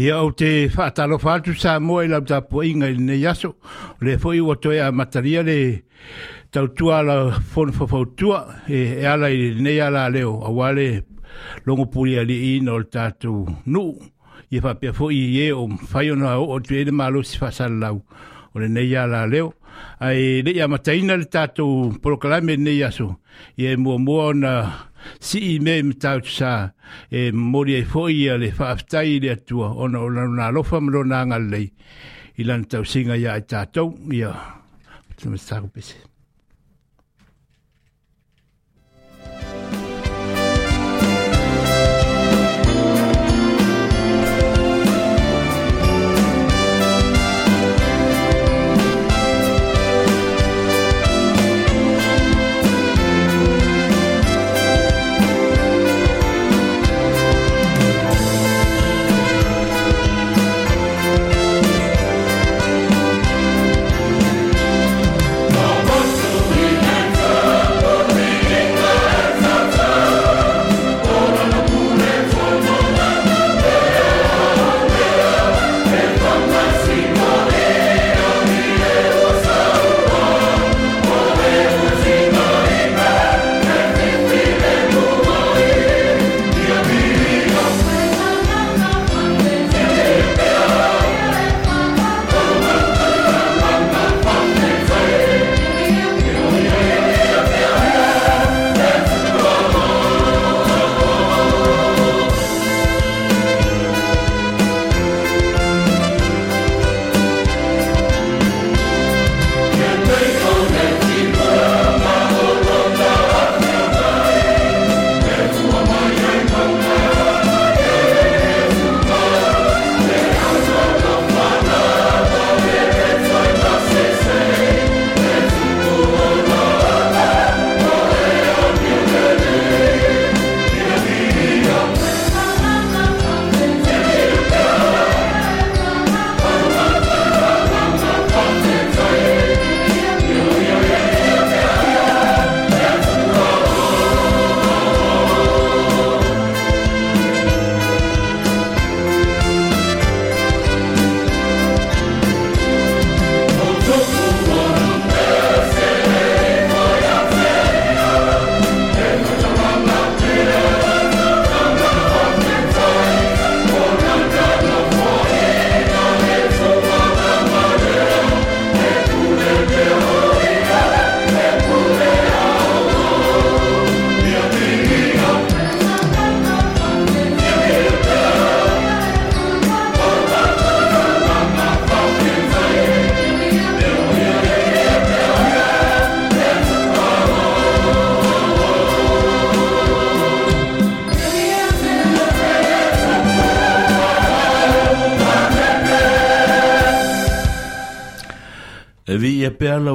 Ia o te whaatalo whātu sa mua i lau ta pua inga i ne yaso. Le fo iwa toi a mataria le tau tua la fono fafau tua e, e ala i ne ala leo a wale longo puri ali i no le tatu nu. I fa pia fo i e o whaiona o o tu ene malo si whasal lau o le ne ala leo. Ai le ia mataina le tatu proklame ne yaso. Ia e mua mua na si i me mtau tu saa e mori ai e foi ia le whaaftai le atua o ona ona alofa mro nga ngalei i lan tau singa ia ai e tātou ia tamasako pese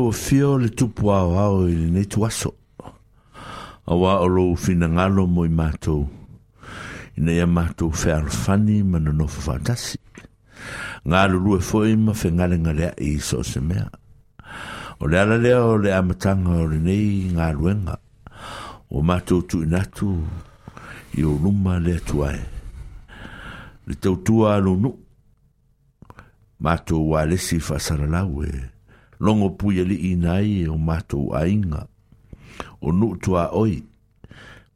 o le tupu aoao i lenei tuaso. auā o lou finagalo mo i matou ina ia matou fealofani ma mana faatasi galulue Ngā foi ma whengale so o se mea. O le ala lea o le amataga o lenei galuega ua matou tuuina atu i o luma le tuae. Le tautua alonu. Mātou wa lesi whaasaralau e. Mātou longo pui ali inai e o mātou ainga. O nuutua oi,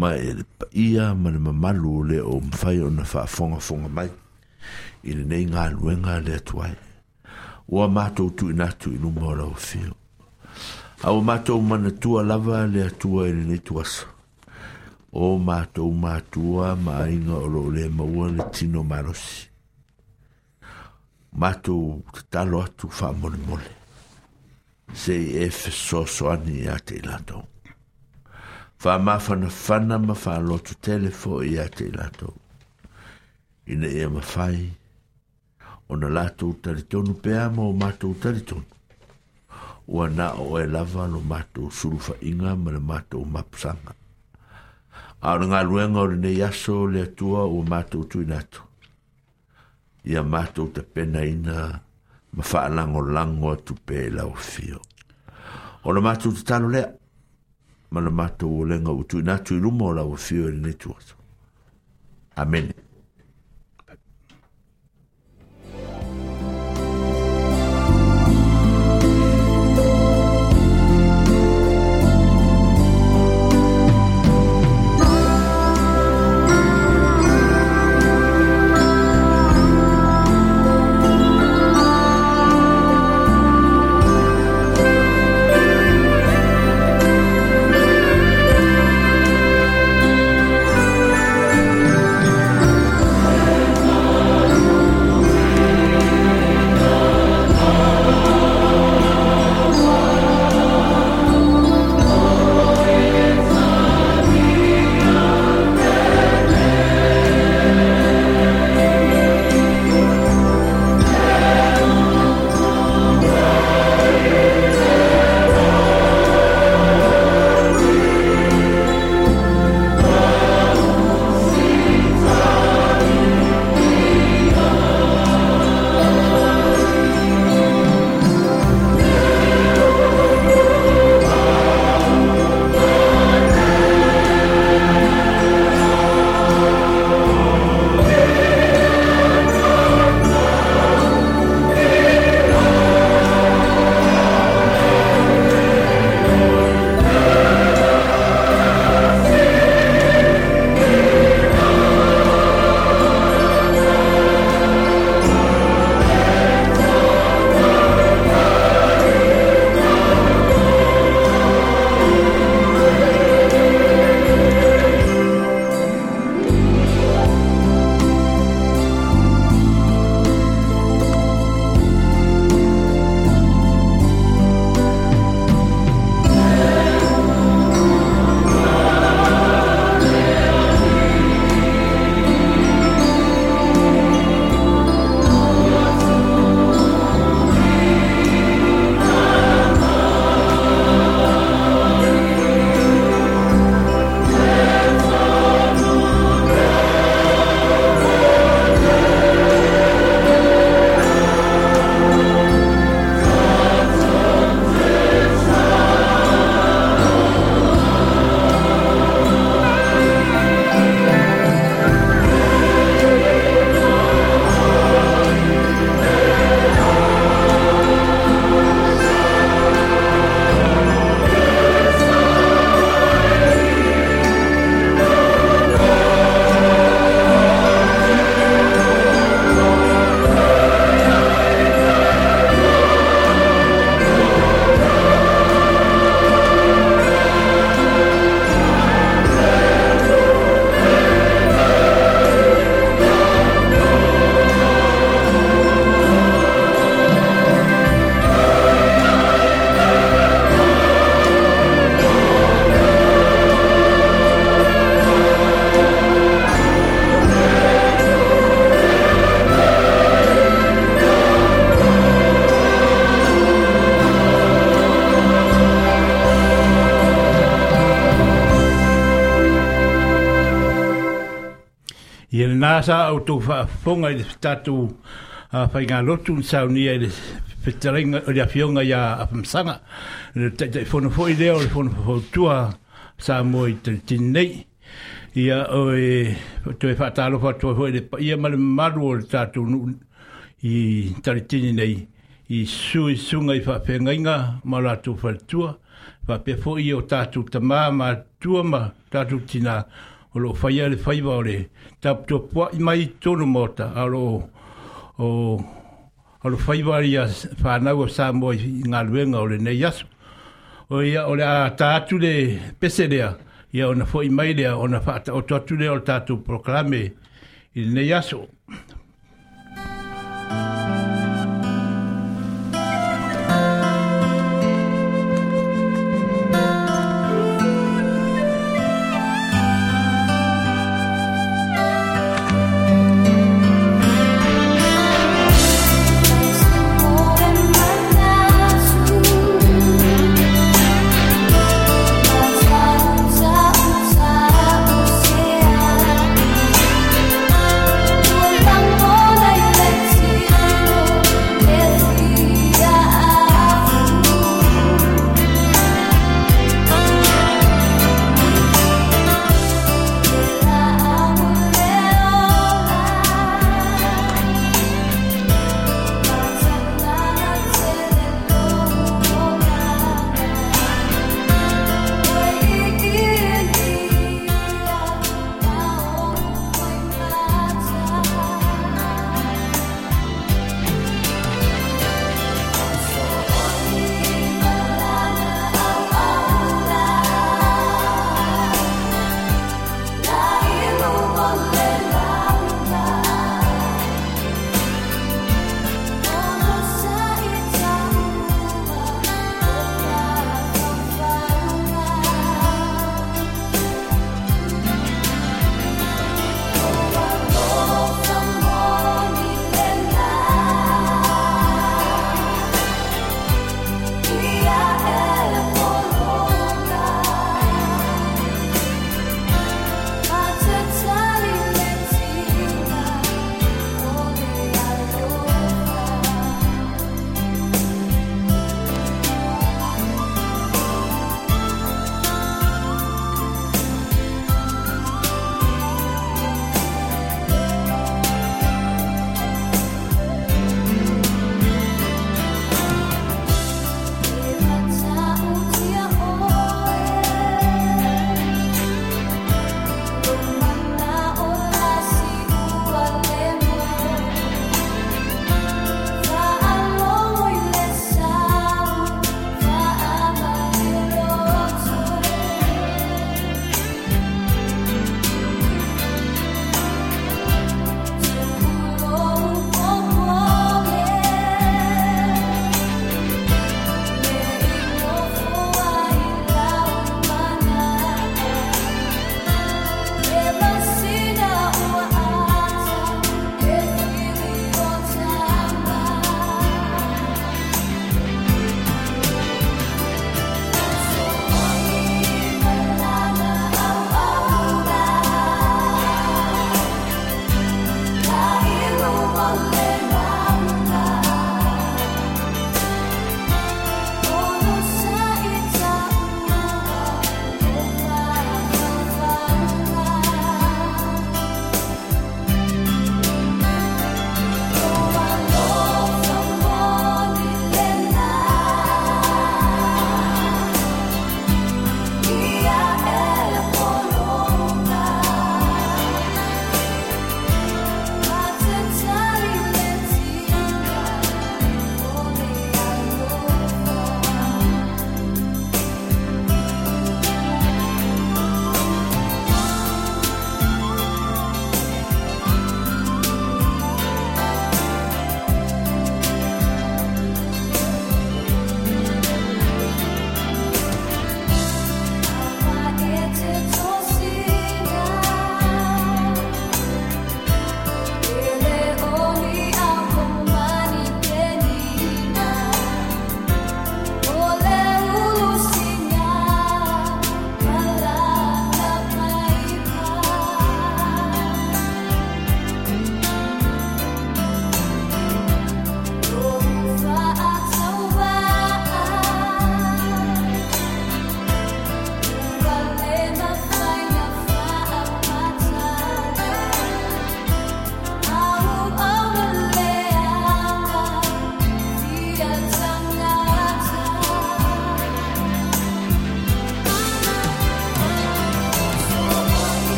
ma e le paia ma le mamalu le o mwhai o na whaafongafonga mai. I le nei ngā luenga le atuai. Ua mātou tu inatu inu mora o whio. Au mātou mana tua lava le atua i le nei tuasa. O mātou mātua ma ainga o lo le maua le tino marosi. Mātou te talo atu wha mole mole. se e fe so so ani a te lato. Fa ma fa ma fa lo tu telefo i a te lato. Ina e ma fai, o na lato u taritonu pe ama o mato u taritonu. Ua na o e lava no mato u surufa inga ma le mato u mapusanga. A o ngā ruenga o rene yaso le atua o mato u tuinato. Ia mato te pena ina ma faalangolango atu pe lau fio o le matou tatalo lea ma le matou o lega ua tuuina atu i luma o lau afio i lenei tuasa amene sa au tu fonga i tatu a fa nga lotu sa ni e fitering o ya fionga ya apamsanga le te fono fo i leo le fo tua sa mo i te tinei ia o e tu e fa talo tu fo i le ia mal maru o le tatu i tari tini nei i sui sunga i fa pe ngainga ma la tu fa tua fa pe fo i o tatu tamā ma tua ma tatu tina o lo faia le faiva o le tap to pua i mai tonu mota aro o aro faiwari a whanau o Samo i ngā luenga o le nei yasu. O ia o le a tātu le pese lea, ia o na fo i mai lea o na whaata o tātu lea o tātu proklame i le nei yasu.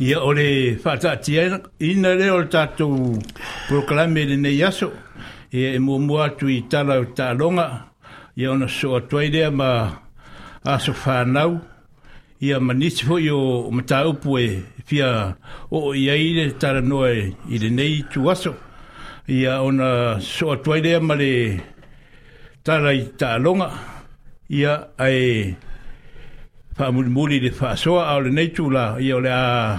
Ia ole whatati ina reo tātou proklame le nei aso. Ia e mua mua tu i tala o tā longa. Ia ona so atuairea ma aso whānau. Ia manisi fo i o mata upu e fia o i aile tāra noe i le nei tu aso. Ia ona so atuairea ma le tāra i tā longa. Ia ai whaamuri muri le whaasoa au le neitu la i ole a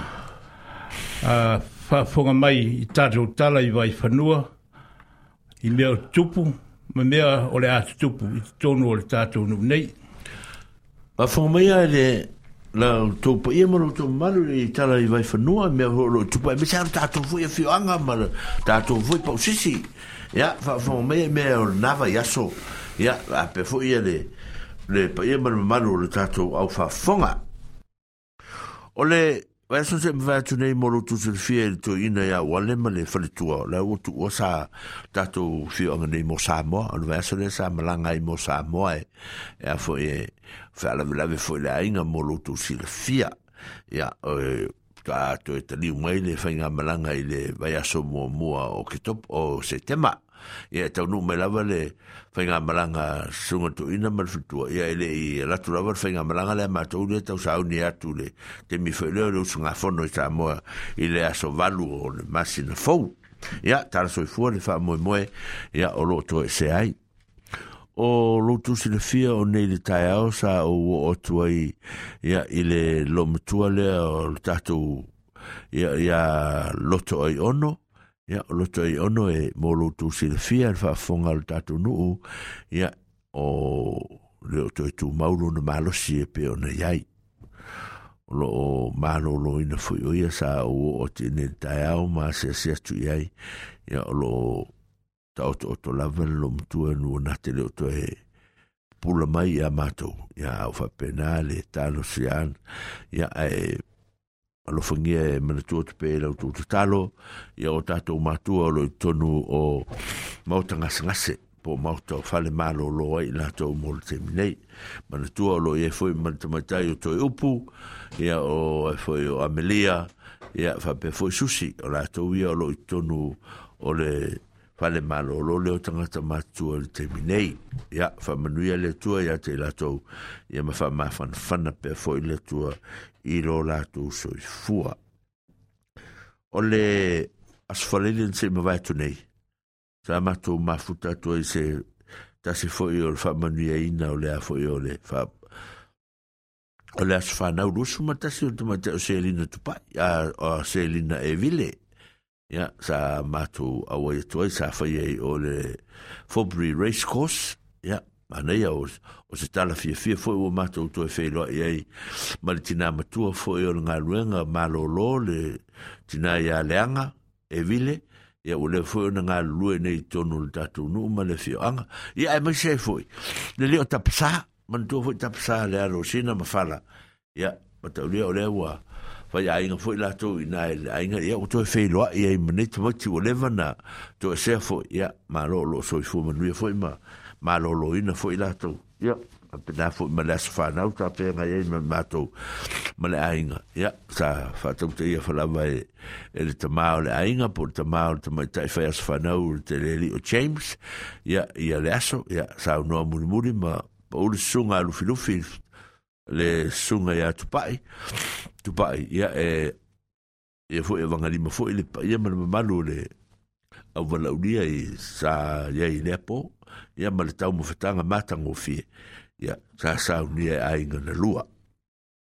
Ah, whafonga mai i tātou tala i wai whanua, i mea o tupu, ma mea o le ātu tupu i tonu o le tātou nu nei. Ma mai ai le la tupu, ia maro tō malu i tala i wai whanua, i mea o tupu, i mea o tātou fui a whioanga, ma tātou fui pau sisi. Ia, whafonga mai ai mea o nava i aso, ia, a pe fui a le, le pa ia maro malu o le tātou au whafonga. O Wa so se mwa tu nei moro tu se fie le to ina ya wale ma fale tua. La o tu o sa tato fie anga nei mo sa moa. Anu wa so le sa malanga i mo sa moa e. Ea fo e fa la lave fo e le ainga moro tu se le fia. Ia ta to e tali mai le whainga malanga i le vai aso mua mua o ke o se tema. ia tau nu me lava le fai ngā maranga sunga tu ina marfutua ia ele i ratu lava fai ngā maranga le mātou le tau sa auni atu le te mi fai leo leo sunga fono i tā moa i le aso valu o le masina fau ia tāra soi fua le fai moe moe ia o lo to e se ai o lo tu si le fia o nei le tai au sa o o tua i ia i le lo mtua le o tatu ia, ia loto ai ono ia o loto i ono e molo tu silfia fa fonga o tatu nuu ia o le o toi tu maulu na malosi e pe ona iai o lo o malo lo ina fui o ia sa o o tine tai au ma se se tu iai ia o lo ta o to to lava lo mtua nu na te le o toi pula mai a matou ia au fa penale talo sian ia e alo fangia e mana tua tupe e lau tūtu talo, ia o tātou mātua o loi tonu o mauta ngase po mauta o fale mālo lo ai nā tau mōle te minei, mana o loi e foi mana tamatai o toi upu, ia o e foi o Amelia, ia fape foi susi, o lātou ia o loi tonu o le fale malo lo le tangata matua le terminei ia faamanuia le atua ia te latou ia ma faamafanafana pea foʻi le atua i lo latou soifua o le asofalele na seʻi mavaetu nei sa matou mafuta atua i se tasi foʻi o le faamanuiaina o le a foʻi o le fa o le asofanau lusu ma tasi o tamatea o selina tupai a o selina e vile ya sa matu awai toi sa fai ai o le Fobri race course ya yeah, mana ia o, o se tala fia fia foi o e matu toi fai loa iai ma le tina matua foi e o ngā ruenga malolo le tina ia leanga e vile ya yeah, ule foi o ngā lue nei tonu le tatu nu ma le fio anga ya yeah, e mai se foi le leo tapsa man tu foi tapsa le arosina mafala ya yeah, matau o lewa ya fai a inga fwoi lato i nga e a inga ia utoe fei loa i ai mani tu mati o lewa na to e sea fwoi ia ma lo lo soi fwoi manu ia fwoi ma ma lo lo ina fwoi lato ia a pina fwoi ma lasa fwa nau ta pe nga ia ma tau ma le a inga ia sa fatau te ia falawa e e le tamao le a inga po le tamao le tamai tai fai asa fwa le te leli o James ia ia le aso ia sa unua muri muri ma pa ulu sunga lufi lufi lufi le sunga ya tupai tupai ia e e fo e vanga lima fo le ia mana malu le au wala ulia i sa ia i lepo ia ma le tau mawhetanga matango fie ia sa sa unia e ainga na lua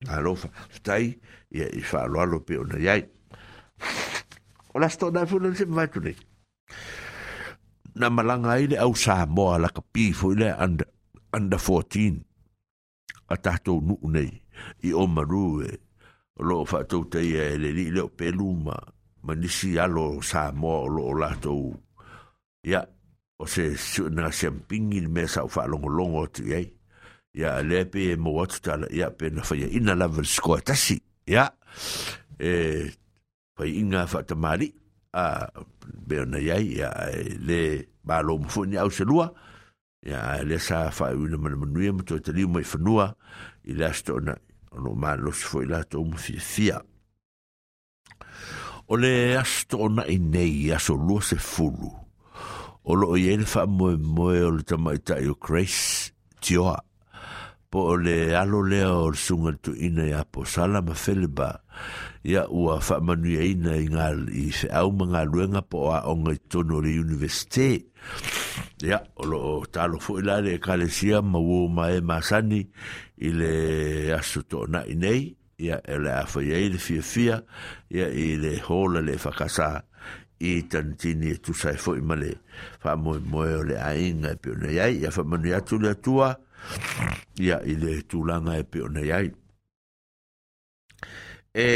alofa stai ia i wha aloalo pe ona iai o la stona fo le se mvaitu nei na malanga ai le au sa moa la kapi fo le under under 14 a tātou nuku nei, i o marue, lo whātou te e le li leo peluma, ma nisi alo sā mō lo o lātou. Ia, o se nā sempingi me sa o whālongo longo tu ei, ia le pe e mō atu tāla, ia pe na whaia ina lawa skoa tasi, ia, e, whai inga whātamari, a, beo iai, ia, e, le, mālo mfoni au se lua, ia, ia le sa fa una mana manuia ma toi taliu mai fanua i le asta ona ono malos foi la to mo fia fia o le asta ona i nei aso lua se fulu o lo i ele fa moe moe o le tamaita i o Grace Tioa po o le alo lea o le sunga tu ina i apo sala ma feleba ia ua fa manuia ina i ngā i fe au ma ngā luenga po a onga i tono le universite ia ia o lo talo fo ila le kalesia ma wo ma e masani i le aso toʻuna i nei ia e le afaiai le fiafia ia i le hola le fakasā i tanitini e tusai foʻi ma le faamoemoe o le aiga e pe ona iai ia faamanu atu le atua ia i le tulaga e pe ona iai e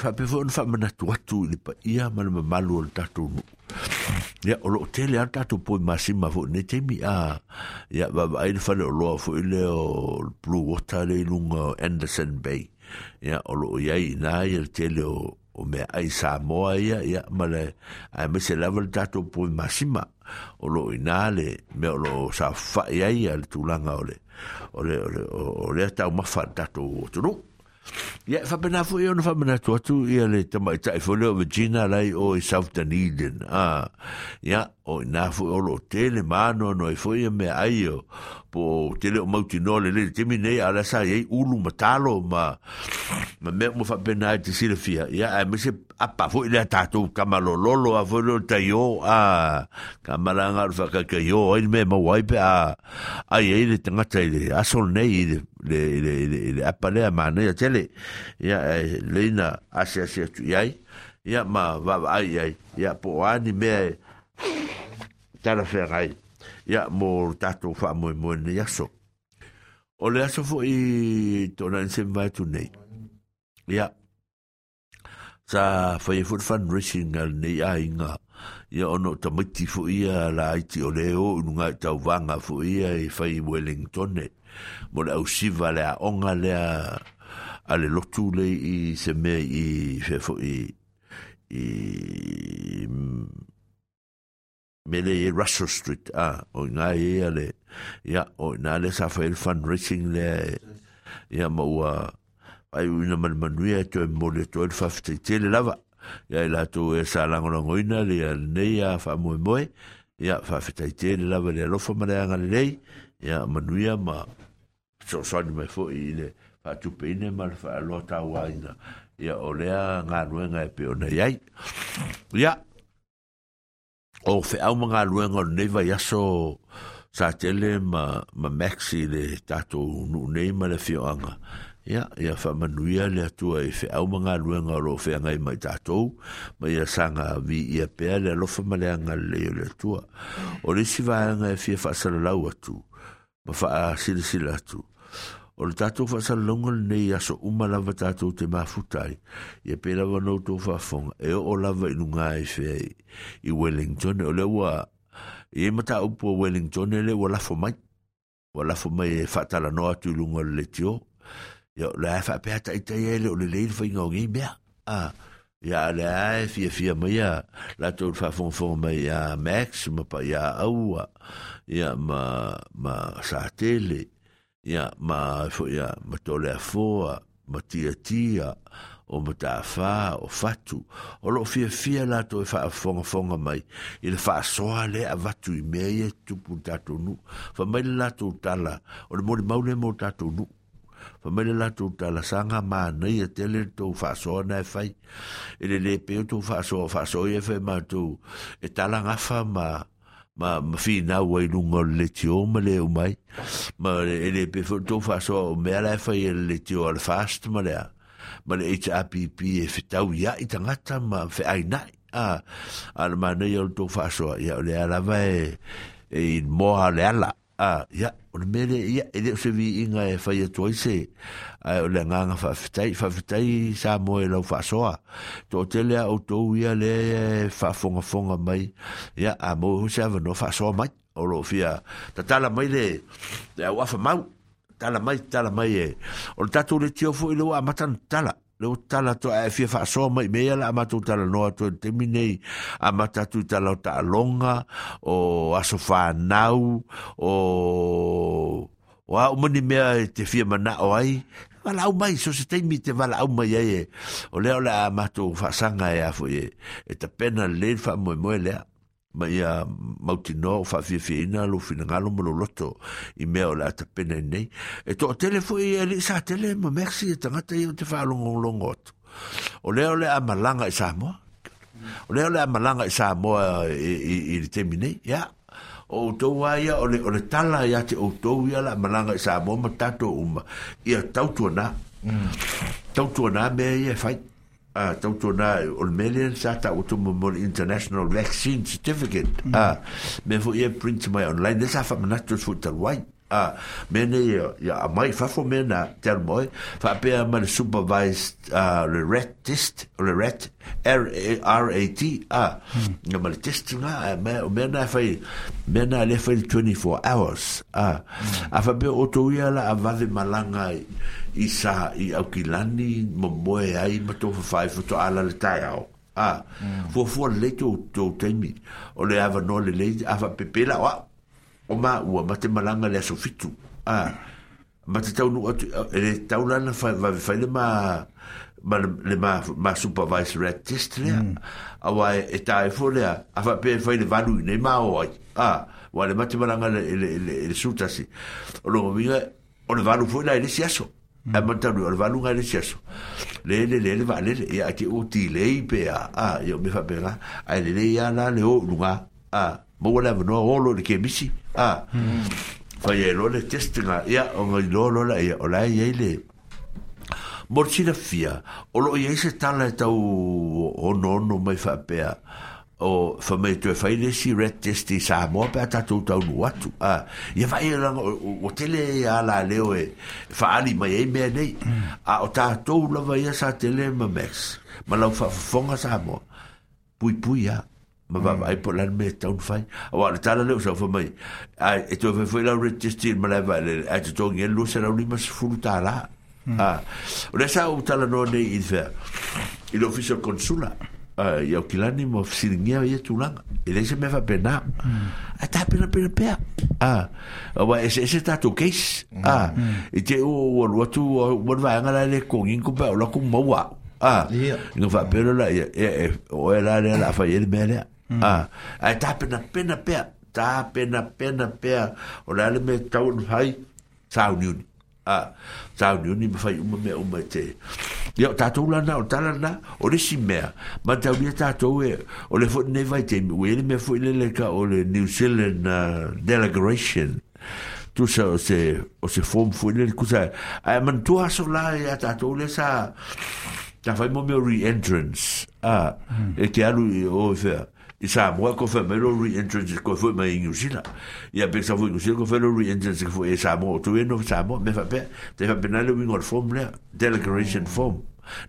faapefo ona faamanatu atu i le paia ma le mamalu o le tatou nuu ya o loo tele a tatou poe masima ne te mi a ia ya, vaavaai le faleoloa foʻi le o blue water le iluga anderson bay ya o loo iai inā ia le tele o o ai Samoa ya ya ma le ai me se lava le tatou poe masima o i inā le me o loo sa fa ai ia le tulaga o le o le o le ta le fa ta tatou o Ya, fa pena fu yo no fa mena tu tu ia le tama tai fu le Virginia lai o South Dunedin. Ah. Ya, o na fu o lo tele mano no e fu ia me ai po te leo mau tino le le te mine a la sa e ulu matalo ma ma me mo fa pena te sile fia ia a me se a pa fo ile tatou kamalo lolo a volo te yo a kamalanga fa ka ke yo il me mo wai pe a a ye ile tanga te ile a sol ne ile le le le a pa le a mane ia tele ia e, le na a se se tu ia ia ma va ai ia ia po ani me e, tala ferai ia mo tatou fa mo mo ne yaso o le aso fo i tona se vai tu nei ia sa fa i fut fan racing al nei a inga ia ono tamiti fo ia la iti o le o nunga tau vanga fo ia i fa i Wellington e mo le au siva le a onga le a ale lotu le i se me i fe fo i i mele e Russell Street a o nga e ale ya o na le sa fa el fundraising le ya ma wa ai una man manuia to mo le to el fafte te le lava ya la to e sa lango lango ina le ne ya fa mo mo ya fa fete te le lava le lo fa ma nga le ya manuia ma so so ni me fo i le fa tu pe ne ma fa lo ta wa ina ya o le nga nuenga e pe ona ya ya o fe au mga luenga neva yaso sa tele er ma, ma maxi le tato unu neima le fio anga. Ia, ia fa manuia le atua e fe au mga luenga ro fe anga ima i tato ma ia sanga vi ia pea le alofa male anga le leo le atua. O le si va anga e fia fa salalau atu ma fa a sila sila atu. o le tatou faasalalauga lenei aso uma lava tatou te mafuta ai ia pe lava noutou faafoga e oo lava i lugā e fea i wellington e o le ua i e mataupu o wellington e le ua lafo mai ua lafo mai e faatalanoa atu i luga o le letio ia o leae faapea taʻitaia e le o lelei le faigaogei mea a ia a leae fiafia mai a latou le faafogafoga mai a max ma paia aua ia ma ma sa tele ia ma fo ia ma tole a foa ma tia tia o ma ta fa o fatu o lo fia fia la to fa fonga fonga mai il fa soa le avatu i mei e tu puntato nu fa mai la to tala o le mo maule mo tato nu fa mai le latu tala sanga ma nei e tele tō whasoa nei whai. E le le peo tō whasoa, whasoa e whai mātou. E tala ngafa ma ma ma fi na wai nog le tio ma le o ma ele e pe fo to fa so me ala fa maar e le tio al fast ma le ma le HAPP e fitau ia i tangata ma fe ai nai a al ma ne yo to fa so ya e, le ala vai e il le ala a ah, ya o mele ya ele e e se vi inga e fa ye toise a o le nga fa fitai fa fitai sa mo e lo fa soa to tele o to ia le fa fonga fonga mai ya a mo se va no fa soa mai o lo fia ta tala mai le te wa fa mau tala mai tala mai e o tatu le tio fo i lo a matan tala le tala to e fia fa so mai me la ma tu tala no to termine a ma ta tu tala ta longa o aso fa nau o wa o mani mea te fia mana o ai wala au mai so se teimi te wala au mai ai o leo la ma tu fa sanga e a fo e te pena le fa mo mo le ma ia ah, mautinoa o faafiafiaina alofinagalo ma loloto i mea o le atapena i nei e toʻatele foʻi e alii sa tele ma meksi e tagata ia o te faalogogologo atu o lea o le amalaga i samoa o lea o le amalaga i samoa i le temi nei ia o outou a ia o le tala iā te outou ia le amalaga i samoa ma tatou uma ia tautuanā mm. tautuanā mea ia e fai a ah, tau tona Olmelian sa ta o to mo international vaccine certificate mm. a ah, me fo ye print mai online this afa manato fo tal wai a ah, me ne ya a mai fa fo me na tel moi fa pe ma supervised a le ret test le rat r r a t mm. a ya ma test na me me na fa me na le fa 24 hours mm. a a fa be o to ya la va de malanga i sa i au kilani mo moe ai ma tō whawhai whato ala le tai au. A, fua fua le tō tō teimi, o le awa no le leite, awa pepela o a, o mā ua, ma te malanga le aso fitu. A, ma te tau nu atu, e, e tau lana whai whai le mā, ma le ma ma supervisor artist le awa e tai fo le a fa pe fa le valu nei mao o a wa le mate maranga le sutasi o lo vinga o le valu fo la ele si aso a mataru al valu ga leseaso lele lele valele ia ke o tilei pe a a io me faapega ae lelei ia la le ounuga a maua le avanoa o lo le kemisi a faia e lo le testiga ia o gailō lo laia o lae iai le mo le o loo iai se tala e tau eh, onoono mai faapea o fa mai te fai le si ret testi sa mo pe ta tu ta nu atu a ia vai la o tele a la leo e fa ali mai e me nei a o ta tu la vai sa tele ma mes ma la fa fonga sa mo pui pui a ma va vai po la me ta un fai o al ta leo sa fa mai a e tu fa fai la ret testi ma la vai le a tu ngi lu se la mas fu ta la a o le sa o ta la no nei il fa il ufficio consula uh, ia o kilani mo fisilingia ia tulaga e lei se mea faapena a tapenapena a ua ese ese tatou case a i te ua ualu atu ua le vaega la le kogi ko pea o lako mau aʻu a iga faapelo la ia oe la lea laafai ai le mea lea a ae tapenapena pea tapenapena pea o le a le mea tauanu hai sauniuni a ni ma fai uma mea uma te ia o tatou lana o talana o lesi mea ma taulia tatou e o le foʻi nei te ua ia le mea foʻi lele ka o le new zealand uh, delegation tusa o se o se form foʻi lele kusa ae manatua aso la ia tatou le sa fai mo mea re-entrance a e ke alu o fea i Samoa ko wha melo re-entrance ko wha mai New Zealand ia pe sa fwoi New Zealand ko wha melo re-entrance ko wha e Samoa tu e no Samoa me wha pe te wha penale wingo al form lea delegation form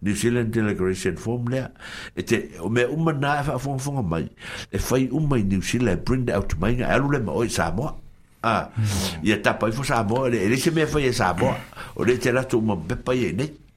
New Zealand delegation form lea e te o mea uma nā e wha fonga fonga mai e whai uma i New Zealand bring that out to mai ngā alu le ma oi Samoa Ah, ia hmm. tapa i fo Samoa, ele e se mea whai e Samoa, o le te rato uma pepa i e nei,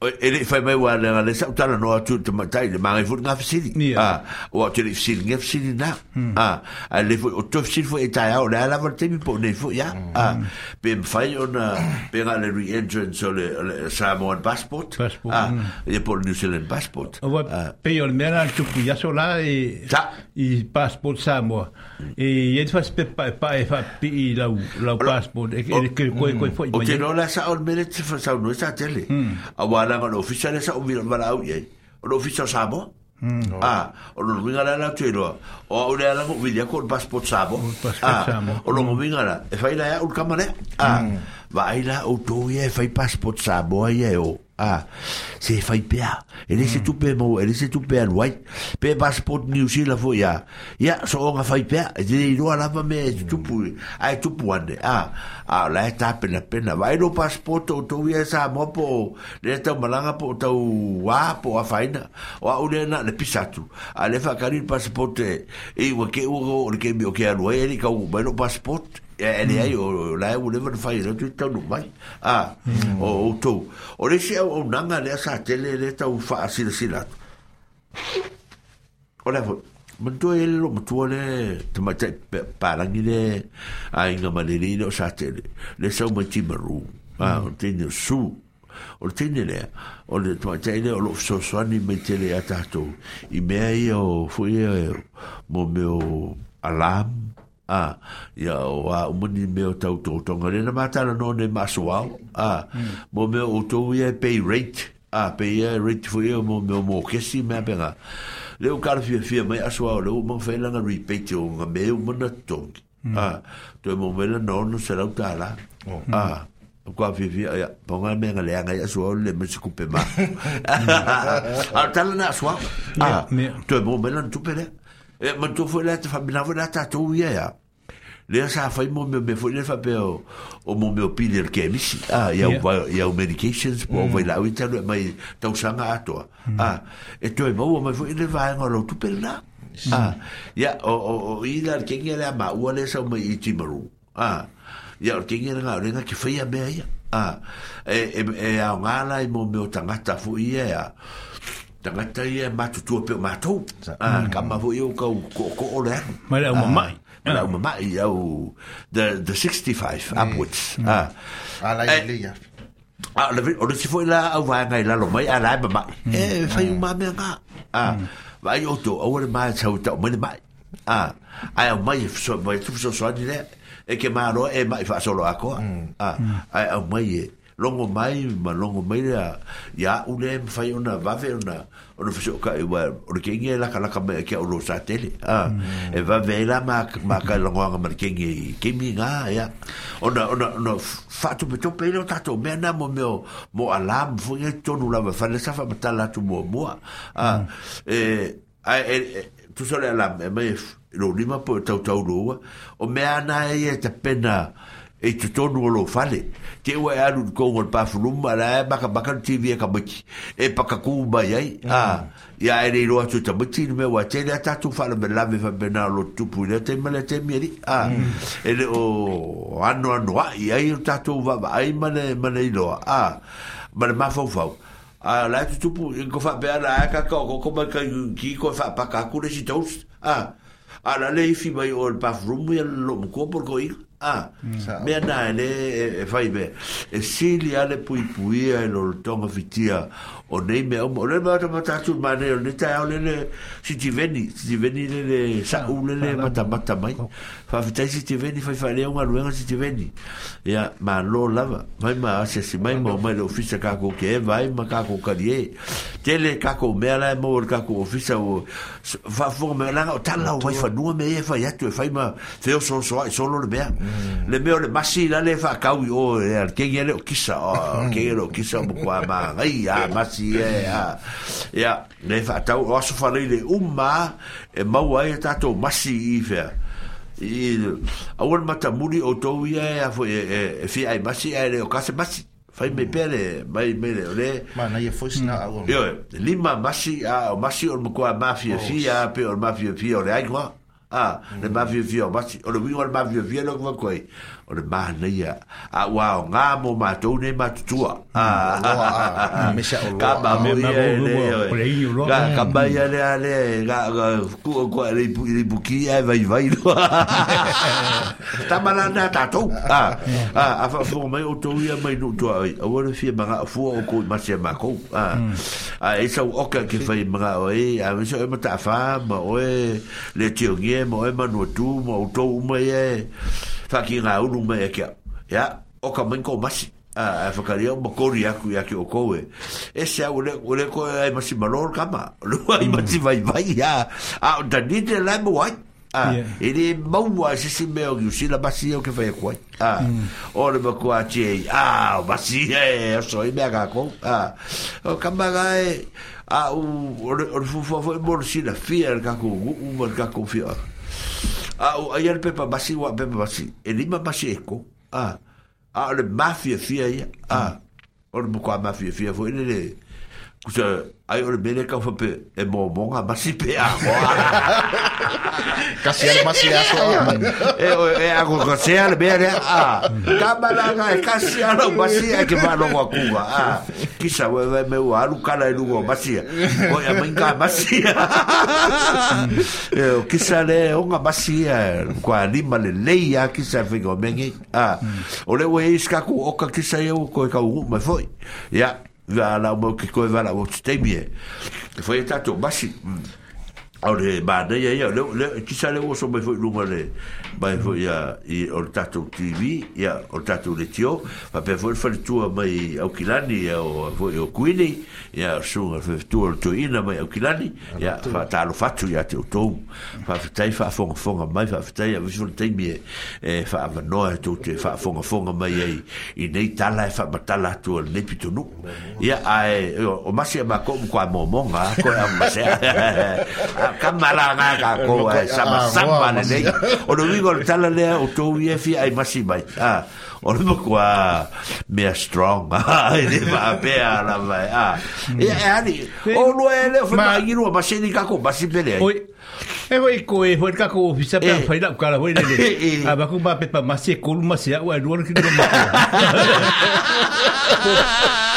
ele fai mai wa le le sau tala no atu te matai le mangai fulu ngaf sili a o ah, atu le sili ngaf sili na hmm. a ah, a le fu o tof sili fu e tai au le ala va te mi po ne fu ya hmm. a ah, pe fai ona pe ga le re-entrance o le Samoan passport a hmm. e po New Zealand passport a pe o le mera tu pu ya sola e ta i passport Samoa e e te fas pe pa pa e fa pi la la passport e ke ko ko fo o te no la sa o mele te sa no sa tele a langa no ofisa le sa o vira mala au ye o no ofisa sa mo ah o no vinga la la tuelo o o le langa o vira con passport sa mo ah o no vinga la e fai la o camale ah vai la o to ye fai passport sa mo ye o Ah, se fai pea. Ele se mm. tu pe mo, ele se tu pe an wai. Pe passport New Zealand fo ya. Ya so nga fai pea. Ele lo ala pa me mm. tu pu. Ai tu pu ande. Ah, ah la e ta pena pena. Vai lo passport o tu ia sa mo po. Le ta malanga po ta wa po a faina. Wa u le na le pisatu. Ale fa kari passport e wa e ke u o le ke mi o ke alo anu. ele ka lo passport. e ele ai o la o le vai fai tu tau no mai ah o o tu o le se o nanga le sa tele le tau fa sila sila o le man tu ele lo tu le te ma te parangi le ai nga ma le le sa tele le sa ma ti maru ah te ne su o tene lea o le tuatai lea o loo fesoasoani mai tele a tatou i mea ia o foi mo me o alam a ia o a muni me o tau tōtonga rena mātara no ne masoao a mo me o tōu ia pay rate a pay ia rate fo ia mo me o mō kesi mea penga leo kara fia fia mai asoao leo mang whailanga repate o ngā me o mana tōngi a tō e mō mela no no se rau tāra a kwa fi fi ya ponga me nga lenga ya so le me se coupe ma a tala na soa a to bo me lan tu pele e ma to fo la te fa bina vola ta to ia ya le sa fa mo me me fo le fa pe o o mo me opinion ke mi si a ah, ya va ya medications po mm. vo la uita le mai to sa ma to a e to e mo mo fo le va ngo lo tu per na ah, a ya o o o i la ke ke la ma u le sa mo i ti ah, a ya ke ke la re na ke fa ya me ya a e e, e a ngala i mo me o tangata fo ia ya tagata ia matutua pe matou a kama foi o kau ko'oko'o le aku ma le mai ma le mai au the the 65 ừ. upwards a alai leia a le o le sifo la au vaega i lalo mai a lae mamai e faiuma mea ga a vaai o tou aua le mai sau tau mai le mai a ae au mai mai tupusoasoani lea e ke māloa e ma'i fa'asoloa akoa a ae au mai e longo mai ma longo mai ya ya ule me fai una va ver una ona fisho ka e wa o ke ngi la ka la ka me ke o sa tele a mm. e va ver la ma ma ka la ngo ngam ke ngi ke mi nga ya ona ona no fa tu beto pe lo tato me na mo me mo alam fu ye to nu la va fa le sa fa ta la tu mo mo a e, mm. e a e, e tu so le alam e me lo lima po tau tau lo o me ana e te pena e tu tonu o lo fale. Te ua e anu kou ngon pafuluma, la e maka maka no tivi e ka maki, e paka kou mai ai, mm. a, ah, ia e rei roa tu ta maki, nume wa te lea tatu fale me lave fa mena lo tupu, lea te male te miari, ah, mm. e le o anu anu a, ia i o tatu vama, ai mane male iloa, a, ah, male ma fau fau. A la e tu tupu, e ko fa bea la aka e ka, ko koma ka ki, ko fa paka akure si tos, a, a la lei fi mai o el pafrumu, ya lo ko ikon, a me na le e fai be e, e si li ale pui pui e lo tonga fitia o nei me o le ma ta ta tu ma ne o ne ta o le si ti veni si ti veni le sa u le mata mata mai faafetai teveni faifalea uga aluega sitiveni ia malo lava mai ma asiasi mai ma mai le ofisa kakou ke eva ai ma kakou kali e tele kakou mea la e maua le kakou ofisa o faafofoga mea laga o talau ai o me e fai atu e fai ma feosolosoa i solo le mea le mea o le masi la le faakau i o e alekegi ale o kisa o kegi ale o kisa o mokoa magai a masi e a ia le faatau o aso falai le uma e é mau ai e tatou tá, masi i fea il e a mata muli o tau a foi fi ai masi a le o kase fai me pere mai me le e foi a, a o masi o mkua mafia oh, fi a pe o fi aigua ah le mafia fi mm. o masi le wingo le mafia fi koi o le mahana ia a ua o ngā mō mātou nei mātutua mm, ah. ka mamoi e le ka mai a le a le ka kua kua le ipuki e vai vai no ta malana tātou ah, ah, a fa fuo mai o tau ia mai nuk tua a wana fia mga a fuo o koi masi a mako a mm. e sau oka ke fai mga o e a me sau e mata a fa ma o e le tiongie ma o e manuatu ma o tau ma e e whakinga unu mai e kia. Ia, o ka main ko ah, a whakaria mo kori aku ia ki o koe. E se au le, o le koe ai masi malor kama. Lua ai masi mm. vai vai ia. A o tanite lai mo wai. Ah, ele maua se se meo ki usila masi o ke whaia kuai. Ah, mm. o le mo kua che Ah, masi e, o so i mea kako. Ah, o kamanga e, a o le fufua o mo o fia el kako, o mo o kako fia. ah o ai al pepa basi wa pepa basi e lima basi eco ah ah le mafia fia ia a ah, o le buka mafia fia foi le kusa ai ore mele ka fa pe e mo mo nga masi pe a ka masi a so e o e a ko ka se ale bere a ka bala nga e ka si ale masi a ke ba lo wa ku ba a ki sa we we me wa lu kala e lu go masi o ya men ka masi e o ki sa le o nga masi a ko ani ma le le ya ki sa fe mengi a o le we iska ku o ka ki sa e o u foi ya la la mo ke koe wala o te mie. Foi e tatou, masi. Hmm. au le ba de ya ya le le ki sale le oso mai foi lunga le mai foi ya i o tv ya o tatu le tio pa pe foi foi tu mai au kilani ya o foi o kuini ya su a foi tu o tu ina mai au kilani ya fa ta lo fatu ya te to fa tai fa fonga fonga mai fa tai ya vision te mi e fa va no tu te fa fonga fonga mai ai i nei la fa la tu o le pito no ya ai o masia ma ko ko e mo mo ko ya masia kamala nga ka ko sama samba le nei o lo vigo le tala le o tou ia fi ai masi mai ah o le ko me strong e va pe ala vai ah e ali o lo ele foi mai ro ma se ni ka ko basi pele e voi ko e foi ka ko fisa pe fai la kala voi le a ba ku ba pe pa masi ko lu masi a wa ro ki ro ma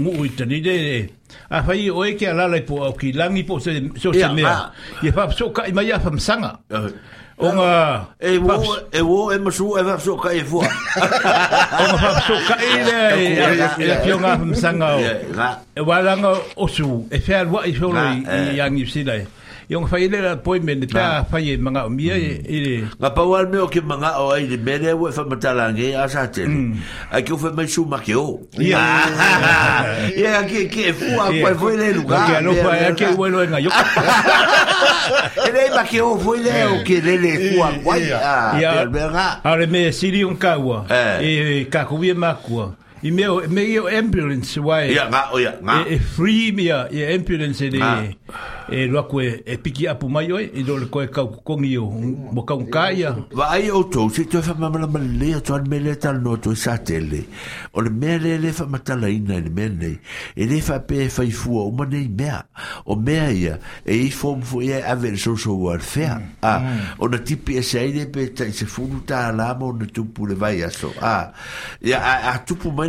ngu i tani de de. A fai o e ke alala i po au ki langi po se so se mea. Ia fap so ka i mai a fam sanga. O ngā... E wō, e wō, e masu, e fap so ka i e fua. O ngā fap so ka i e le e a ki o ngā fam sanga o. E wā langa o su, e fea rua i fio i angi usilai. Ia, i onga whai lera poi me e manga o mia i e mm. e le ngā pau al ke manga o le mele Il y a sa tele mm. a ke uwhai mai sumake o ia ia ke ke fua koe le lugar ke Il y a ke uelo e ngā ele i make o le o ke le Il y a Il y a y me siri on eh. kaua i meo meo ambulance wai ia nga o ia nga e free me ia ambulance de e lo ko e piki apu mai oi i do le ko e kau kongi o mo kau kaia va ai o to si to fa mamala male to an tal no to sa tele o le mele le fa matala ina le mele e le fa pe fa i fu o mane o mea ia e i fo fo ia ave so so warfare a o na tipi e sai le pe se fu ta la mo na tupu le vai aso a ia a tupu mai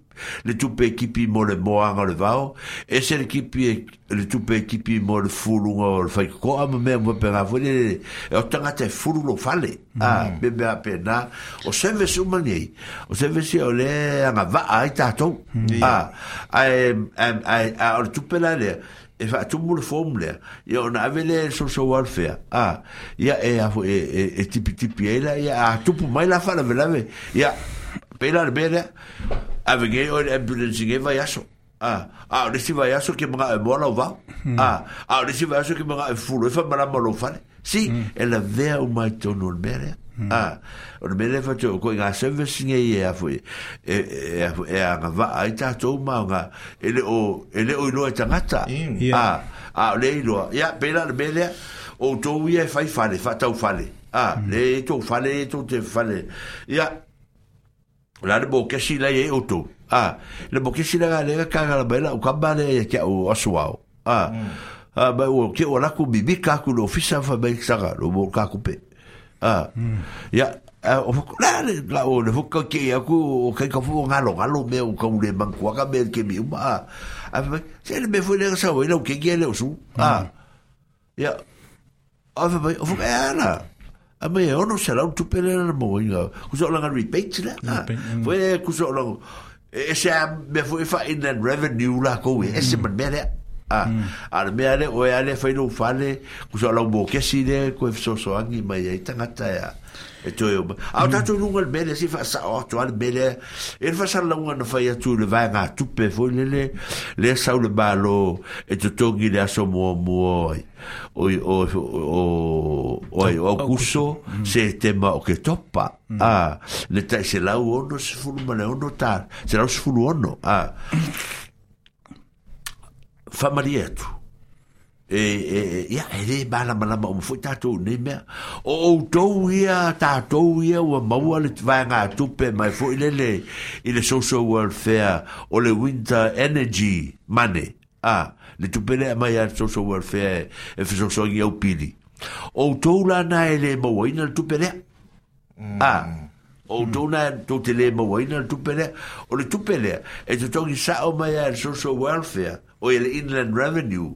le tupe ekipi mo le moanga le vao Et se le kipi e, le tupe ekipi mo le fulunga o le faikokoa ma mea mua pega foi e o tagata e fulu lo fale a mm. me mea pena o service umani ai o service o le et ai tatou mm. a e, le tupe a, e fa tu mul fom le ia ona avele so so a e a e e tipi tipi ela ia a tu mai la fa la vela pela ave ngē oi le ambulance ngē vai aso. A, a, resi vai aso ke mga e mola o vau. A, ah, resi vai aso ke mga e fulo, e fa mara mola o fane. Si, e la vea o mai tonu o mere. A, o mere fa tō, koi ngā service ngē i e afu e, e, e, e, a ngā va, a i tātō ma o ngā, e o, e le o ilo e tangata. A, a, le ilo, ya, pēra le mele, o tō ui e fai fane, fa tau fane. A, le tō fane, tō te fane. Ya, la le bokesi la ye oto a le bokesi la le ka ga la bela o ka ba le ke o aswao a a ba o ke o la ku bibi ka ku lo fisa fa ba sa ga lo bo ka ku pe a ya o fo la le la o le fo ka ke ya ku o ka ka fo ga lo ga lo me o ka u le ban ku ga me ke mi ba a fa se le me fo le sa o le ke ke le o su a ya a ba o fo ka ya a me ono se la tu pele na mo inga ku so langa repeat la foi ku so langa e se me foi fa in the revenue la ko e se man me a al me ale o ale foi no fale ku so langa bo ke si de ku so so angi mai e tangata ya e toe o au mm. tatu lunga le mele si fa sa o tu al mele e fa sa longa na fai atu le vai nga tupe fo le le le sa le balo e tu tongi le aso mo mo o o o o o curso se tema o che topa mm. a le tai se la uno se fu ma le uno ta se la fu uno a fa marieto e e ia ele bala bala ba mo futa tu ni me o o to ia ta to ia o mo le tvanga tupe mai fo ile le ile social welfare o le winter energy money a le tupe le mai a social welfare e fo so ia o pili o to la na ele mo ina tupe le a o to na to te le mo ina tupe le o le tupe le e to to sa o mai a social welfare o ile inland revenue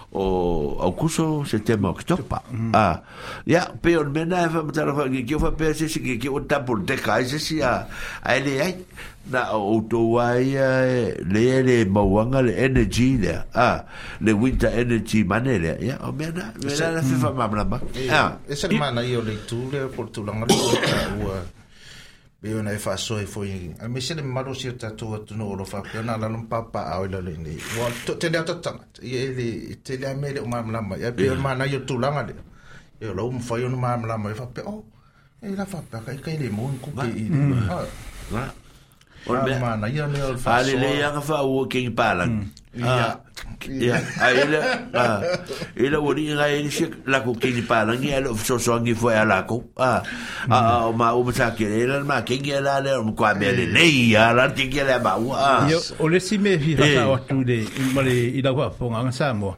o au kuso se te mo ki topa a ya pe on mena fa mata fa ki ki fa pe se si ki ki o tapo de kai se si a a le ai na o to wai le le mo wanga le energy le a le winter energy manere ya o mena mena la fa ma ma ba a e ser mana io le tu le por tu langa be yo na fa so e fo yin a me se le maro si ta to to no lo fa pe na la lom papa a o le le ni wa to te da ta ta ye le te le me le ma ma ma ya be ma na yo tu la ma um le yo lo mo fa yo no ma ma e ma fa pe o oh, e la fa pe ka ka le mo ku ke i la Ah, o ah, le mana ia le al fa ale mm. ah. le ia fa o ke pala ia ia ele a ele o ri ga ele se la ko ke i pala ia lo so so ngi foi ala ko a a o mm. ma o sa ke ele ma ke ia la le o ko me le le ia la ke ia la ba wa o le si me fi fa o tu de ma le i da fo nga sa mo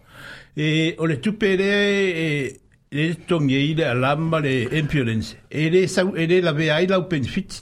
e o le tupere e le tongi ile alama le e impulence ele sa ele la ve ai la open fit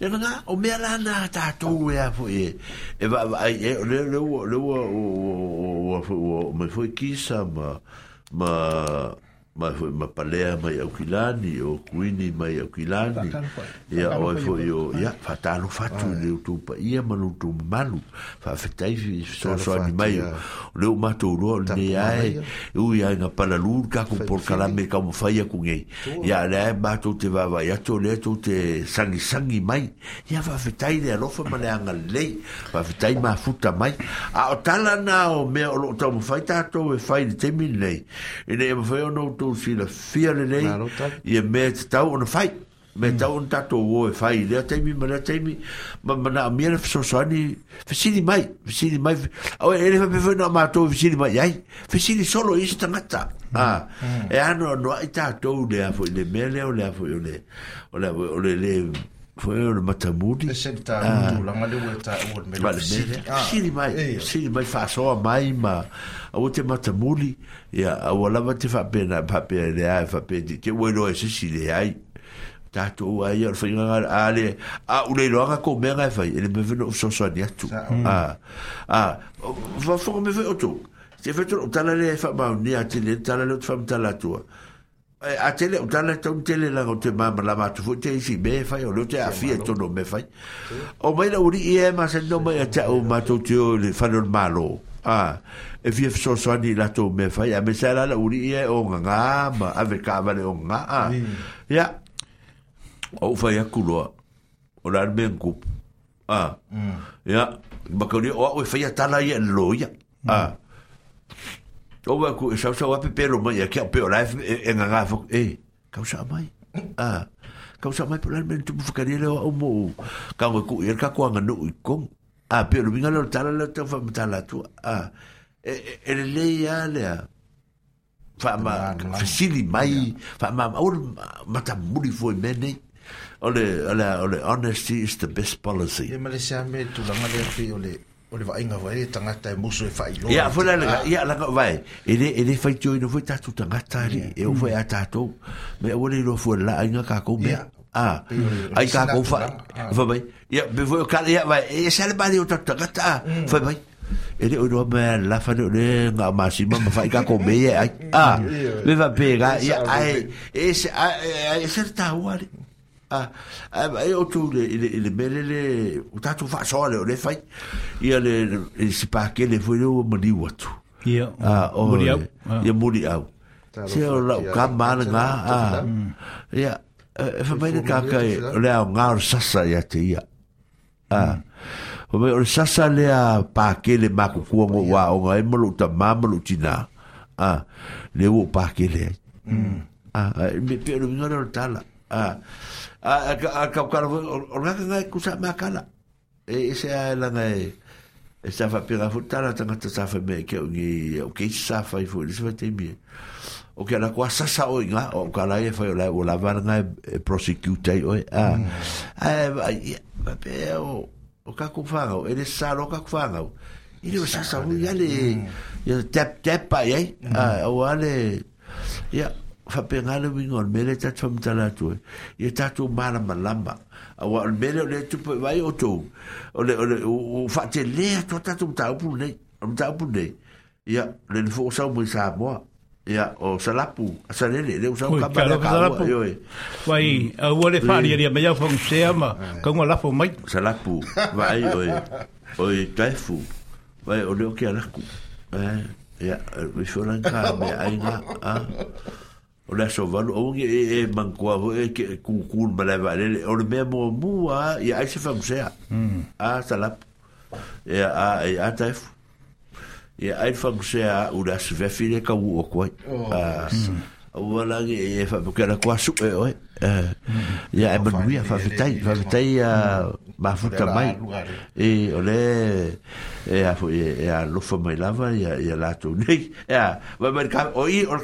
e nga o me la na ta to e a foi e va le le le o o o me foi kisa ma ma ma fo ma palea ma ia kilani o kuini ma ia kilani ia o fo yo ia fatalo fatu le tu pa ia ma lu tu malu fa fetai so so ni mai le ma tu lo ni ai u ia na pala lu ka ku por kala me ka mo fa ia ku ngai ia le ma tu te va va ia to le tu te sangi sangi mai ia fa fetai le lo fa ma le anga le fa fetai ma futa mai a o tala na o me o lo tu mo fa ta to e fa i te mi le ine mo fa yo no tatou fila fia le nei i e me te tau ona fai me tau ona tatou o e fai lea teimi ma lea teimi ma mana a miana fisosoani fisini mai fisini mai au e lefa pefo ina mātou fisini mai ai fisini solo i se tangata mm, ah, mm. e ano anua i tatou lea fo i le mea lea o lea fo i o le o le le foi ah. o matamuri. Ese ta mulu langa le weta o me. Vale, mai, ah, siri mai eh. fa so mai ma o te matamuri ya o lava te fa pena pa pe le ai fa pe di te welo ese siri ai. Tato ai e o fa ngara ale a u le langa ko me ngai ele me velo so so ni atu. Ah. Ah, va fo me velo tu. Te vetu tala le fa ma ni ati le tala le fa tala tua. e a tele o tala tau tele la o te mama la matu fu te isi me fai o leo te a fia tono me fai o mai la uri i e ma se no mai a te au matu te o le whanor malo a e fia so soani la tau me fai a me sa la la uri i e o nga ngā ma ave ka avale o ngā a ia o fai aku loa o la me ngup a ia makauri o a o e fai a tala i e loia a o wa ku sa sa wa pe pero mai ke é pe life e nga nga fo e ka sa mai ah ka sa mai pula men tu fu ka le o mo ka ku er ka ku nga no ko ah pero vinga lo tala lo te fa tala tu ah e le ya ah, le fa ma fasili mai fa ma or mata muri fo mene ole ole ole honesty is the best policy e male sa me tu la male fi ole o le vaaiga uai le tagata e musu e faailoa ia foi lalaga ia laga vae ele ele faitoina foi tatou tagata le e o foi a tatou me ua le iloa fua laaiga kakou mea a ai kakou fa vai ia be foi o kala ia vae e sa le mali o tatou tagata a fai vai ele o me la fa le nga masima ma fai ka come ai ah me va pega ia ai ese ese ta wali a a mai o tu le le le mele le o tatu fa so le le fai ia le le si pa ke le foi o mali watu ia o mali au ia mali au se o la ka mana nga a ia e fa mai ka ka le au nga o sasa ia te ia a o mai o sasa le a pa ke le ma ku ku ngo wa o ngai mo lu ta ma mo lu tina a le o pa ke le a me pe lo ngora tala a a a ka ka o nga nga ku sa ma kala e e se a la nga e e sa fa pira futala tanga ta sa fa me ke o ngi o ke sa fa i fu le sa te mi o ke la kwa sa sa o nga o ka la e fa o la o la va nga e prosecute o a mm. a ba e, pe o o ka ku fa o e le sa lo ka ku fa o i le sa sa o ya le mm. ya tap tap pa ye a o mm. ale ya yeah. fa pengale wingo mele ta chom tala tu e ta tu mala malamba awa mele le tu pe vai o tu o le o fa te le to ta tu ta pu ne am ta pu ne ya le fo sa mo sa mo ya o salapu sa le le sa ka ba ka yo e vai o le fa le me ya fo se ama ka ngo la fo mai salapu vai o e o e ta fu vai o le o ke ala ku eh ya mi fo lan ka me ai na ah o le aso valu o e e mankua ho e ke kukul ma lai o le mea mua mua i e, ai se whamusea hmm. a talap e a e a taifu e ai whamusea u le aso vefi le ka u o koi oh, a wala nge e kua su e oe ia e manuia hmm. whawhetai whawhetai a e, ...más mai e ole e a e a mai lava e e la nei vai o i o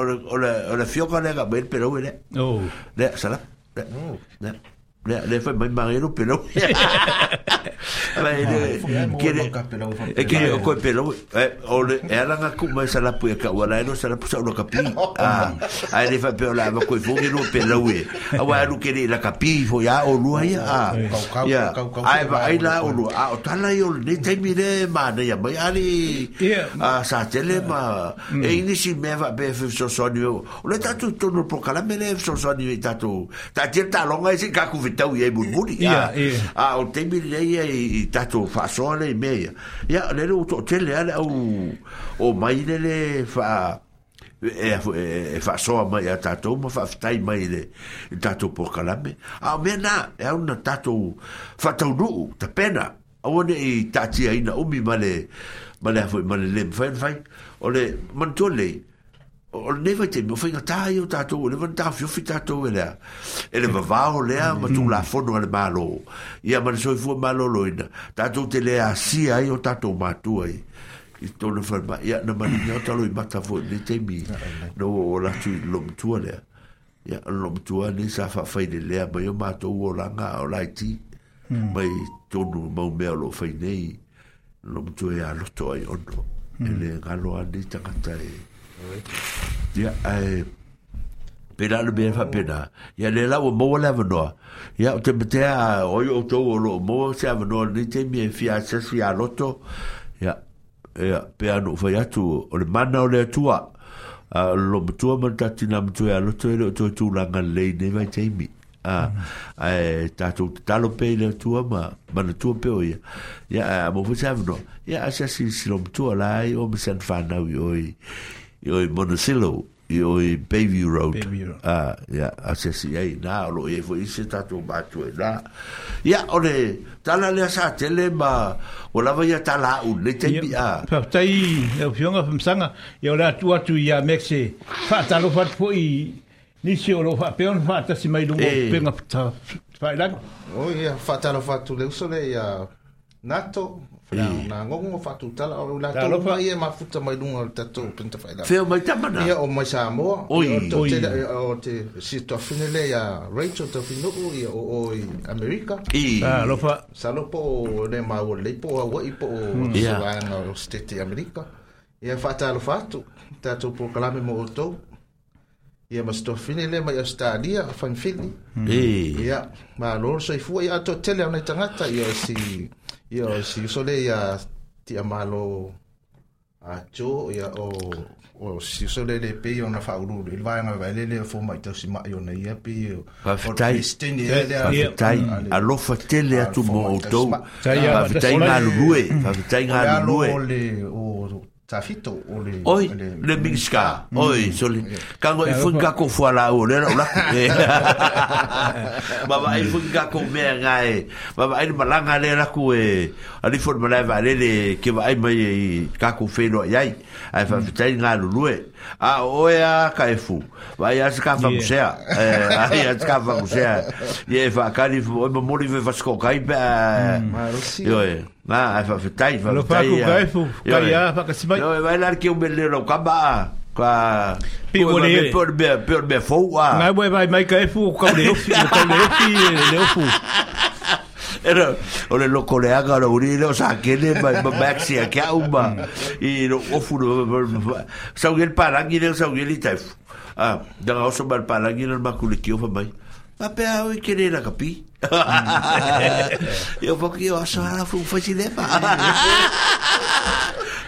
o o fioca le pero sala Vai de kere e kere o koe pelo e o le e ala nga ku mai sala pu e ka wala e no sala pu sa o kapi ah a ele fa pelo la koe fongi no pelo e a wa lu kere la kapi fo ya o lu ai a ya ai va ai la o lu a o tala yo ne te mire ma ne ya mai ali a sa tele ma e ini si me va be fe so so ni o le tatu to no pro kala me le so so ni tatu ta tirta longa si ka ku vitau ye bulbuli ya ah o te mire ye i tato whaasoa le meia. mea. Ia, lere o tō tele ale au o mai lere wha e e fa e so ma ya ma fa tai mai le tato por calame a mena e un tato fa tau no ta pena a one i tati ai na umi male male fo male le fai fai ole man to le o le nei vaitemi o faiga tai o tatou o le vana tafiofi tatou e lea e le vavao lea ma E a le malo ia ma le soifua si tatou te lē asia ai o tatou matua ai i tona falemai ia na maliga o talo i mata foi nei taimi na ua o latu i lomatua lea ia ona lomatua nei sa faafai lelea mai o matou olaga o laiti hmm. mai tonu maumea o loo fai nei lomatua ia e aloto ai ono hmm. e le galo a nei tagata e ya ai äh, pela le bien fa pena ya le la mo le vno ya te te a o yo to lo mo se vno ni te mi fi a se si a loto ya ya pe a no fa ya tu o ah, mm-hmm. eh, le mana o le tua a lo tu a mata ti na tu a loto e to tu la ngal le ne vai te mi a ai ta tu ta lo pe le tua ma ma le tua pe o ya ya mo fa se vno ya a se si si lo tu la ai o mi se fa na wi oi i Monticello i baby Bayview Road. Bayview Road. Ah, ya, a se si ai, nā, alo e fo isi tātou Il e nā. ole, lea o ia au, a. Pau e o e la atu i a Mexe, whātalo what po i, nisi o lo whapeon whātasi mai lungo, e. penga O ia, NATO, Iya. na ngongo fatuutala o latou mai e mafuta mai luga o le mm. tatou Iya faila feo mai tamana ia o mai samoa o te sitoafine le ia rachel tafinuu ia o o i amerika Iya ah, salopo o le maua po o aua'i po o suaaga o mm. stete amerika ia faatalofa atu tatou pokalame mo outou ia masitofine le mai australia faimfili ia malo soifua ia ato tele aonai tagata ia si ia si so le ya ti amalo a cho ya, o o si so le le pe ona fa uru le vai nga vai le le fo ma tau si mai na ia pe o fatai fatai a lo fatele atu mo o tou fatai nga lue lue o tafito o le oi le big ska oi mm. so le ka go i fun ka ko fua la o le la ma ba i fun ka ko me nga e ma ba i malanga le la ku e ali fun ma le va le ke va e i mai ka ko fe lo yai ai fa mm. fitai nga lu e a oe a caifu vai a ska fa musea ai a e fa musea e va kali o mo mori ve vas ko kai ba yo e na a fa fitai va fitai kai a fa kasi vai yo vai tá tá lar ke o belero kaba ka pigole por be por be fo a é. ngai vai mai kaefu ka le ofi ka le ofi le ofu era, ole lo koleanga o sea, que le va a que uma i o ofuru sa gel parangi le sa gel ah da oso mal parangi le fa mai Ape a oi Eu Yo, acho foi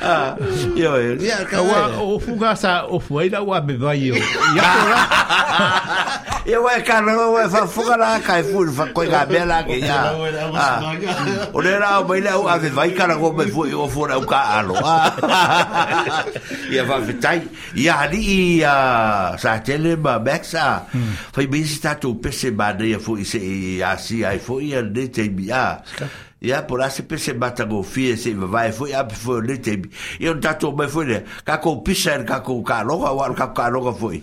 Ah, yo, ya, O fuga sa o yo, yo ia wa ka no wa fa fuga la ka fu fa ko ga be o le ra o baila e e e o ave ah, vai ka la go me fu ia fa ia ali ia sa ma bexa fa bi sta tu pese ba de fu se ai fu ia de te bia ia por ase pese batago fie se foi a foi le te e on tato me foi le kako pisar kako ka loga war kako ka loga foi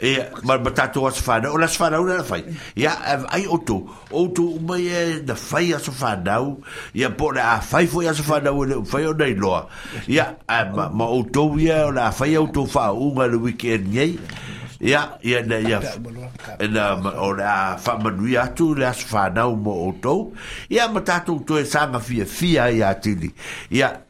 e mar mata to as fada ola sfada ola fai ya eh, ai oto oto uma ye da fai as fada u ya pora a fai foi as fada u fai o dai loa ya eh, ma ma oto ya ola fai oto fa u ma le weekend ye ya ya na ya na ola fa ma nu ya tu le as fada u mo oto ya mata to to e sanga fia fia ya tili ya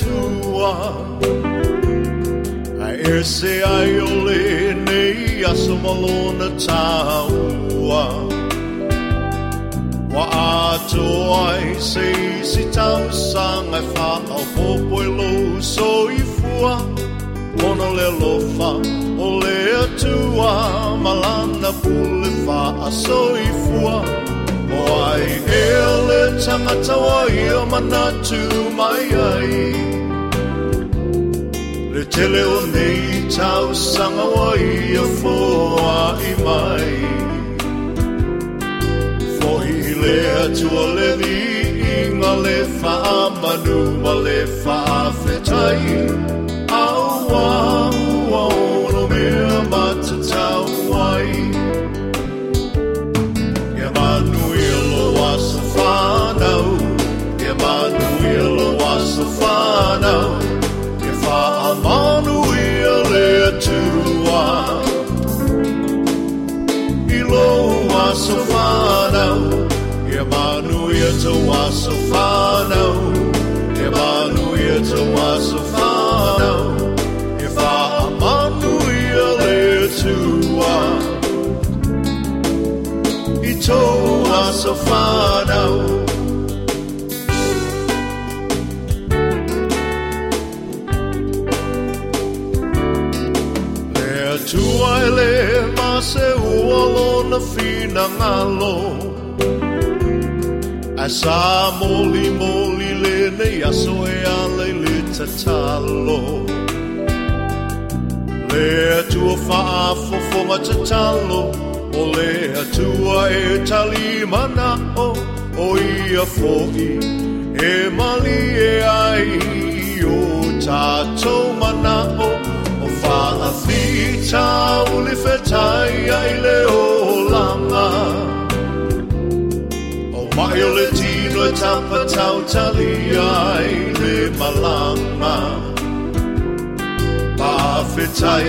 tua A er se ai o le nei a so malona taua Wa a toa i se isi tau sang ai wha au popo i e lo so i fua Ona le lofa o le atua malana pule wha a so i fua Wa a toa i se isi tau sang ai wha au popo i lo so i fua Why ele tangata ai o manatu mai ai Le tele o nei tau sanga wai a fōa i mai Fohi lea tua levi i ngā le wha manu ma le wha whetai Au wā ua ono mea ma te tau ai Stefano, if I am on wheel it to one. Below was Stefano, Emmanuel to was Stefano, Emmanuel to was if I am on wheel it to one. was ele ma se uolo na fina ngalo Asa moli moli le ne aso e ale le tatalo Le atua faa fofonga tatalo O le atua e talimana o O ia fogi e mali e ai O tatou o. והפיצה ולפתיה לעולמה. Omaio le tino e tapa tau talia i le malama. Pafetai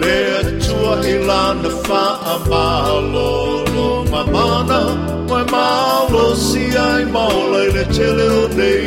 le atua i lana fa amalo no mamana. Mai malo si ai maola i le tele o nei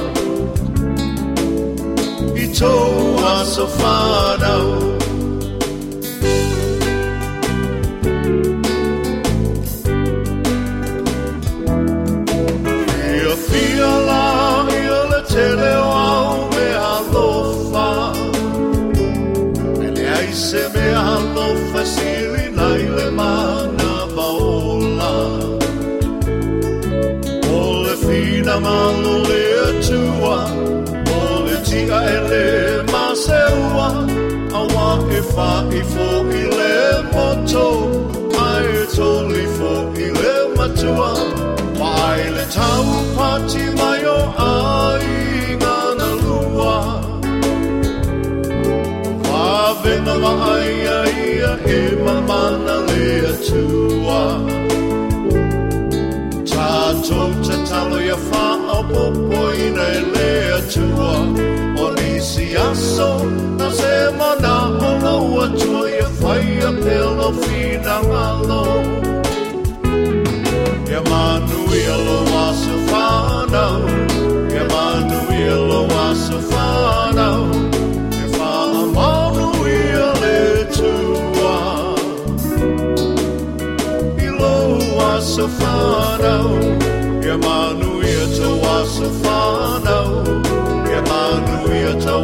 So far a to Pai e toli fo i le matua Pai le tau pati mai o ai ngana lua Wa vena wa ai ai a e mamana le atua Tato te talo ia wha a popo i nei le atua Tato Siaso na se mana o a choi a fai a pelo fina malo Emmanuel o oh, asafana Emmanuel o oh, asafana e fa Emmanuel e tua Ilo asafana Emmanuel to oh, asafana tou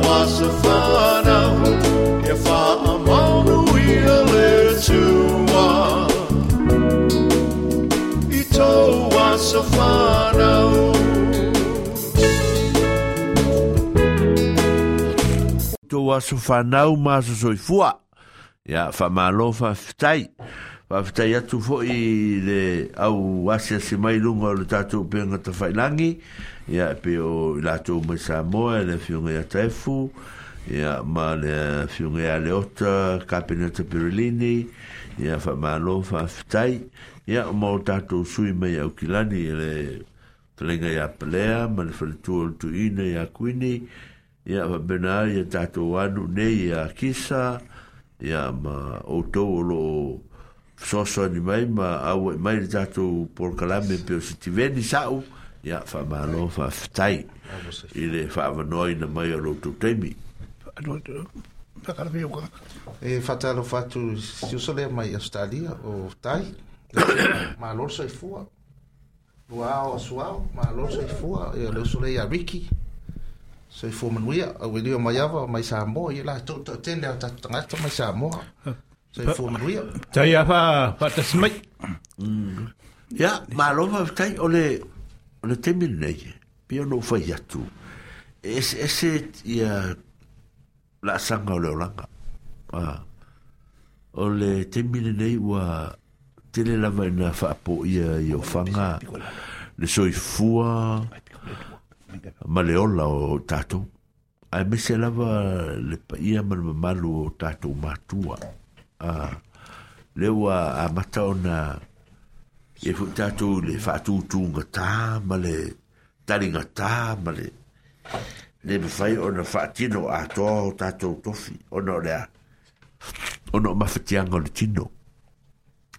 aso whanau maso soifua. Ia, whamalo whaftai. Whaftai atu fo i le au asia si mai lunga o le tātou penga ta whailangi. Ia, ia pe o latou mai fiongaya e le fiunga ia taifu ia ma le ya ia leota kapeneta perulini ia fa malo fa fitai ia ma o tatou sui mai au kilani e le talenga ia pelea ma le tuina ia kuini ya fa bena ia e tatou anu ia kisa ia ma o tou o loo soso ni mai ma au mai le tatou porkalame pe o sau ia faamālo faafetai i le faavanoa ina mai o loutou taimi fakalafeuga e faatalofa atu siuso lea mai australia o tai mālolo soifua luao asuao mālolo soifua e le uso lei a riki soifua manuia auelio mai ava mai samoa ia latou taʻatele ao tatou tagata mai samoa soifua manuia tai a faatasmai ia mm. mālolo faafetai o le o le temi lenei pia ou fai atu e ese ia laasaga o le olaga o le temi lenei ua tele lava ina faapo i ofaga le soifua ma le ola o tatou ae mese lava le paia ma le mamalu o tatou matua a ah, le ua amata ona Ia fu tatu le whaatutu ngā tā ma le tari ngā tā ma le le mawhai o na whaatino a toa o tātou tofi o no lea o no mawhatianga o le tino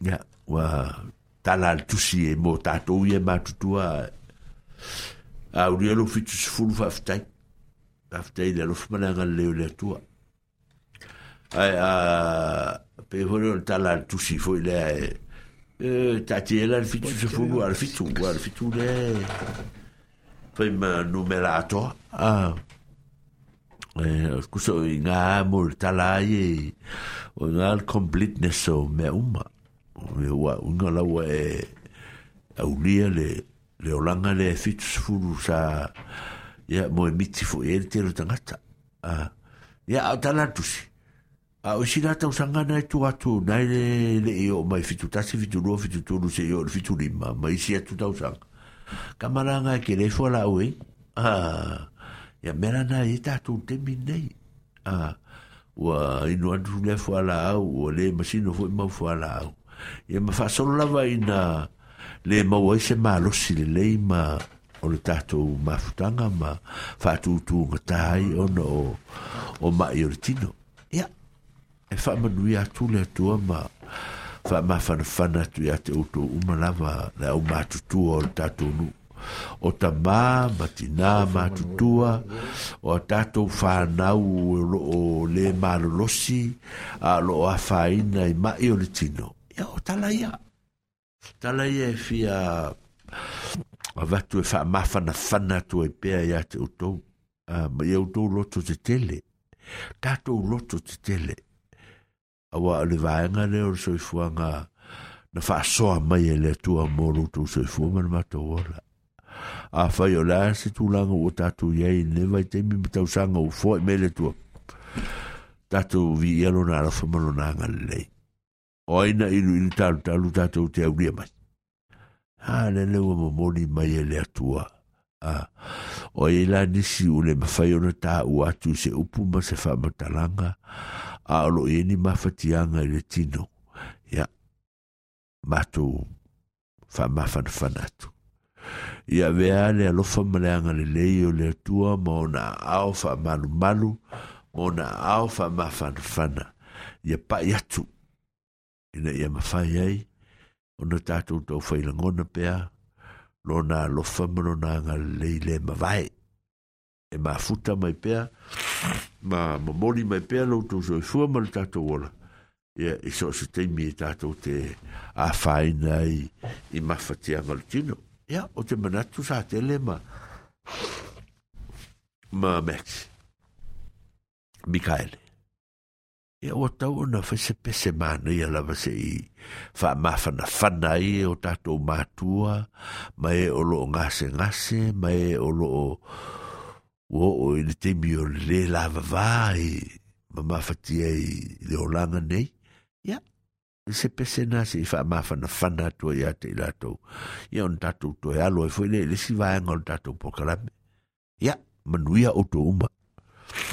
ia wa tala tu tusi e mō tātou ia mātutua a uria lo fitu sifuru whaftai whaftai le alofi mananga leo le atua ai a pe hore o tala le tusi fo i lea e Eh, tatiela il fitu se fulu al fitu al fitu le prima numerato ah eh scuso inga mol talaye un al completeness o me uma me wa un la wa le le olanga le fitu se fulu sa ya mo miti fu el tero tangata ah ya talatusi a o sila tau sangana e tu atu nai le le e o mai fitu tasi fitu rua fitu tulu se e o fitu lima mai si atu tau sang kamaranga e kere fua la ue a ya mera na e tatu te minei a wa inu atu le fua la au o le masino fua ima fua la au ia ma faasolo lava ina le mauai se malosi lelei ma o le tatou mafutaga ma faatūtūgatā ai ona o o maʻi o le tino ia e fa ma nui atu le atu ma fa ma fa na fa tu ya te uto uma lava na o ma tu tu o ta nu o ta ma ma ti ma tu tu o ta fa na e o le ma lo lo a lo a fa ina i ma i le tino ya o talaya la ya e fi a e a vatu e fa ma fa na fa tu e pea ya te uto ma i o to lo to te tele ta to te tele awa ale vaenga le o soi fua nga na faa soa mai e le tua moro tu soi fua man mato ola. A fai o lea se tu langa o tatu iei ne vai te mi mitau sanga o fua me le tua. Tatu vi ielo na ala fumano na anga le lei. O aina inu ili talu talu tatu te au lia mai. Ha le le ua mamoni mai e le tua. A o e la nisi ule mafai o na ta u atu se upu ma se fa matalanga. Ha a alo e ni mawhatianga i le tino. Ia, mātou whamawhan whanatu. Ia vea le alofa maleanga le lei o le atua ma ona ao whamalu malu, ma ona ao whamawhan whana. Ia pa iatu. Ina ia mawhai ai, ona tātou tau whailangona pēa, lona alofa malona ngā lei le mawai. e ma futa mai pea ma ma moli mai pea lo tu so fu mal ta to wala e e so se e te mi ta to te a fai nei i ma fati a valtino e o te mana tu sa te le ma ma met mikael e o ta o na fa se pe se ma nei ala va se i fa ma fa na fa nei o ta to ma tua ma e o lo ngase ngase ma e o lo o Ua o ele te mi o le la vavai. Ma mawhatia i le o langa nei. Ia. Se pese nā se i wha mawhana whana atua i ate i lātou. Ia on tātou to e alo e fwoi le si vāenga on tātou pokarame. Ia. Manuia o tō uma. Ia.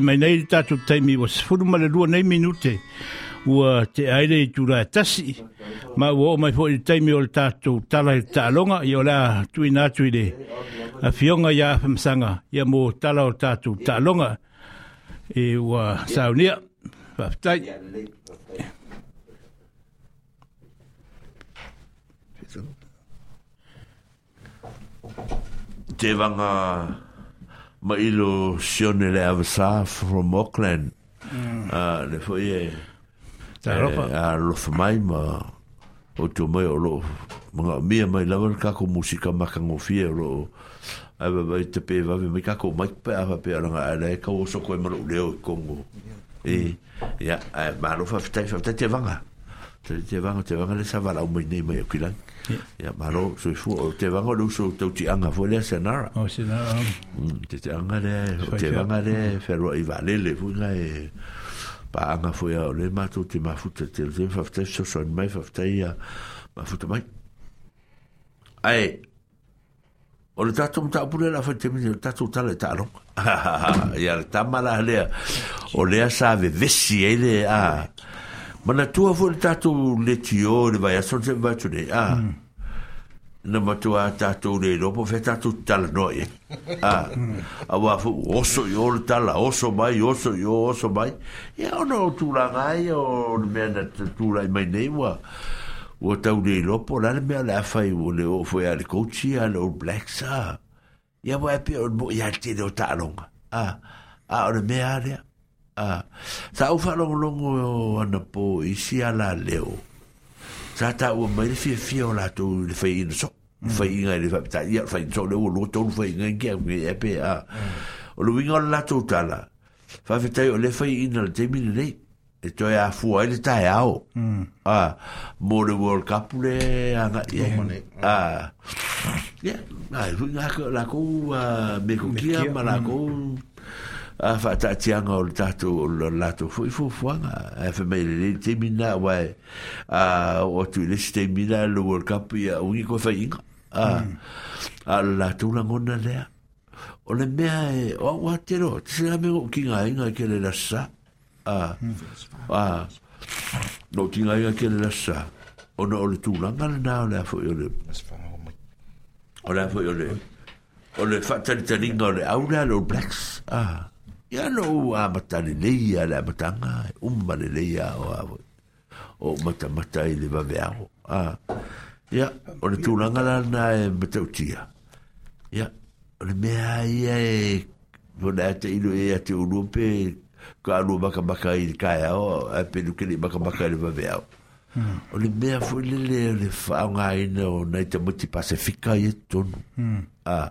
whae mai nei tātou taimi wa sifuru mara rua nei minute ua te aere i tūra tasi ma ua o mai fōi taimi o le tātou tala i tālonga i o la tui nātu i le a fionga i a whamsanga i a mō tala o tātou tālonga e ua saunia whaftai Te wanga ma ilo sione le avasa from Auckland. Mm. Uh, le foi e... Ta ropa. Eh, a lo mai ma... O tu mai o lo... Mga mia mai lawa le kako musika ma kango fie o lo... Ai ba vai te pe va vi mai kako mai pe a pe ala ga le ka o so ko mo le o kongo. E ya ma lo fa fa te fa te vanga. Te te vanga te vanga le sa va la o mai nei mai o kilang ya maro so fu te va ngolo so te ti anga fo le senara o senara mm, te te anga le te va anga le ferro i vale le fu na e pa anga fo ya le ma tu te ma fu te te zen fa te so son mai fa te ya ma fu te mai ai o le tatu mta pule la fa te mi le tatu ta le talo ya le tamala le o le sa ve vesi ele a Mana tua fu le tātou le tio le vai ason se vai tune. Ah. Mm. Na matua tātou le ropo fe tātou tala noe. Ah. Mm. A wafu oso i ora tala, oso mai, oso i oso mai. Ia e ono tūra ngai o le mea na tūra i mai nei wa. Ua tau le ropo la le mea le awhai o le o fwe a le kouchi a le All Blacks. Ah. Ia wa epi o le mo i ate le o tālonga. Ah. Ah, o le mea lea. a sa o fa lo longo ana po isi ala leo sa ta o mai le fia fia o la tu le fai ina so fai inga le fai ta ia in so le o lo to fai in kia me e pe a o lo winga la to tala fa fitai o le fai ina le temine nei e toi a fua ele tae ao a mo le World Cup le anga ia a ia ai winga la ko me ko kia ma la ko a ah, fa ta tianga o tatu o lato fu fu fuanga e fa me le eh, te mina wa a ah, o tu le te mina lo world cup ya un ko fa inga ah, hmm. a a la tu la ngona le o le mea e o wa te ro se la me o kinga inga ke le la sa a hmm. a no kinga inga ke le la sa o no le tu la ngana na le fo yo le o le fo yo le o le fa tali tali ngore au le blacks ah. Ya no ua matalelei a le amataga e uma malelei ao ao o matamata i le vaveago a ia o le tulaga lana e matautia ia o le mea ia e ona a e teilo ea te e ulua pe kalua makamaka i le kaeao ae pelukele makamaka i le vaveao o le mea foi lele le faaogāina o nai tamati pasifika ia e tonu hmm. a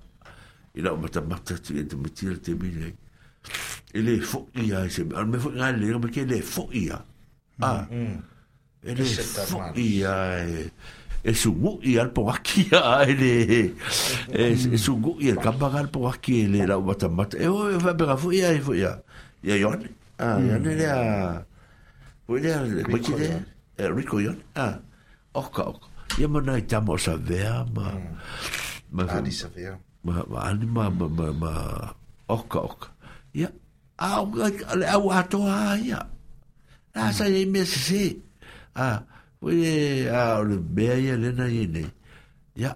Il a un matin e te matira te mine e il ia se al me foki ngā lera me ke le il ia a e le il ia e il est a e le il sungu a al kambaga al powaki e le lau matamata e o e vabera foki ia e foki ia ia a ione le a il a il Rico il a oka oka ia mana a tamo sa vea ma ma di sa vea ma ma ani ma ma ma ma oka oka ya au like au ato a ya na sa ye mes se a we a le be ya le na ye ne ya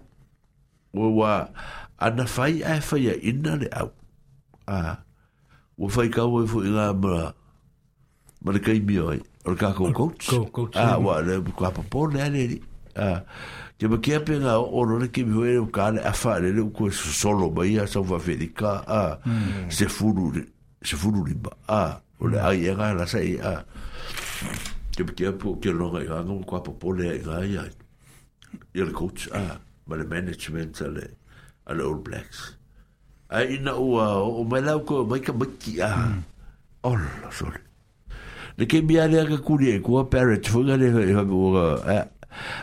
o wa ana fai a fai ina le au a o fai ka o fu ina ma ma le kai mi oi o ka ko coach a wa le ko pa por le a Te maki a penga orona ki miho o ukane a whaarele u koe solo mai a sau wawherika a se furu se furu lima a o le ai ega la sai a te maki a po ke longa i hanga kua popole a inga i ai i le coach a ma le management a le a le All Blacks a ina ua o mai lau koe mai ka maki a hmm. ola sole le ke miare a ka kuri e kua parrot funga le ha ha ha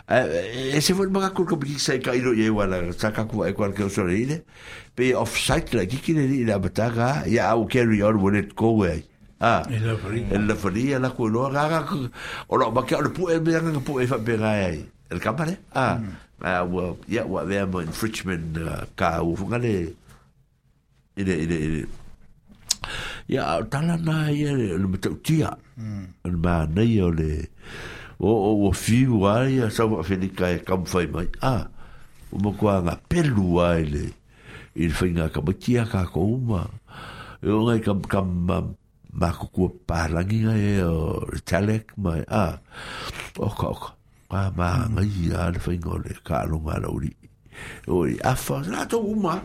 e se foi mga kul kopi sai ka ilo ye wala sa ka ku ai kwalke usore ile pe offside la kiki le ile bataga ya au carry on when it go away ah el la fria la ku lo ga o lo ba ke le pu e be ga pu e fa be ga ai el kamare ah wa ya wa ve mo infringement ka u ngale ile ile ile ya tala na ye le mtu tia ma nei ole o o fiu ai a sa wa fele kai kam fai mai a o mo kwa nga pelu ai le il fai nga ka bakia ka ko ma e o ngai kam kam ma um, ko ko palangi nga e o talek mai a o ka o ka ma nga i a le fai ngole ka lo ma lo ri e o i a fa na to uma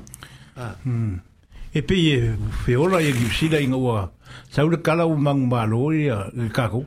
e pe e fe ora e gipsida inga wa sa ur kala u mang malo ia ka ko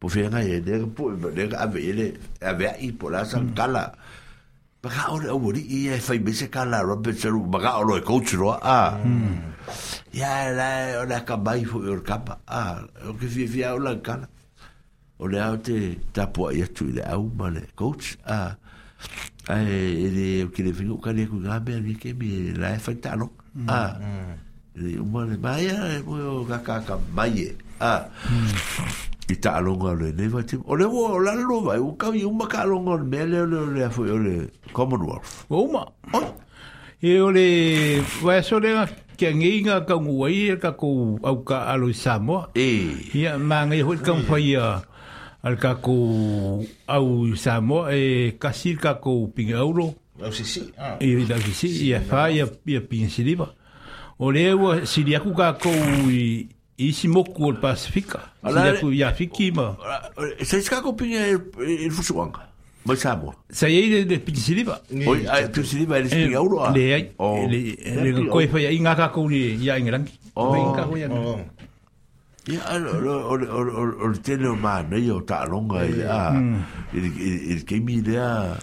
po fia ngai e dega po dega ave ele ave i po la san mm. kala baka ole o wuri i e fai bese kala robert seru baka ole e coach roa a mm. ya la o la ka bai fu ur e kapa a o ke fia fia o la kala o le au te tapu a iatu i le au ma le coach a a e le o ke le fingu ka le ku ngabe a vike mi la e fai talo a e le umane maia e mo yo kaka ka maie a a mm. i ta alonga le nei vai tim ole wo o lalo vai o ka un maka alonga o mele ole le afu ole commonwealth o ma e ole vai so le ke nginga ka ngui e ka ko au ka alo samo e ia ma ngai ho ka faia al kakou ko au samo e kasi ka ko pinga euro si si e la si ia fa ia ia pinga siliva ole wa siliaku ka i いしもこるパシフィカ。Ya fikima. Sa iska ko pinya el fusuanga. Mas sabo. Sa yei de pitisiliva. Oi, eh, a pitisiliva el espinga uro. Le ai. Oh. Le ko fa ya inga ka ko ni ya o Inga ko ya. Ya o o o o tele man, yo ta longa ya. Il il que mi da.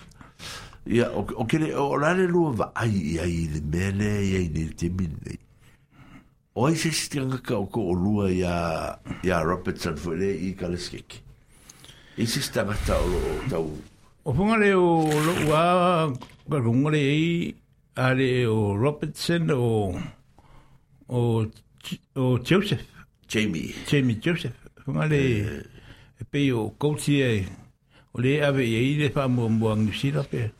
Ya o que o la mm. le luva ai ai de mele ya ni temine. oi se si tianga ka o ko o lua ya, ya Robertson fwere i Kaleskeke. I se si tanga ta o lo o tau. O punga le o lo ua, kwa punga le i, a le o Robertson o, o, o Joseph. Jamie. Jamie Joseph. Punga le, eh. e pe o kouti e, o le ave i e i le wha mua mua ngusira pe. Yeah.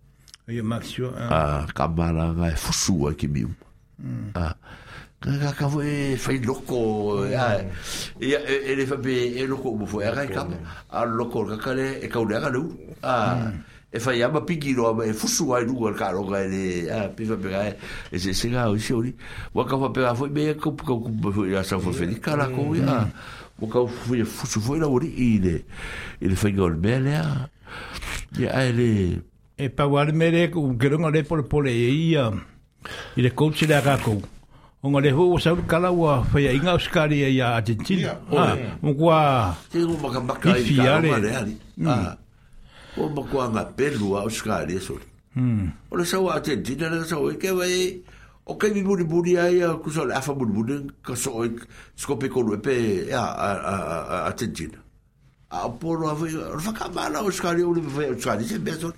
Ah, kamaranga e é fusua ki miu. Hum. Ah, ka ka e fai loko ya ya ele fa be e loko mo fo era ka a loko ka kale e ka ule ah e fa ya ba pigi lo e fusu ai lu ka lo ga ele a pe fa be e se se ga o se ori wa ka fa pe fo be ko ko ko ya sa fo fe ni kala ko ya o ka fo fusu fo la ori ile ele foi gol bele ya ya ele ah, é, é, e pa wale me re ku gero nga re pole e i a i re kouti le a kakou o le hua sauru kala ua whaia inga uskari e i a Argentina o kua te ngu maka maka i ka mm. o mare ari mm. o ma kua nga pelu a uskari e sori o le sau a Argentina le sau e kewa e o kei mi muri muri a i a le afa muri muri ka so e skopi kolu e pe e a Argentina a poro a whaia o le whakamala uskari o le whaia uskari se mea sori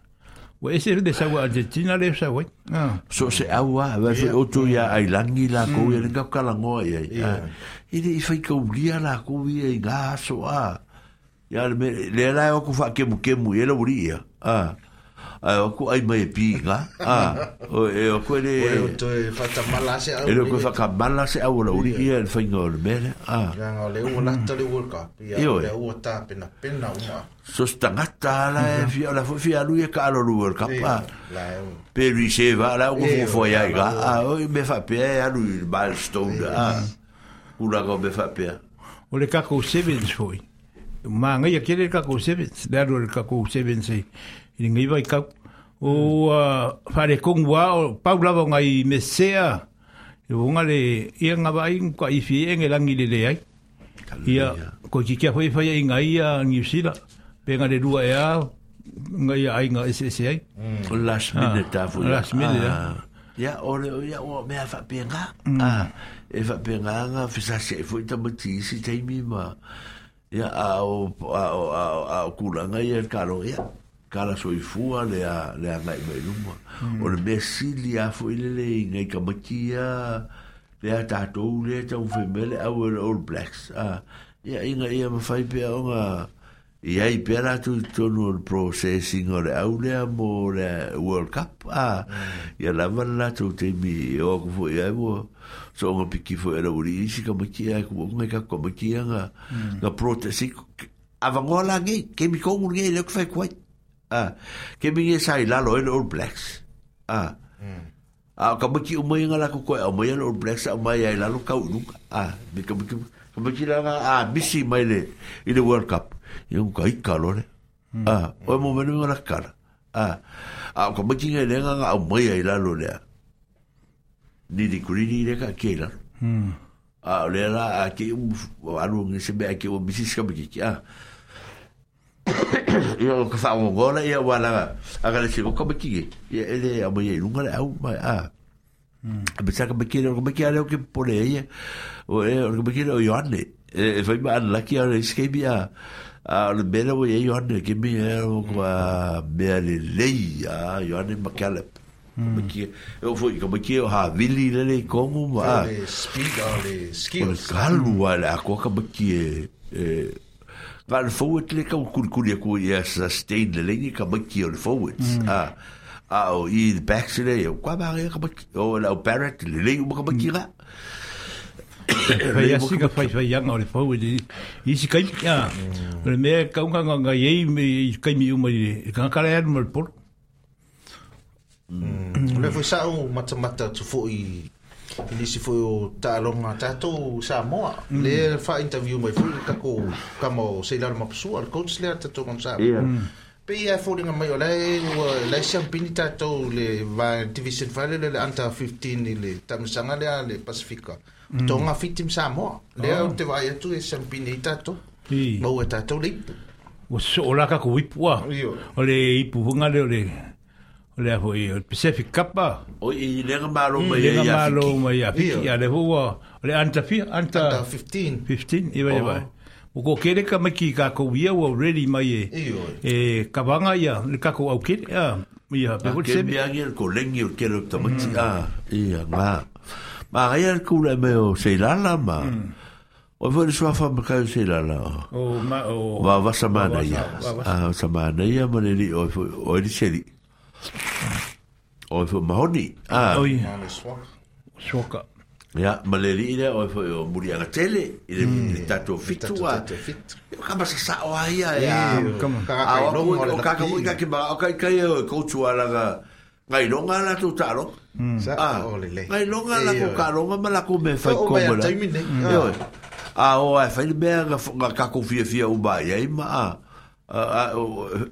Ese de Sawa Argentina le Sawa. Ah. So se awa va fe otu ya ailangi la ko ya nga kalango ya. Ile ifa ka ulia la ko ya nga so a. Ya le le la ko fa ke mu ke mu ya lo ulia. Ah. a o ku ai mai e pinga a ah, o e o ku e le o to e fata mala se au e lo ku faka e mala se au lo ri ia fa ngol mele a ah. nga le u la to le world cup ia le u ta pena pena uma so stangata ah. la e fia la fia lu e ka lo world cup a pe lui se va la u fu fo ia ga a o me fa pe a lu il milestone a u la go me fa pe o le kako sevens foi ma ngai kere kako sevens le ro le i ngai vai kau o fare uh, kong wa o pau lava ngai me sea e wonga le ia nga vai ko i fi enge langi le ai ia ko ki kia foi foi ngai ia ngi sila pe nga le rua ia e ngai ai nga ese ese ai o last minute ta foi last minute ia o le ia o me fa pe nga mm. ah e fa pe nga nga fisa e mati si taimi ma ia a o a o a o kulanga ia kalo ia kala soifua lea lea ngai mai luma hmm. o le mea sili a foʻi de ngai kamakia lea tatou lea au le blacks a ia iga ia mafai pea oga ia i pea latou i tonu o le processing o le au lea world cup a hmm. ia lava le latou taimi e oaku foʻi ai ua so oga piki foʻi e laualii isi kamakia e ngai hmm. ga ga protesiko avagoa lagei kemikogu Ah. Ke mi ye sai la lo All Blacks. Ah. Ah ka mo ki umoi ngala la ko ko umoi All Blacks a mai ai la lo ka lu. Ah, mi ka ki ka mo ki la ah misi mai le i le World Cup. I un ka i ka lo le. Ah, o mo me nga la ka. Ah. Ah ka mo ki nga le nga umoi ai la lo le. Ni di kuri ni le ka ke la. Hmm. Ah, le la a ki u alu ngi se be a ki u bisi ka mo ki ah. ia o ka whaongola ia wala a gala si oka maki ia ele a mo ia ilunga le au mai a a besa ka maki o ka maki a leo ke pole ia o e o ka maki o Ioane e fai ma anlaki a le skebi a a le mele o ia Ioane ke mi e o ka mea le lei a Ioane maki a le Maki, eu fui como que eu havili lele como a speed on the skills. O galu ala a coca maki e Varfowet le kau kurkuria ku ia sustain le lengi ka maki o le forward. Ah, ah, o i le backs le, o kwa mare ka maki, o la o Barrett le lengi o ka maki ra. Hmm. Fai asi ka fai fai anga o le forward. I si kai, ah, hmm. le mea kaunga nganga iei me i kai mi uma i ka kare anu mal polo. Hmm. Le fai sao mata mata tu fo i nisi foi o tālonga tātou Samoa mm. le fa interview mai fulu kako kama o seilara mapasua le coach lea tato kon Samoa yeah. mm. pe ia fōringa mai o lai ua lai siampini tātou le va division vale le anta 15 le tamasanga lea le Pasifika mm. tonga fitim Samoa lea oh. te vai atu e siampini tātou mau e tātou le ipu so o laka ko ipu a o ipu hunga le o le a hoi o Pacific Kappa. O i lenga maro mai mm, e i a fiki. mai a fiki, a le hoa. o le anta fia, anta... 15. 15, iwa iwa. O ko kere ka maki i kako wia wa ready mai e. E kawanga ia, le kako au kere, ia. Ia, pe hoi sebi. Kere miangi ko lengi o kere o tamati, a. Ia, ngā. Ma ai ar kūra me o Seilala, ma. O vo le swafa me kai se la O ma o va va samana ya. Ah samana ya mo le o o le se o e fwy mahoni. Ah. Oi. Swaka. Ia, ma le li ina o e fwy o muri anga tele, i le hmm. tato fitu a. Ia, kama sa sa o aia. Ia, kama. A o o kaka mui ka kima, o kai kai o e koutu a la ga, ngai longa la tu ta rong. Hmm. Sa, ah, o le le. Ngai longa la ko ka longa, ma la ko me fai kongo la. O hmm. A o e fwy ni mea ga kako fia fia u ba, ia ima a.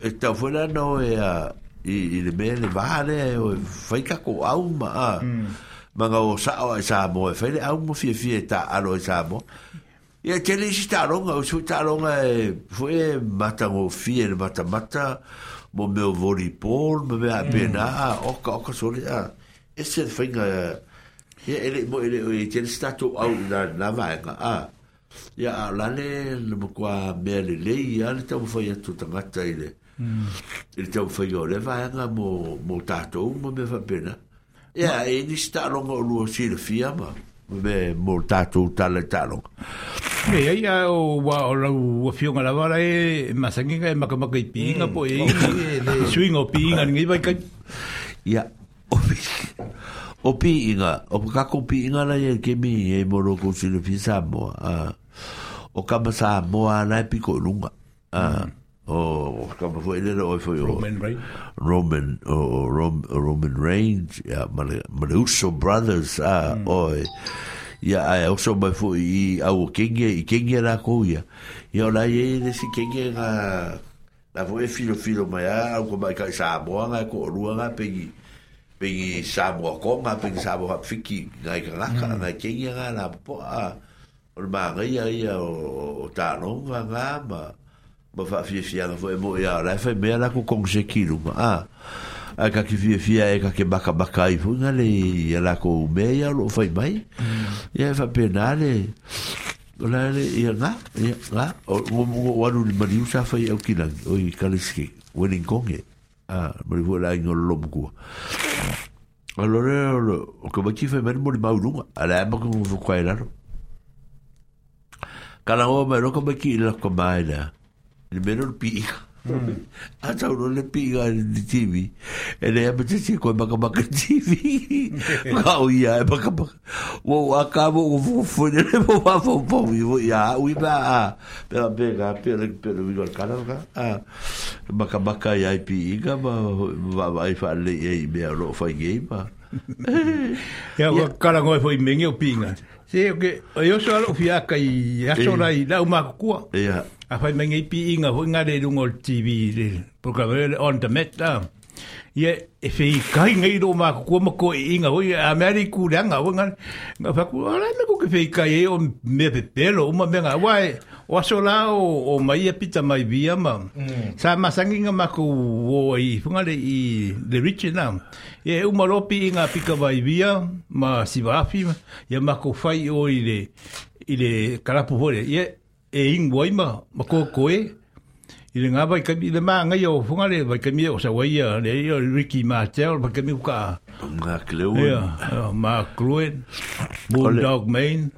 E tau fwela no e a, i i le me le vale o fai ka ko au ma a mm. ma nga o sa o e sa mo e fai le au mo fie fie ta alo e sa mo e te le si ta ronga o su ta ronga e fue mata ngo fie le mata mata mo me o voli pol me me a mm. pena a oka oka soli a e se le fai nga e e le mo e le e te le stato au na na vai nga a ya lane le mo kwa me le le i ane ta mo fai atu tangata i le e Mm. Ele tem um feio, ele vai lá mo mo tato, uma me vai pena. É, ele está longa o luo sir fiama. Me mo tato tal e tal. E aí o o o fio na vara e mas ninguém vai macama que pinga mm. po e de swing o pinga ninguém vai cai. Ya. O pinga, o ka ko pinga na ye que mi e mo ro con sir fiama. Ah. O ka sa mo ana e pico lunga. Ah. Mm. Oh, kama foi lera o foi Roman Reigns. Roman o oh, oh, Rom, Roman Reigns ya male male Uso brothers a mm. oi. Ya ai also mai foi i au kenge i kenge la ko ya. Ya la ye de si kenge ga la foi filo filo mai a au ko mai ka sa bo nga ko rua nga pe pe sa bo ko nga pe sa bo fiki ga ga ga ga kenge ga la po a. Ol ma ga ya ya o ta no ga ma. ma fa fia fia la foi mo ya e la e foi me la ko kong se kilu ma a ah. a ka ki fia fia e ka ke baka baka i fo ngale ya la ko me ya lo foi mai ya mm. e fa penale la le ya nga ya nga o mo wa lu ma liu sa foi au kilang o i kaliski weling konge a mo lu la ngol lo ko Allora, o que vai que foi mesmo de Bauru, ela é porque eu vou com ela. Kala o mero ko baki ila ko baila. le mero pi a tau le pi ga TV tivi e le ama te te koe maka maka tivi ka ia e maka maka wo a ka mo é o fo fo ne le mo wa fo fo i wo ia ui ba a pera pera pera pera vi gol a maka maka ia i pi ga ma va va i fa le e i me ro fa ge ma ya o kala ngoi fo i mengi o pinga se o ke o yo so alo fia i aso rai la uma kua ya yeah. a fai me ngai pi inga hui ngare rungo TV le programma on the met la ye e fei kai ngai ro ma ko ma ko inga hui a me ari ku ranga hui ma fa ku ala me ko fei kai e o me pe pelo o ma me nga wai o aso la o o mai e pita mai via ma mm. sa ma sangi nga ma ku wo i funga le i le richi na ye u ma ropi inga pika mai via ma si wafi ya ma ku fai o i le i le kalapu ye e ingo ai ma ma ko ko e i nga vai ka i le ma nga yo funga le vai ka mi o sa wai le yo Ricky Martel vai ka mi ka nga kleu ya ma kluen bulldog main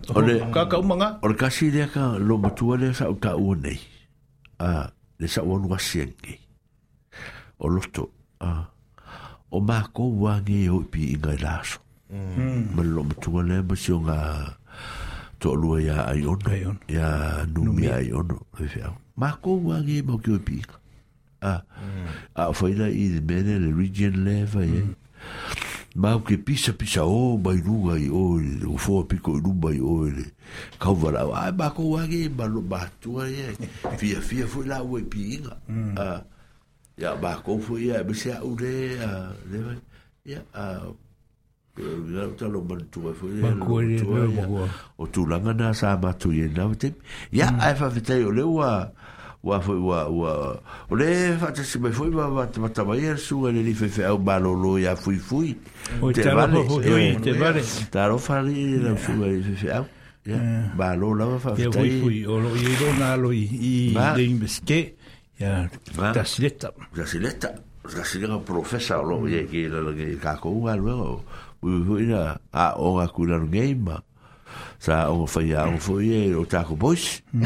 ka ka manga or ka si dia ka lo matua le sa uta u nei a le sa won wasien ki o loto a o ma ko wa nge yo pi inga laso ma lo matua le ma si nga to lua ia ai ono ia numi ai ono e ma ko wangi mo ki pi ah, mm. a a faina i de le region leva ye mm. ma ke pisa pisa o mai lunga i o le o fo piko i lumba i o le kau wala a ma ko wangi ma lo ma tua ye fia fia fo la ue pi mm. a ah, ya ma ko fo ia me se a ure a lewa ia a Ia talo mantua fo ia. Mantua ia. O tūlanga nā sā matu ia nā wate. Ia, ai whawhitai o leo a... Wa foi wa wa o le fata se mai foi wa wa te mata mai er su ele li fefe au balolo ya fui fui te vale te taro fari la su ele fefe au ya balolo fa fai fui fui o lo i i de inveske ya ta sileta ta sileta lo ye ke la ke ka ko ui a e, o a kuna no ngei sa o fa ya o fo o taco ko bois ya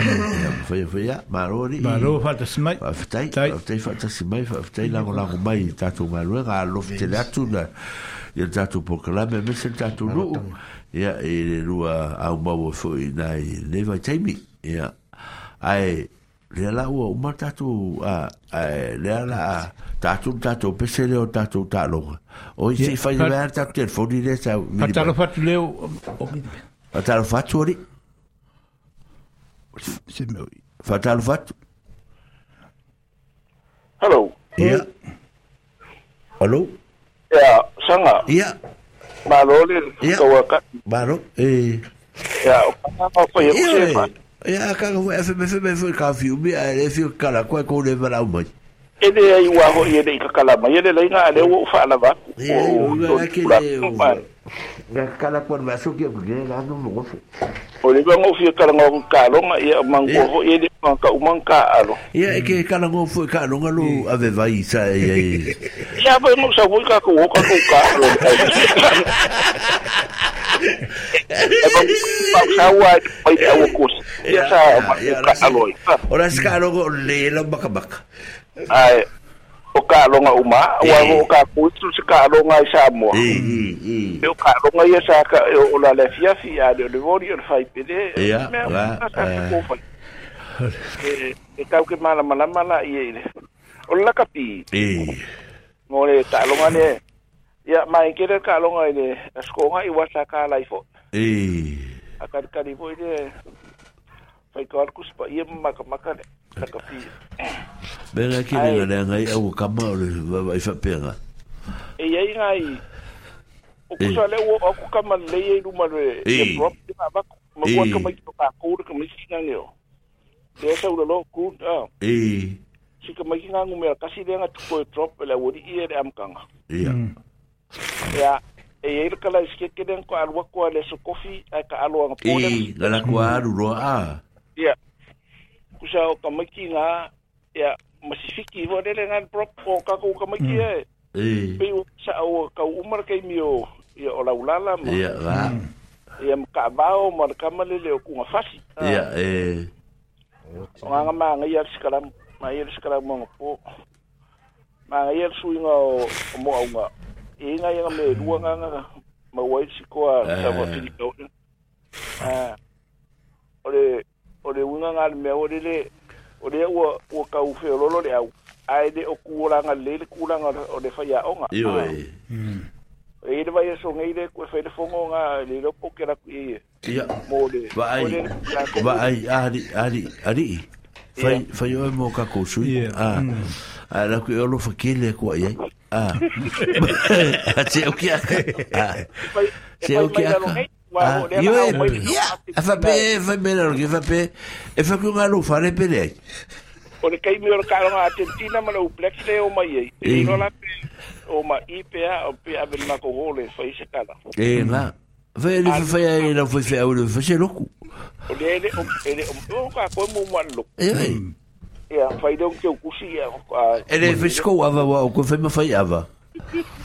marori fa ya fa ya ma ro ri ma ro fa ta smai fa ta ta fa smai fa la la mai ta to lo fte la tu na ya ta to po kala me me se ta to lu e rua a o foi o fo ina le mi ya ai le la o ma tatu a le la tatu tatu pese le o tatu talo o se fai ver tatu telefoni le sa mi talo fatu le o talo fatu ri se me fatalo fatu hello yeah hello yeah sanga yeah Malo le, yeah. Malo, eh. Ya, o kana ko ye ia ka ko e me me foi ka fi mi a le fi kala ko ko le bara mo e de ai wa ho ye de ka kala ma ye de le nga le wo fa la ba o o o Cada conversa que eu ganhei lá no novo. Olha, eu não vi aquela nova carona e é mangovo e ele manca, o manca alo. E é que aquela nova foi carona no avevai, isso aí. Já foi, não sabia que a coca com o carro. Né? É é Ora, tá? esse cara, lê, baka baka. Ai, ah, o ka longa uma eh. wa o ka kutu se ka longa isa mo e eh, eh, o ka longa ia sa ka o la le fia fia de le vori o fai pede me e e ka ke mala mala mala ia ile o la kapi e mo le ta longa ne ia mai ke le ka longa ile skonga i wa sa ka laifo e akar kari boide fai ka alku spa ia maka maka na ka pi bela ki le le ngai au kama fa penga e ia ngai o ku sale o aku kama le ia lu ma le e prop ki ma ba ma ku ka mai ka ku ka mai ki ngai le sa u lo ku e si ka mai ki ngai me ka si le ngai prop ia le kanga ia ia e ia le kala iske ke den ko alwa ko le so kofi ka alwa ngapole i la ko alu a Ya. Kusau kamaki nga ya masifiki vo dele nga prop ko kako kamaki hmm. e. Eh. Pe sa o hmm. ka umar kai mio ya ola ulala ma. Ya va. Ya ka bao mar kamale le ku ngafasi. Ya ah. eh. Nga ma nga ya sikalam ma ya sikalam mo po. Ma nga ya suinga o mo e nga. Inga ya me duanga hmm. nga ma wai sikoa sa wa filikau. Ah. Ole o le uga mea ua lele o lea ua ua kau feololo le au ae le o kuolaga lelei le kulaga o le faiaʻoga ioe e le vai so le ko fa le fongo le lo ke la ku e mo le vai vai ari fai fai o mo ka ko a a la ku lo fa ke ai a se ke a se ke a Ah, io e fa pe fa bene lo che fa pe e fa che una lufa le pele ai o le kai miro ka nga tentina ma lo black le o mai eh. e no la pe o ma i o pe a be e e, ma ko hole fa i se kala e na fa le fa fa e la fa fa o le fa se loku o le e, le o le o ka ko mo mo lo e e fa i don ke o kusi e le fa sko ava wa o ko fa ma fa ava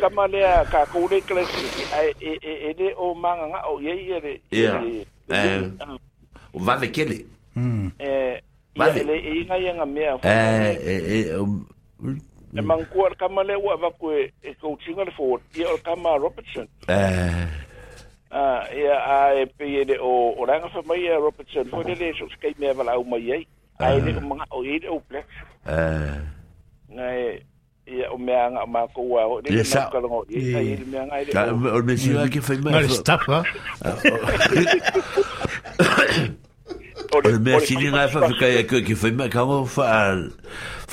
kama lea ka kore klesi hmm. e le o manga nga o yei ere. Ia. O vave kele. Vave. Ia le e inga yenga mea. E e e. E mangkua le kama lea ua vaku e, e kouchinga le fowot. Ia o kama Robertson. E. Ia a e pei ele o ranga whamai a Robertson. Foi le le so skai mea vala au mai yei. Ai le ah. o manga o yei le o plek. E. Nga e. ia o mea nga ma ko wa o de na ka ngo i ai le mea nga ile o me si ke fai mai ngare stafa o le mea si nga fa ka ke fai mai ka ngo fa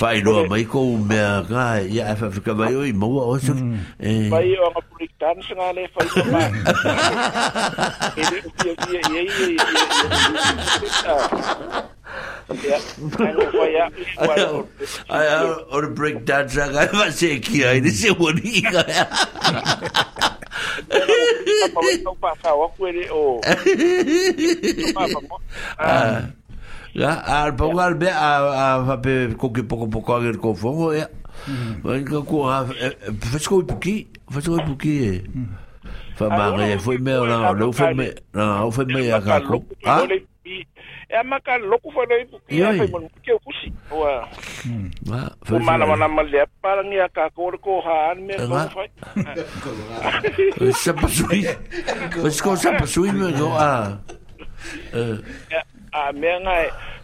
Fai no mai ko me ga ya fa fa ka mai oi mo o so eh mai o ma puri tan se nga le fa ma e di ti I or a break dad's I have a say ki ai this is what he got. Ah. arpa be a pe ko ki poko poko ger ko fongo ya vai ka ko faz ko puki faz ko puki fa mare foi me na lo foi me na o foi me ya ka ko ah e maka loko fa lei puki ya foi mon puki kusi wa ma foi mala mala male para ngia ka ko ko ha an me ko foi sa pasui mas ko sa pasui me ko ah a me nga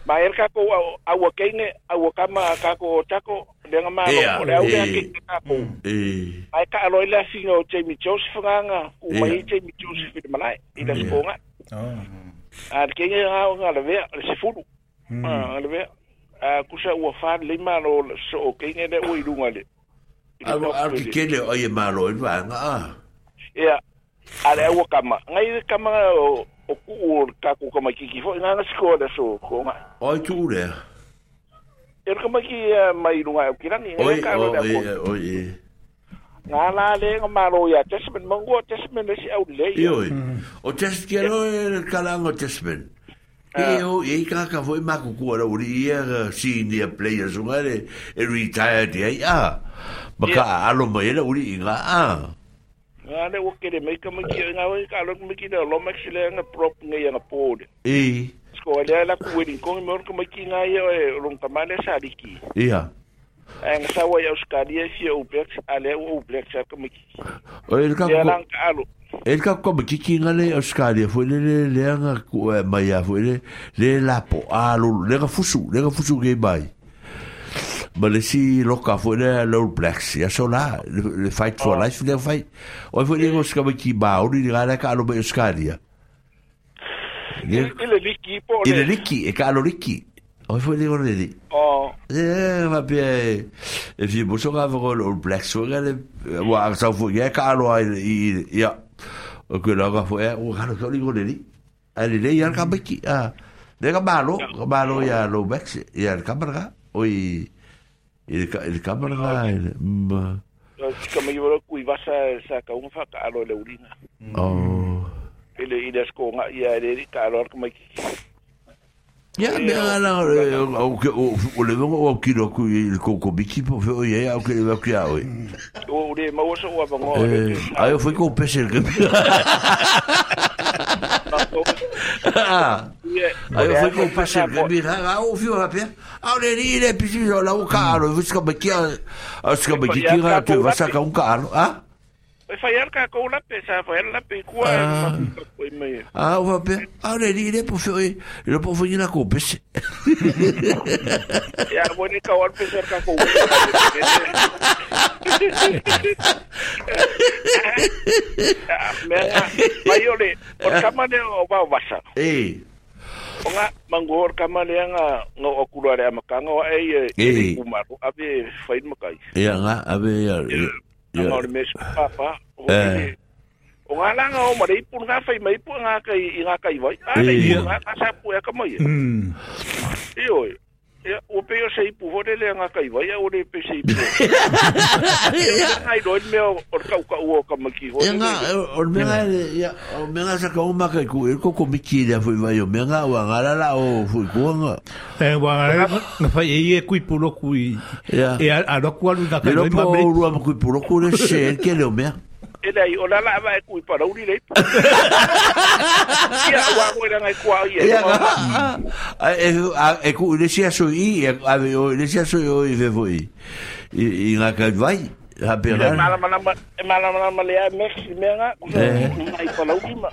ma er ka ko a wa ke ne a wa ka ma ka ko ta ko de nga ma ko le au ke ka ko e ai ka lo la sino Jamie Joseph nga nga u mai Jamie Joseph de malai i da ko nga a ke nga nga le ve le se fulu a le ve a kusa ua fa lima lo so o ke nga de u i lunga le a a ke le o ye ma lo i va nga a ya ale au ka ma ngai ka ma o o ku o taku ka mai kiki fo nga ngasi da so ko ma ai tu re e ka mai ki mai runga o kirani e ka ro da ko oi oi nga la le nga maro ya testament mango testament si au le oi o test ki ro e kalango testament E o e ka ka foi ma ku ora uri e si ni players ngare e retired ai a baka alo mai uri inga ah nga le o kere mai ka mai nga o ka lo mai ki na lo mai ki nga prop nga ya nga e sko le la ku wedi ko mo ko mai ki nga ye o lo ka male sa diki ia ang sa wa ya skadi e si o blex ale o blex ka mai ki o el ka ko el ka ko mai ki nga le o skadi fo le le nga ku e, mai ya fo le le la po a lo le ka fusu le ka fusu ge mai ma le si loka fo le low blacks ya so la le fight for life le fight o fo le goska ba ki ba o ni gara ka lo be skadia ile liki po ile liki e ka lo liki o fo le gore di o e va pe e vi bo so ga vo lo blacks o le wa sa fo ya ka lo i ya o ke la ga fo e o ga lo so li gore di ali le ya ka ba ki a le ka ba lo ka ba lo ya lo blacks ya ka ba ga o El, el cámara, el... yo mm, me llevó kuivasa el sacaunfa a lo un Oh. Y le urina con ella, el erika, a lo me Ya, me ana o o o le vou ao kilo ku il coco bichi po feo ye ao que le vou que O le mau so o Aí eu fui com o peixe que. Aí eu fui com o peixe que o fio rapé. Ao le ri le pichi lá o carro, visca baquia. Acho que baquia que vai sacar um carro, ah? e fai al ka ko la pesa fai al la pe kua e ah wa pe ah le di le po le ya bo ka wal pesa ka ko mai ole por kamane o ba wasa eh Onga mangor kamale nga nga okulare amakanga wa e eh, e eh. kumaru abe fain makai. Ya nga abe ya. Eh, ya mau di mes papa o eh. ngala nga o mari pun nga fai mai pun nga kai nga kai vai ah ya nga sa pu ya e kamai e. mm iyo E, o pe yo sei pu vole le nga vai o le pe sei pu ya ai do me o ka ka o ka maki ho ya nga o me nga ya o me nga sa o ma ku e ko ko ki le foi vai o me nga o nga la o foi ku nga eh, e wa na fa ye ye ku i lo ku e a lo ku lu da ka lo ma ku pu lo ku le che ke le o me ele ai ona la va ku pa uri le ia wa mo era ngai ku ai ia e ku le sia so i a le sia so i ve voi i nga ka vai ha pera mala mala mala mala mala ya mex me nga ai pa uri ma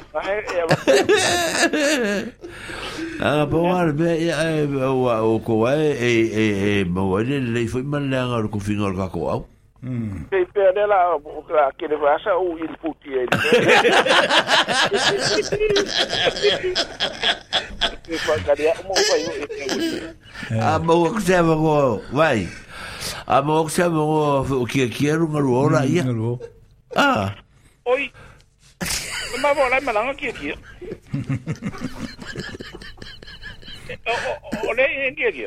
a po ar be o ko ai e e mo le le foi mal nga ko finor ka a au Mm. Se perde la, la que le vas a huir putier. A mo que se mo vai. A mo que se mo o que é uma hora ia. Ah. Oi. Mas malanga lá, mas não aqui aqui. Olha aqui aqui.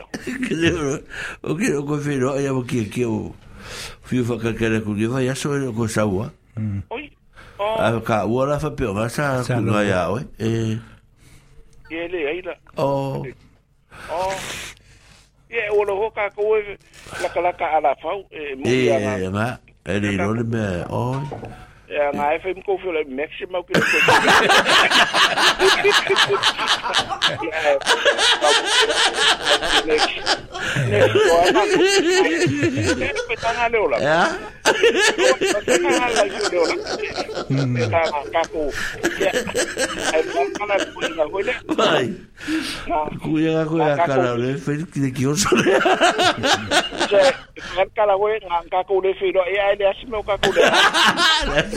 O que eu confiro, é o que que eu fiu fa ka kere ku giva ya so e ko sa wa mm oi a ka wa la fa pe wa sa ku ga ya oi e ye le ai la oh oh ye o lo ka ko e, e, la ka la ka ala fa e mo ya ma e le ro le me oi Ya nga efe mko fyo le meksi mwa kile kwa kwa kwa kwa kwa kwa kwa kwa kwa kwa kwa kwa kwa Yeah.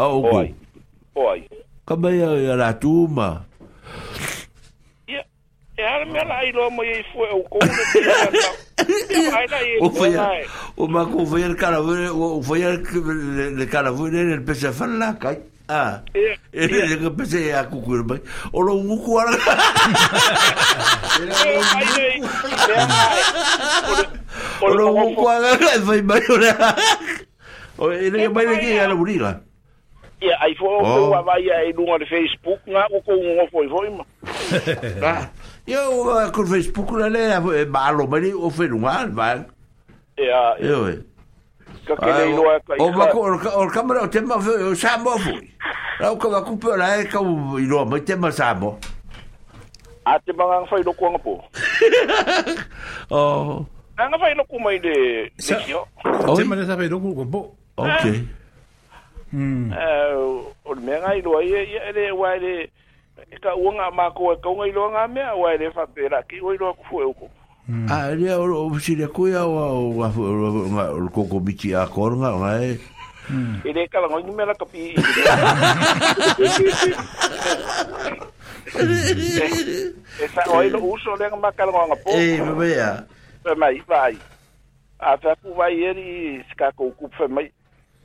Oh, okay. Oi. Oi. Kamai au i ala tū ma. E ara me ala ai loa mo i fue au kouna e O fai a, o mako o fai a le karavuere, o fai a le karavuere le pese a whanla, kai. Ah. Yeah, e yeah. e ke pese a kuku re mai. O lo muku ara. E o lo muku ara e vai mai ora. O e le e mai le ki ara buriga. Yeah. ia ai fo o wa vai ai no on facebook nga o ko ngo foi foi ma eu ko facebook la le eh, ba lo mari o fe lunga va ya eu ka ke le ah, lo ka o ba ko o kamera o te o sa mo foi la o ka ba ku pe la ka o lo ma te ma a te mga fai lo ko po oh nga fai no ko mai de Sa, te mana sa fai lo ko po okay Hmm. Eh, o le mea ngai loa i e le wai le e ka uanga a mako e kaunga i loa ngā mea a wai le whapera ki oi loa kufu hmm. ah, e uko a le a o si le koe a wa o wafu o le koko biti a koronga o ngai hmm. e le kala ngai ngumela ka pi e sa oi lo uso le ngamba kala ngonga po e eh, me vea pe mai vai a fa ku vai eri ska ko ku pe mai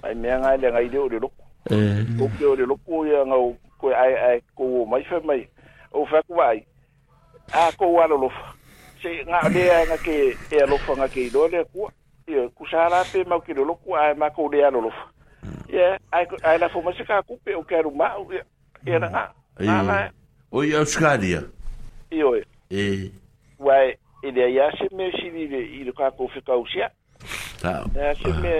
ai mea ngai le ngai reo re loko. Eh. O keo re loko ia ngau koe ai ai kou mai fai mai. O fai kua ai. A kou ala lofa. Se ngā lea ngā ke e alofa ngā ke ilo lea kua. Ia kusara pe mau ke re loko ai mā kou lea ala lofa. Ia ai la fuma se kā kupe o kēru mau ia. Ia e na ngā. Ia. O i Auskaria. Ia oi. Eh. Wai. E ia ia se me si vive i le kā kou fika usia. Ia se me...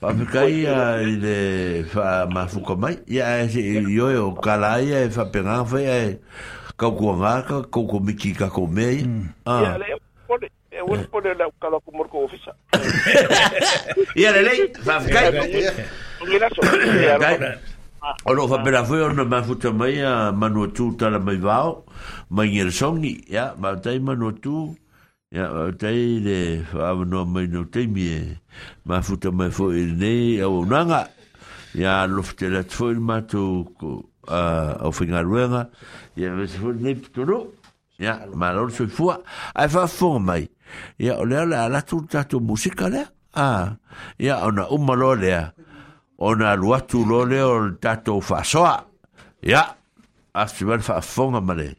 Papikai ia i le wha mafuka mai, ia e se ioe o kalai e wha penga whai e kau kua ngāka, kau kua miki ka kau mei. Mm. Ah. Ia le pone, e wana pone la kala ku morko ofisa. Ia le lei, papikai. Ngira so. Ah. Ono wha pera whai ona mafuta mai a manua tū tala mai vao, mai ngere songi, ia, mātai manua tū. Ia, ia o tei le whaava noa mai no teimi e mafuta mai fo i nei au nanga ia lofte la tfo i mato au whingaruenga ia vese fo nei pitono ia ma lor soi fua ai wha fonga mai ia o lea la alatu tato musika lea a ia ona umalo lea ona luatu lo lea o tato whasoa ia astu wale wha fonga ma lea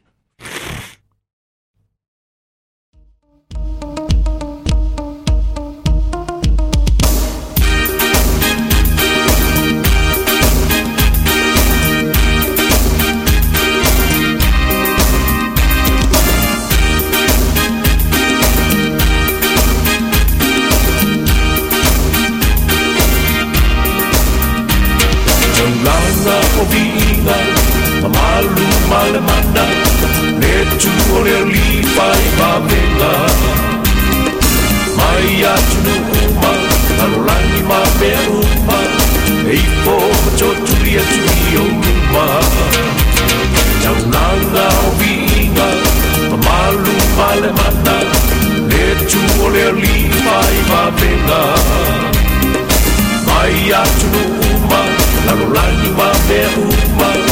malu malam mandang Netu oleh lipai mabela Maya tunu uma Harulangi mabe uma Eipo choturia tuio uma Taunanga ovinga Pamalu malam mandang Netu oleh lipai mabela Maya tunu uma Harulangi mabe uma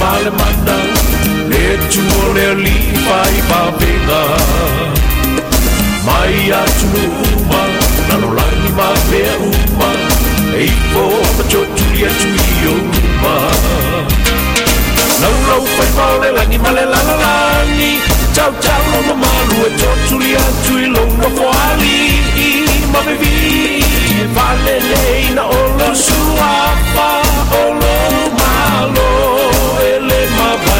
Malamanda mandang Etu ole lipa i papega Mai atunu uma Nanolangi ma pea ma Eiko ama pa atu i uma Lau lau fai male langi male lalalangi Chau chau lo mamalu e chotuli atu i longa foali Ma bevi Vale leina olo suapa olo ma ¡Gracias! el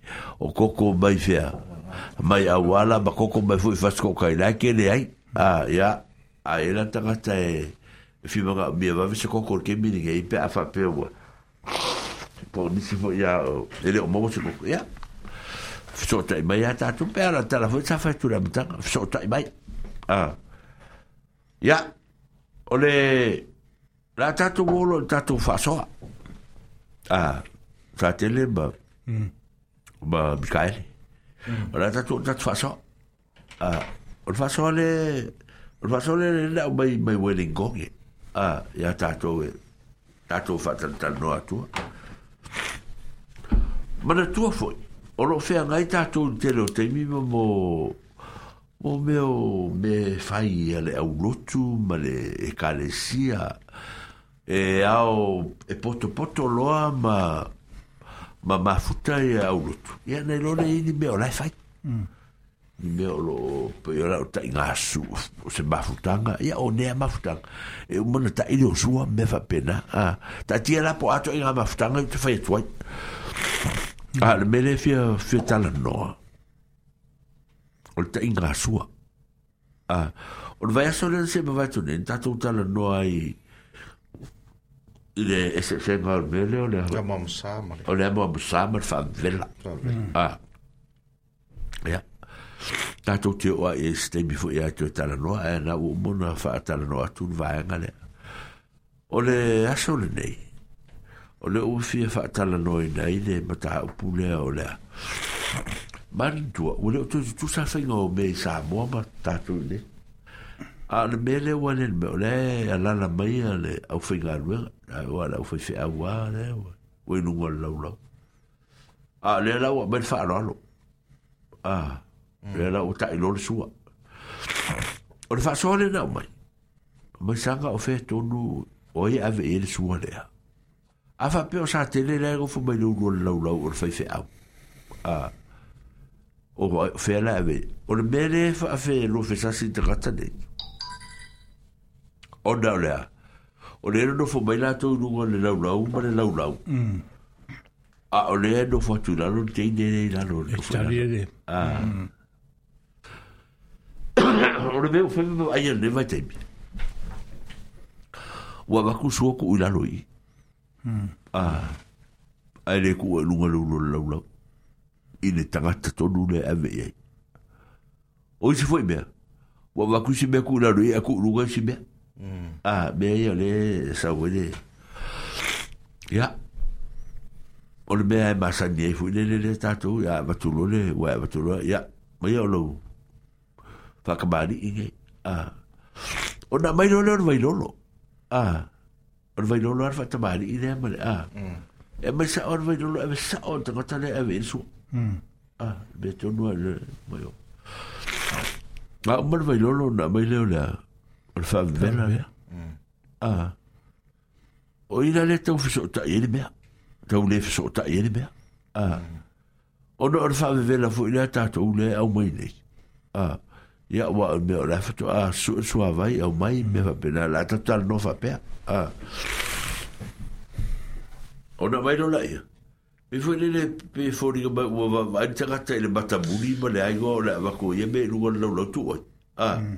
o koko mai fea. Mai awala, ma koko mai fui fasko kai lai ke le ai. A, ya, a e la tangata e, e fima ka mia wawe se koko ke mini ke ipe a fa pe ua. Po nisi fo ya, e le o mongo se koko, ya. Fisota i mai a tatu pe ala tala fo e sa fai tura mitanga, fisota i mai. A, ya, o le, la tatu wolo, tatu fa soa. A, fratele ma, mm ba bikael mm. ora ta tu ta faso a ol faso le ol faso le la bai bai wele goge a ya ta to e, ta to fa ta ta no atu ma na tu fo ol fe a ngai ta tu te lo te mi mo o meu me fai ale au lotu ma le e kalesia e ao e poto poto loa ma ma ma ma futa e au lutu. Ia nei lore i ni meo lai fai. Mm. Ni meo lo, pe ora o tai ngā su, o se ma futanga, ia o nea ma futanga. E umana ta ili o sua, me fa pena. Ta tia la po ato i ngā ma futanga, te fai tuai. Mm. A le mele fia, fia tala noa. O le tai ngā sua. O le vai aso le se me vai tunen, tatou tala noa i... E le ese se ngal vele o le ha mam sama o le mam sama fa vela ah ya ta to te o e ste mi fo ya to tala no e à, na o mona fa tala no atu va ngale o le aso le nei o le o fi fa tala no i nei le mata o pule o le man tu o le to tu sa fa ngo me sa mo ma ta to nei a le mele wa le me le ala la mai le au fe galwe wa la au fe fe awa le wa lu ngol la lo a le la wa bel fa lo lo a le la o ta lo sua o le fa so le na mai mai sanga o fe tonu o ia ave ele sua le a fa pe o sa tele le go fu mai lu ngol la lo o fe fe au a o fe la ave o le mele fa fe lo fe sa si te gata nei ona o lea o lea no nofo mai latou luga le laulau ma le laulau a o lea nofo atu lalo le teinelei lalo le o le mea ufefe vaaia le vai taimi ua vakusua kuʻu i lalo i a ae lē kuʻu e luga leulo le laulau i le tagata tonu le avei ai o isi foʻi mea ua vakusi mea kuʻu lalo i a kuʻu luga isi mea mm. ah be le sa wo ya ol be ba sa ni fu le le le tatu ya ba tu lo le wa ba ya ba yo lo fa ka ba di ah o na mai lo lo vai lo lo ah ol vai lo lo fa ta ba di ide ma le ah mm. e ma sa ol vai lo lo e sa ol ta ta le e ve su mm. ah be tu no le ma yo Ah, mar vai lolo na mai leo lea. الفاف بما بها اه وإلا لا تو في سوق تأيير بها تو لي في سوق تأيير بها اه ono or fa ve la fu ila ta to le au mai nei ah ya wa me la fa to a su su vai au mai me va pena la ta tal no fa pe ah ona vai lo la ia e fu le le pe fu ri ba wa va ta ta le bata buli ba le ai go la va ko ye be lu lo lo tu ah mm.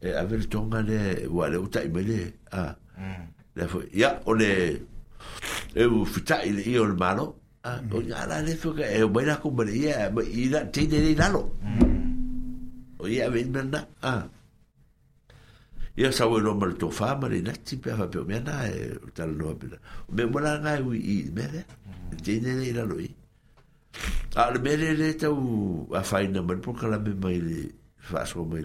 e ave le tonga le wa le utai mele a le fo ia o le e u fita i io le malo a o ia la le fo ka e o baila ko ia ma i la ah, te le le lalo o ia ve mena a ah, ia sa o no mal to fa ma le nati pe fa pe me e tal no pe me mo la u i mele te le le lalo i a le le tau a faina man mai le fa so mai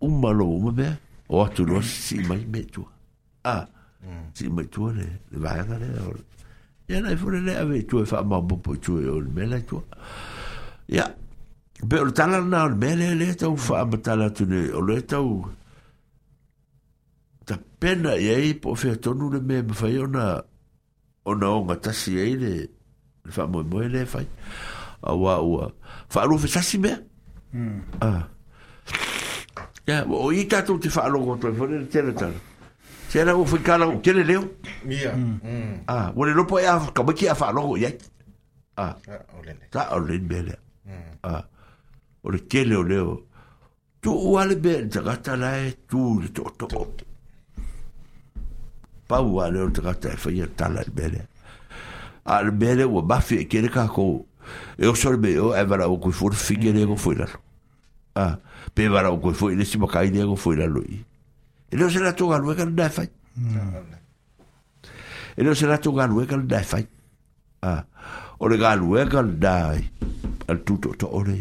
umalo uma be o atu no si mai me tu ah mm. si mai tu le le vai na le o ya na fu le ave tu e fa ma bo po tu e o me la tu ya be o tanga na o me le le tu fa ma ta la tu ne o le tu ta pena e ai po fe to nu le me me fa yo na o na o ma ta si e le fa mo mo le fa a wa wa fa lu fe sa si be mm. ah ia o i tatou te faalogo to foi le tele tala seala ua faikala o tele leo ia mm. mm. a ah, ua le lopo e a kamaiki a faalogo i ai a ah. taʻoleni mea lea a ah, o le tele o leo tuua le mea le tagata lae tu le toʻotoʻo paua leo le tagata e faia tala le mea lea a le mea lea ua mafi e kele kakou e oso le mea o e valaua koe fulafiga lea go foi lalo ah. pe wara ko foi le sima kai de ko foi la lui e lo se la tonga lui kan dai fai e lo se la tonga lui kan dai fai ah o le galu e kan dai al tutto to ore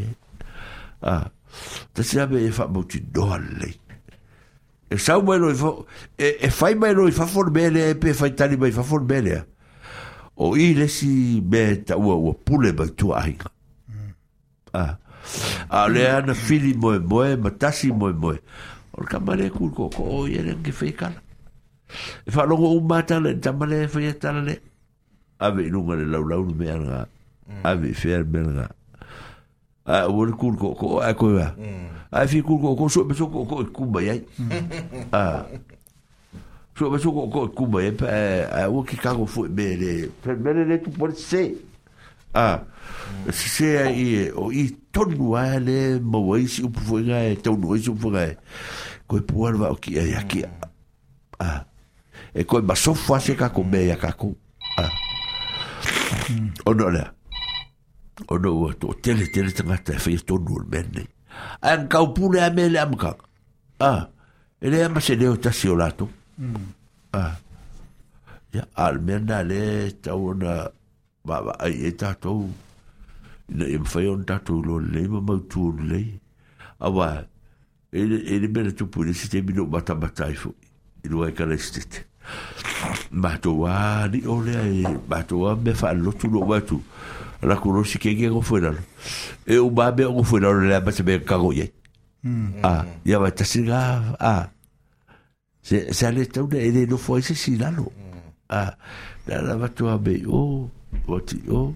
ah te se ave fa mo ti dolle e sau mai lo fa e fai mai lo fa for e pe fai tali mai fa for bene o i le si beta o o pule ba tua ai ah a le fili moe moe matasi moe moe e e e o ka mare kur ko ko ke fe fa un mata le tamale fe ave le la ave fer belga a o ko ko a a fi kur ko ko be ya a so a o be le le tu por se a se ai o tonu a le mauai upu fuenga e tonu waisi upu fuenga e koe pua lwa o kia kia e koe masofu ase kako mea ya kako a ono lea ono ua to tele e whaia e tonu ol mene a ang kaupule a mele amkang a e lea mase tasi o lato a ya al mena le tau ona wa ai e tatou ina e mawhai on tātou lo lei ma mautu on lei. Awa, ele, ele mena tupu ele si te mino mata matai fo. Inu ai kala istete. Mātoa ni ole ai, mātoa me wha lotu no watu. Ala kuno si kenge ngo fuenalo. E o mame ngo fuenalo mata me kago iei. Ah, ia vai tasinga, ah. Se, ale tauna ele no foi se sinalo. Ah, la la matua me, oh, wati, oh.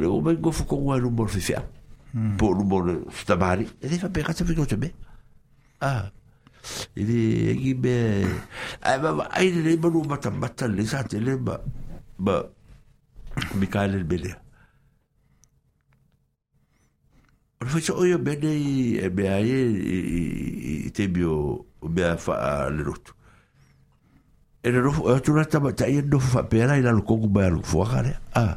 o le o mai go fuko wa lumo le fefea po lumo tamari e le fapega te fiko te me ah e le egi me ai ma ai le manu mata mata le sa te le ma ma Mikael el Belea Ona whaisa oia bene i mea i te mio mea wha le rotu. E le rofu, e atuna tama, ta ia nofu wha pēra i lalo kongu mai alu fuaka rea. Ah.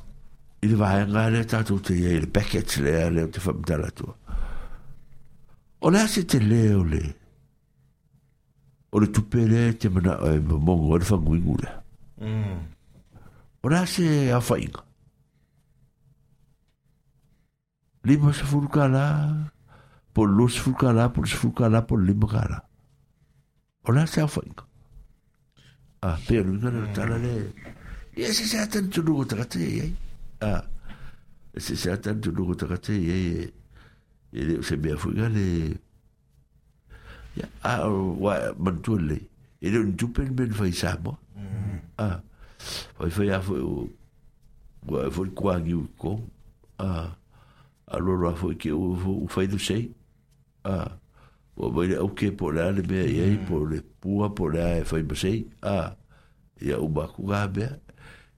Il va le tatu te ia le package le le te On tu O le te le. O le tupere te mana o e On o le On a O le On a se on po los furukala, po pour furukala, po On kala. O le On a whainga. Ah, pero ngana tala le. Ia c'est se atan tunu o takate iai. Ah, c'est nous de l'Urutarate. C'est bien fugal. Ah, euh, mm-hmm. ah, ouais, Il est une mais il fait ça, moi. Ah, il fait a il faut il Ah, alors, il faut qui Ah, ouais, ben, ok pour qui bien, mm-hmm. pour le pour Ah, il y a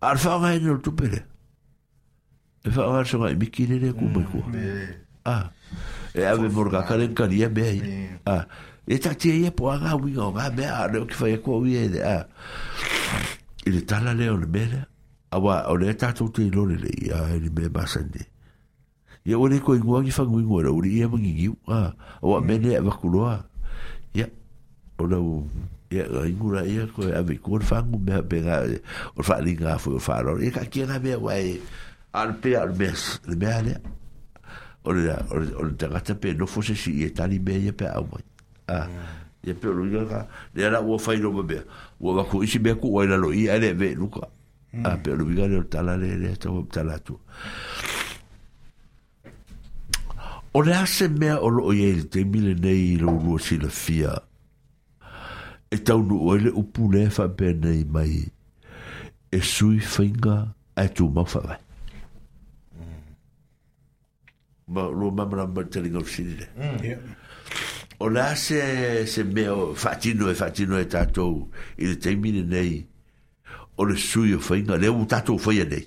Al whaonga e no tupere. E whaonga se mai mikine ne kumai mm, kua. Ah. E ave morga karen karia mea Ah. E ta tia e ia po anga winga o ngā mea aneo ki whaia e kua uia ele. Ah. I le tala leo le mea Awa, o le tātou te ilore le i a ele mea masande. Ia ore koe ngua ki whanguingo era uri ia mangi ngiu. Ah. Awa, mene mm. e wakuloa. Ia. O lau ia ingura ia ko ave ko fangu me pega o fa linga fo faro e ka kira be wai al pe al mes le bele o le o le tagata pe no fose si e tali me ia pe au mai ah ia pe lo ia hmm. le ala o fai no be o va ko isi be ko wai lo ia le be luka ah pe lo ia le tala le le to tala tu o le ase mea o lo ia te mile nei lo rua sila fia e taunu ele upu le fa pene mai e sui fainga a tu mau fa vai ma mm. lo mamra ma telinga usini le mm. o la se se meo fatino e fatino e tatou i le teimine nei o le sui o fainga le u tatou faia nei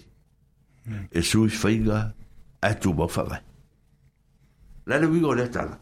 mm. e sui fainga a tu mau fa vai la le wingo le tala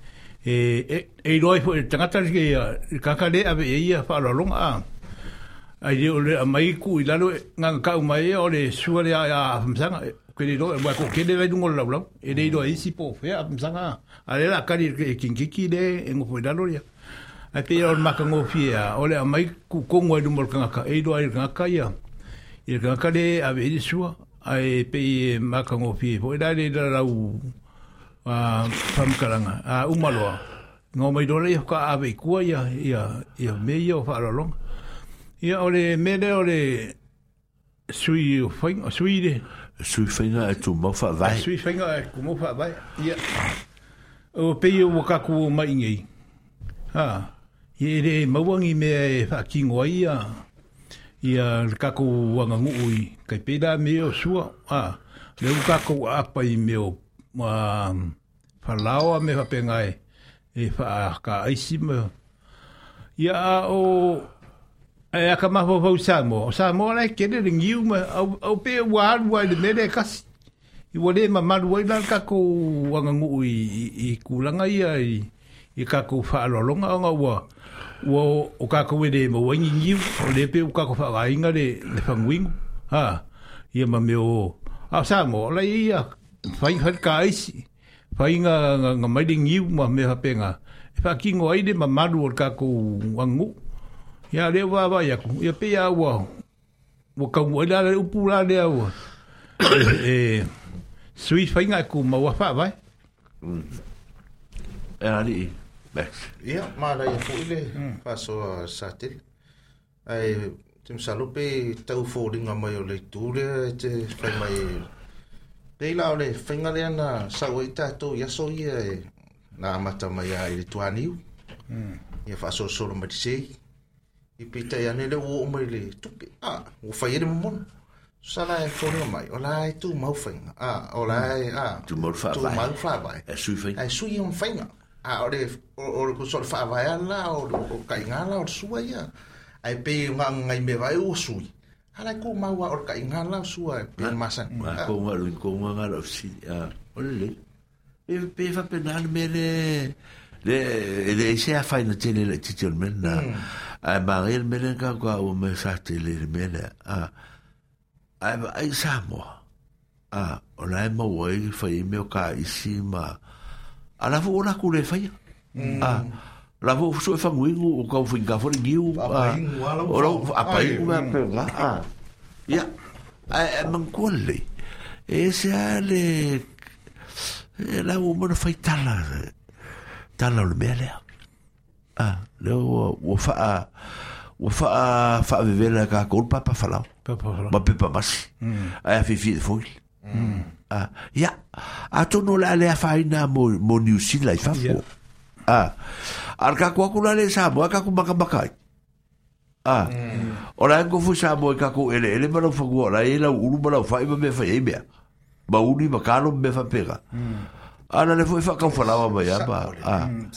e e e roi fo e tangata ki kakale ave e ia fa lo longa a ai o le mai ku i lalo nga ka u mai o le sua le a msanga ke le roi wa ko ke le vai ngol lo e le roi si po fe a msanga a le la kali e kinkiki le e ngo fo lalo ia a pe o maka ngo fia o le mai ku kongo e dumol kanga ka e roi kanga ka ia e kanga le ave e sua ai pe maka ngo fia fo e la le la u a pamkaranga a umaloa ngā mai dole i hoka awe i kua ia ia ia me ia o whaaralong ia ole mele ole sui o whaing sui re sui whainga e tu mawha vai sui whainga e tu mawha vai ia o pei o wakaku o mai ngai ha ia re mawangi mea e whakingo ai ia ia kako wanga ngui kai pera me o sua ha Leu kako apai me o ma whalaoa me whapengai e wha ka aisi me ia o e a ka maho vau Samoa o Samoa lai kere ringiu me au, au pe wā arua i le mere kasi i wale ma maru ai lan kako wanga ngu i, i, i kulanga ia i, i kako whaalolonga o ngā ua ua o kako e le mawangi ngiu o le pe o kako whaakainga le, le whanguingu ha ia ma me o a Samoa lai ia whai har ka aisi, whai ngā, ngā, ngā maire ngiu ma me hapenga. E wha ki ngō aire ma maru or ka kou wangu. Ia reo wāwai aku, ia pe a wau. Wa ka ngō aile ala upu la rea wau. E, sui whai ngā kou ma wawha vai. E ali i, Max. Ia, mā rai a fuile, paso sa te. Ai, tim salupe tau fōringa mai o le tūre, te whai mai pei lao le whainga lea na sau i e tātou i aso ia e nā amata mai a i le tuaniu. Hmm. Ia whaso soro mati sei. I pita i ane le o mai le tupi. Ah, o whai ere mamona. Sala e whonga mai. O la e tū mau whainga. Ah, o la e... Ah, tū mau whawai. Tū mau whawai. E sui whainga. E sui on whainga. Ah, o le... O le kusore whawai ala, o le kainga ala, o le sua ia. Ai pei ngai me vai o sui. Hala ko maua or ka inga la sua pe ah, masa. Ma ah. ko ma lu ko ma ngala si a. Ah, Olle. E pe fa penal mele. Le le se a faina tele le titel men na. A marir mele ka ko o me sa tele le mele a. A ba ai sa mo. A ola e mo wai fa i me ka isima. Ala vo ona ku le fa. Mm. Ah. la vo so fa nguingu o ka fu ka for giu a o a pa ingu na pe la a ya a man kulle e se ale la o mo fa tala tala le mele a le o o fa o fa fa vivela ka culpa pa fala ma pe pa mas a fi fi foi a ya a tono la le fa ina mo mo new zealand fa fo Ah. Arka ka ku aku lale Samoa ka ku maka maka. Ah. Hmm. Ora ko fu Samoa ka ku ele ele malo fu ora ele ulu malo fa iba me fa iba. Ba uli ba kalo me fa pega. Hmm. Ana ah, le fu fa ka fa ba ya ba. Ah. Hmm,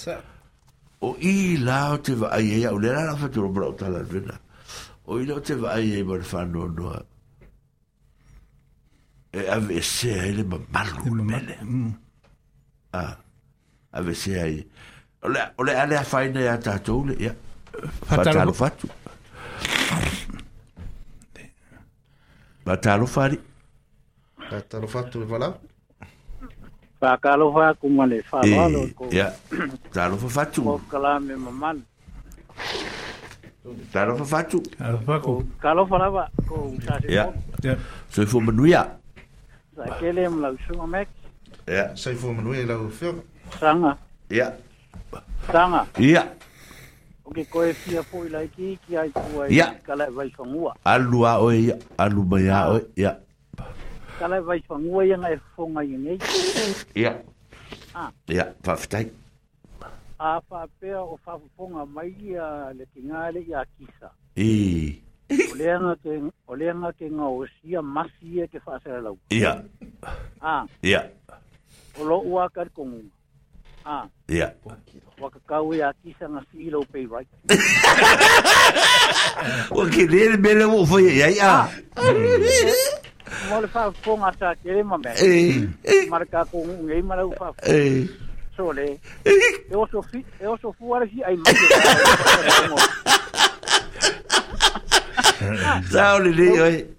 o i la te va ai ya ule la fa tu bro ta la vena. O i la te va ai ba fa no no. E ave e se ele ma malu. E mm. Ah. Ave e se ai ole ole ale faina ya tatou le ya fatalo fatu Batalo fari. Batalo fatu le vala. Fakalo fa ku male fa valo ko. Ya. Talo fa fatu. Ko kala me maman. Talo fa fatu. Talo fa ko. Kalo fa lava ko tasi. Ya. Ya. So fo menuya. Sa kele mla usunga mek. Ya. So fo menuya la ufio. Sanga. Ya. Tanga. Ia. O ke koe fia po i lai ki ki ai kua i kalai vai whangua. Alu a oe ia, alu mai a oe, ia. Kalai vai whangua ia ngai whonga i nei. Ia. Ia, whaftai. A whapea o whafuponga mai ia le ki ngāle ia kisa. I. O ke, o ke ngā osia masi ia e ke whaasera lau. Ia. Ah. Ia. O lo uakar kongunga. Ia. Ah. Waka kau ia e kisa nga si ilo pei rai. Waka lele mele mo fai ia ia. Mole fa fo nga sa kere ma me. Eh, eh. Mare ka ko ngu ngei mara ufa. Eh. So le. E oso fi, e oso fu ara si ai mato. Sao le le oi.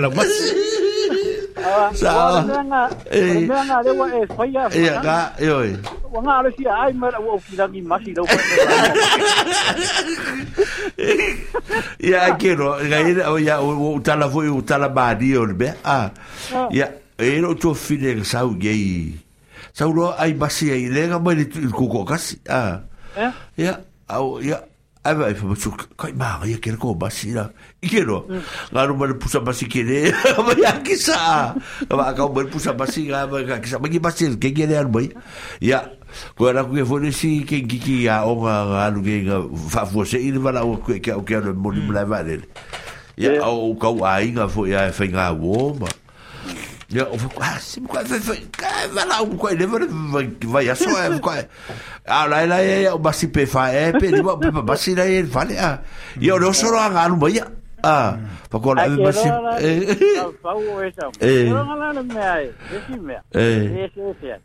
la masi sawa mena le wa e faia ia ga yoi wa nga le sia ai mara wa ukirangi masi lo ia kero ga ia o ia o tala foi o tala badi o be ah ia e lo to fine sau gei sau lo ai basi ai le ga le ku ko kasi ah ia au ia Aiwa e whamatu, kai maha ia kere ko basi não? I kero, ngā no a pusa basi kere, mai aki sa. Ngā akau mani pusa basi, ngā mai aki sa. Maki basi, ke kere anu mai. Ia, ko ana ku e fone si, ke que ia o ngā anu ke ngā whafua se, que wana é, o ke ke é ke anu moni mulai vare. Ia, au kau ainga fo ia e whainga é. Eu fico, ah, se me vai, vai lá, um coelho, vai, vai, a sua é, vai. Ah, lá, lá, é, o basi pefa, é, peri, basi, lá, ele vale, ah. E eu não sou lá, ah, não vai, ah. Fako lá, é, basi. É, é. É, é, é.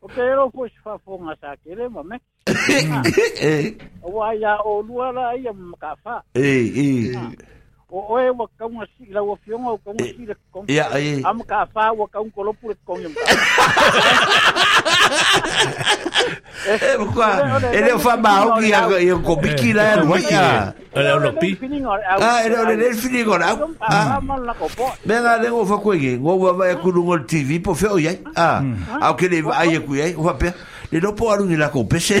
O que eu fosse fafonga sa kere, mame. Eh, eh. O ai a o luara ia mkafa. Eh, eh. o oe wa kaunga si la wa fionga o kaunga si le kong ia ai am ka fa wa kaung ko lopu le kong yam e kwa um ele fa ma o ki a yo ko biki la no ia ele o lopi ah ele o le fini ko la ah venga le o fa ko ge ngo wa va ku no tv po fe o ia ah au ke le ai ku ia o fa pe le no po alu ni la ko pese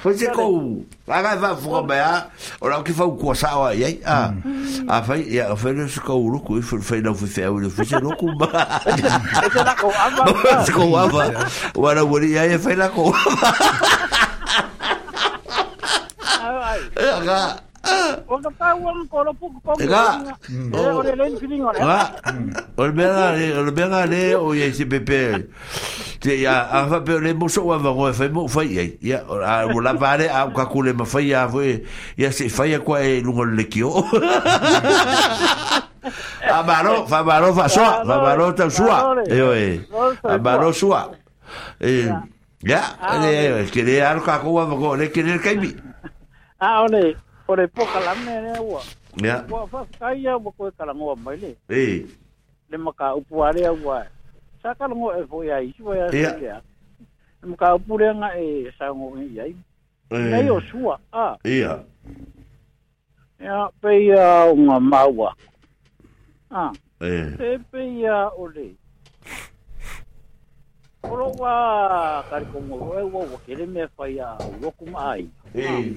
Foi se ko aga va fuga ba ora ki fa ko sa wa ye a a fa ya fa le se ko ru ko fa fa na fa fa le fa se no ko ba se la ko ava se ko ava wori ya fa la ko aga Ono tau ang kolo pug pug. Ega. Ole len feeling ole. Wa. Ole bela le, ole le o ye si pepe. Te ya a fa pe le muso wa va fa mo fa ye. Ya a vola vale a ka kule ma fa ya fo. Ya se fa ya kwa e lungo le kio. A baro, fa baro fa soa, fa baro ta soa. Yo e. A baro soa. e Ya, ah, ele, que le arco a cova, le que le caimi. Ah, ole. o le poka la me re wa ya wa fa kai ya wa ko ka la mai le e le ma ka wa sa ka lo e fo ya i ju ya ya le ma ka nga e sa ngo e ya i e yo sua a ya ya pe ya nga ma wa a e pe ya o le Oro wa kari kongo roe wa wakere me faya wakum ai. Eh.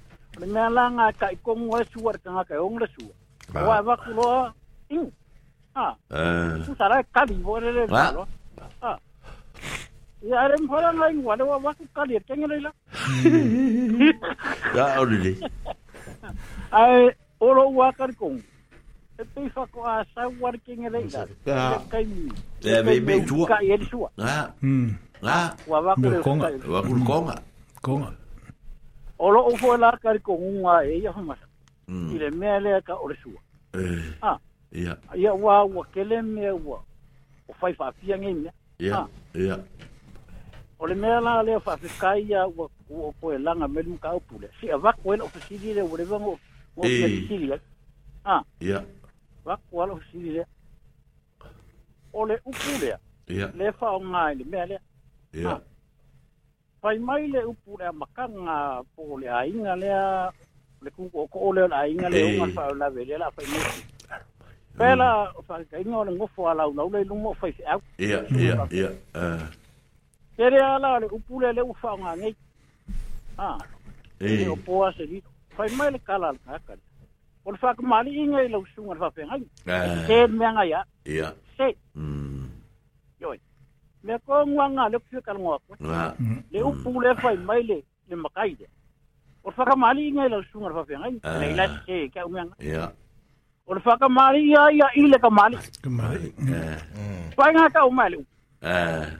mengala nga ka ikong wa suar ka nga ka ong la suar wa wa kulo in ah eh. su sara kali bore le lo ah ya rem hora nga in wa wa e ya, wa kali teng le la ya ori ai oro wa kar kong e pe fa ko a sa war king le la ka ni e ya be be tu ka ye suar ah ah wa wa kulo konga wa kulo konga konga Olo lo o la cari con un a ella fue más y le me le acá o le su ah ya ya wa wa que le me wa o fai fa fi en ella ya ya o le me la le fa se cai ya wa o fue la nga me nunca o pule si va con el oficial de volvemos o oficial ah ya va con el oficial o le upule ya le fa un aire me le ya ah. fai mai le upu le makanga po le ainga le le ku ko ko le ainga le unga fa la vele la fai mai pela fa kai no le ngofo ala u le lumo fai se au ia ia ia eh tere ala le upu le le ufa nga ngai ah e o po ase li fai mai le kala ka ka o fa ka mali inga le usunga fa pe ngai se me nga ya ia se mm me ko ngwanga le kufika kal ngwa ko mm. le u pule fa e mai le le makai de or fa ka mali ngai la sunga fa fe ngai ah. le ila che ka ngwa ya or fa ka mali ya ya ile ka mali ka mali eh. mm. Mm. fa nga ka u eh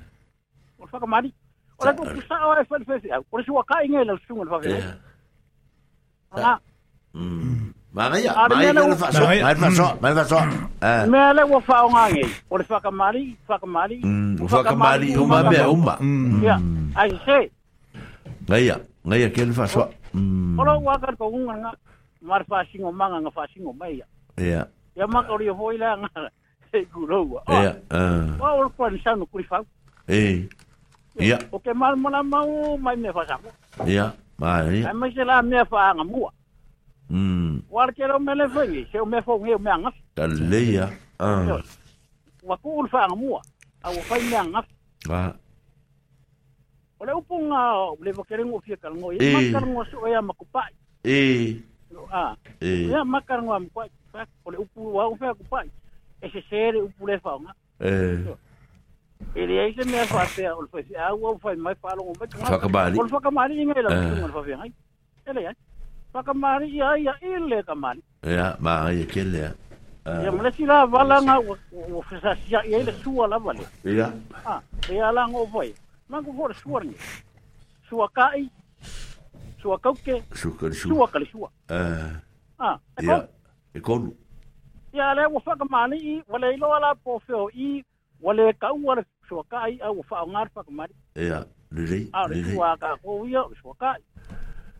or fa ka mali or ko kusa o e fa fe fe or si wa ka ngai la sunga fa fe ngai ah mm Magaia, hmm. hmm, hmm. ya, não faz só, mas faz só, mas faz só. Me le o fa o ngai. O le faka mari, faka mari. O faka mari ma be ma. Ya. Ai se. Ngaia, ya ke le faz só. Ora wa ka ko nga mar fa singo manga nga fa singo mai. Ya. Ya ma ko ri foi la nga. E kulo wa. Ya. Wa o ko ni sa no kuri fa. Eh. Ya. O ke mal mona mau mai me fa sa. Ya. Mai. Ai mai se la me fa nga mua. Mm. Wala ke lau mele whangi, se o me whangi o me ngas. Ta leia. Wa ku ulu whanga mua, a wa whai mea ngas. Wa. O le o le wakerengo fia karango, e makarango so ea makupai. E. Ah. E. Ea makarango amakupai, o le upu wa ufea kupai. E se sere upu le whanga. E. E le eise mea ah o le whai, a ua whai mai whalongo. Whakabali. O le whakamari ingai lau, o le whai. Ele ai. whakamari i aia i le ka mani. Ia, ma aia ke lea. Ia, ah. ma lesi la valanga o fesasia i aile sua la vale. Ia. Ha, ia la ngō vai. Mangu hore sua rinu. Sua kai, sua kauke, sua kari sua. Sua kari sua. Ha, ah. ah, e kon? E konu. Ia, le wa whakamari i, wale ilo ala po feo i, wale kaua le sua kai au whaungar whakamari. Ia, lirei, lirei. Ia, le sua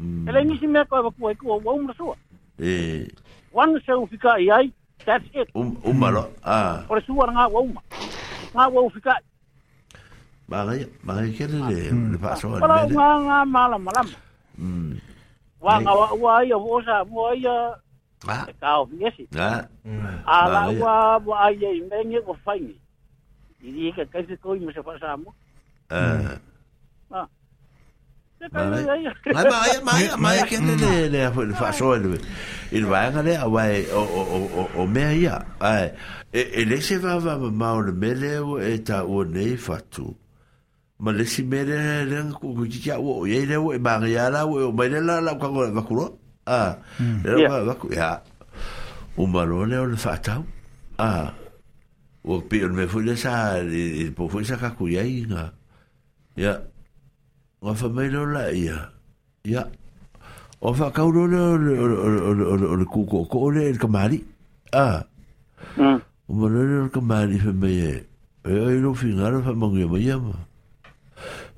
Mm. E lei nisi mea koe wakua e kua ua umra sua. E. Wanga se ufika i ai, that's it. Um, umma ah. lo, mm. a. Ah. Ore sua ngā ua umma. Ngā ua ufika i. Mālai, mālai kere le, le paa soa. Pala ngā ngā mālam, mālam. Mm. Wā ngā ua ai, a wosa, ua ai, Ah. E kā o fiesi. Ah. Mm. Ala ua, ua ai, a imenge, ua whaingi. Iri eka kaise koi, mase pasamu. Ah. Ah. Mwaya, mwaya, mwaya Mwaya ken de de Fakso e lwe I lwaya nge de awaye Ome a ya E lesi vavav Mwa oune mele ou E ta oune e fatu Mwa lesi mele Mwen kou koujitia Ouye le ou e mange ya la Ouye oume le la La ou kakou la vakou lo A E la wakou ya Oumano le oune fatou A Ou pi oume fwine sa Po fwine sa kakou ya i nga Ya Nga whamaina o la ia. Ia. O whakauro le o le kuko. Ko o le kamari. Ah. O manone o le kamari whamai não E ai no fingara whamangi o mai ama.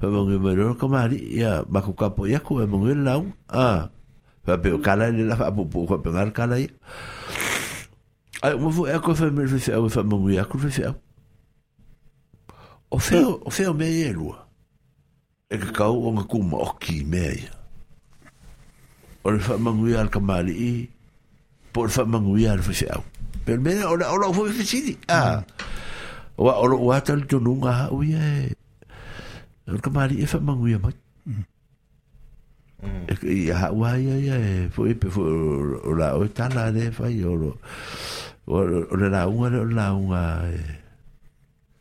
Whamangi o mai o le kamari. Ia. Mako kapo iaku e mongi lau. Ah. Whape o kala le la whapupu. Whape ngar kala ia. Ai, uma vou é que foi mesmo foi foi mamãe, a curva foi. O feo, o feo meia lua. e ka kau o ngā kuma oki mea ia. O le whamanguia al kamali i, po le whamanguia al whese au. Pero mea, o la o la ufo i fesiri. Ah, o a oro o atal tonu ngā hau ia e, al kamali e whamanguia mai. E ka i hau ai ai ai, po e pe fo o la o tala le fai o lo, o le launga le o launga e,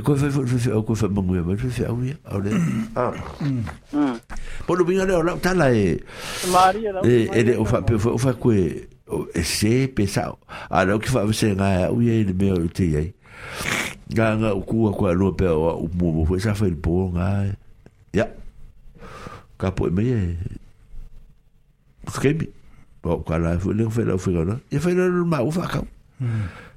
E koe whai whai whai au koe whai manguia mai whai au ia. Au le. Pono pinga leo lau tala e. Maria lau. E le o whai pe o whai koe e se pe sao. A lau ki whai whai ngā au ia i le mea o te iai. Ngā ngā ukua koe aloa pe o umu mo whai sa whai po ngā. Ia. Ka po e mei e. Whakemi. Pau kala e whai leo whai lau whai ngā. Ia whai lau lau mau whakau. Mm.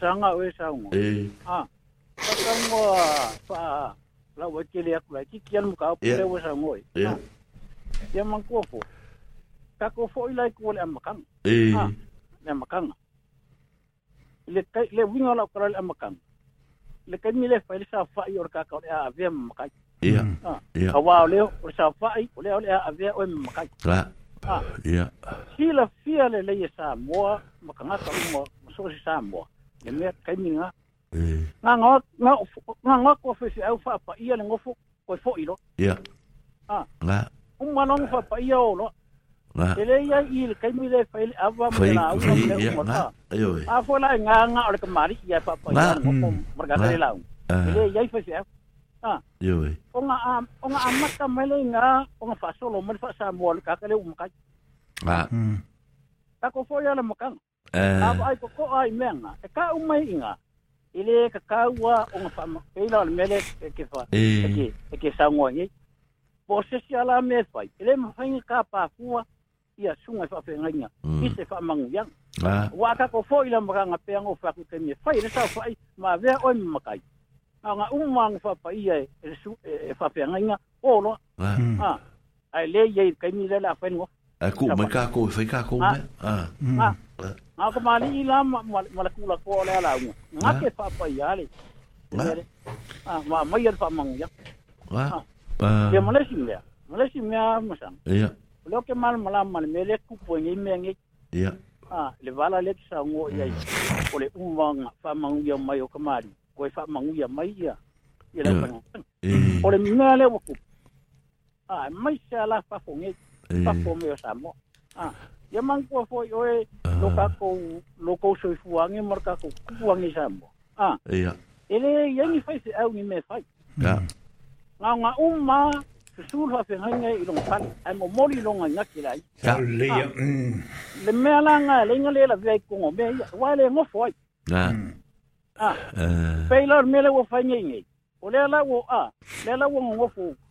sanga we sango eh ah sango fa la wa kile ak la ki kian ka pule we sango eh ya man ko fo ta ko fo ila ko le amakan eh le cái le kai le winga la ko le amakan le kai mi le fa le sa fa cái ka ka a ve amakan Ia. Ia. Awa ole o sa fai, ole ole a ve o makai. La. Ia. Sila fia le le sa moa, makanga sa mo, so si sa moa ele kai minga nga nga nga nga nga ko fe se au fa pa ia le ngofo ko fo ilo ya ah nga um manong fa pa ia lo nga ele ia il kai mi le fa ile ava mo na au mo ta ayo a fo la nga nga or kamari ia fa pa ia ngofo marga le la ele ia fa se ah yo o nga am o nga amata mele nga o nga fa solo mo fa sa mo ka ka le um ka ah ta ko fo ia le mo kang Eh. Ka ai ko ai menga. E ka u mai inga. Ile ka ka wa o ma pa. E la le mele e ke fa. Eh. E ke e ke sa ngo ni. Po se si ala me fa. Ile ma fa ka pa fuwa ia sunga fa fe ngai. Ki se fa mang ya. Ah. Wa ka ko fo ile ma ka ngape ngo fa ku kemi. Fa ile sa fa ai ma ve o ni ma kai. Nga nga umang fa pa ia e-, e su e fa fe ngai. O lo. Ah. Ai le ye kai ni le la fa ngo. Ai ku ma ka ko fa ka ko. Ah. Ah. ah. ma ko mali ila mala kula ko ala ala ngu ngake fa pa yale ah ma ma yer fa mang ya wa ya mala sim ya mala sim ya masam ya lo ke mal mala mal mele ku po e ngi mengi ya ah le vala le sa ngo ya ko mm. le umwang fa mang ya mayo kamari ko fa mang ya mai ya ya la pa ko le ngale wo ku ah mai sala fa fo ngi fa fo me sa mo ah ya man ko fo yo e ah. lo ka ko lo ko so fu e marka ko ku an e jambo ah ya ele ya ni fa se au ni me fa ya nga nga umma se su fa se hanga i lo pan a mo mori lo nga nga kira ah. i ya mm. le ya le me ala nga le nga le la ve ko mo be ya wa le mo fo ya mm. ah eh pe lor me le wo fa ni ni o ala wo a ah, le ala wo mo fo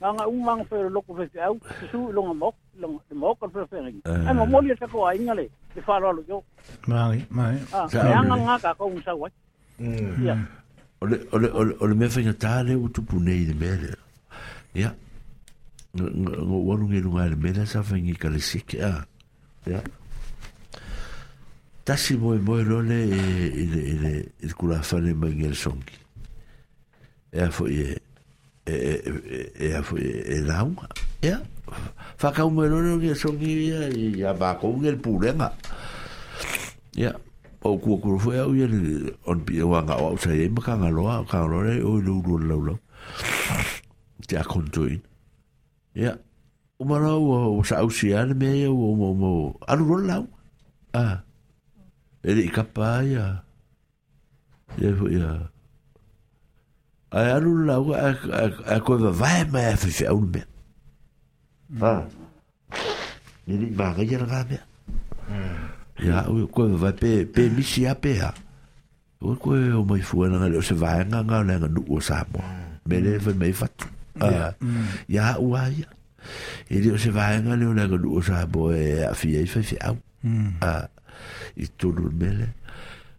nga ungang fer loko fe au su longa mok long de mok fer fer ai mo moli sa ko ai ngale de faro lo yo mai mai ah nga nga ka ko unsa wa ya ole ole ole ole me fe tale u tu punei de mele ya ngo waru ngi lunga de mele sa fe ngi kale sik ya ya tasi mo mo role e e e kula fa le mangel songi e fo ye e e e la unha ia fa ca un melone que son ia ia va con el problema ia o ku ku foi au ia on pi o anga o sa ia ka nga loa ka lo le o lu lu lu lu te akontuin ia o mara o sa au si ar me o mo mo alu lo lau ah ele ikapa ia ia ia ai alu la ua a e e, e, koe vavae mai a faifeaulu mea a i lii magaia laga mea hmm. ia au koe vavae pe pe hmm. misi a pea ua koe o mai fuanaga le o se vaegaga o le aganuu o samoa hmm. me le fai mai fatu ia aʻu ah. a ia i le o se vaega le o le aganuu o samoa e aafia ai faifeau i tonu mele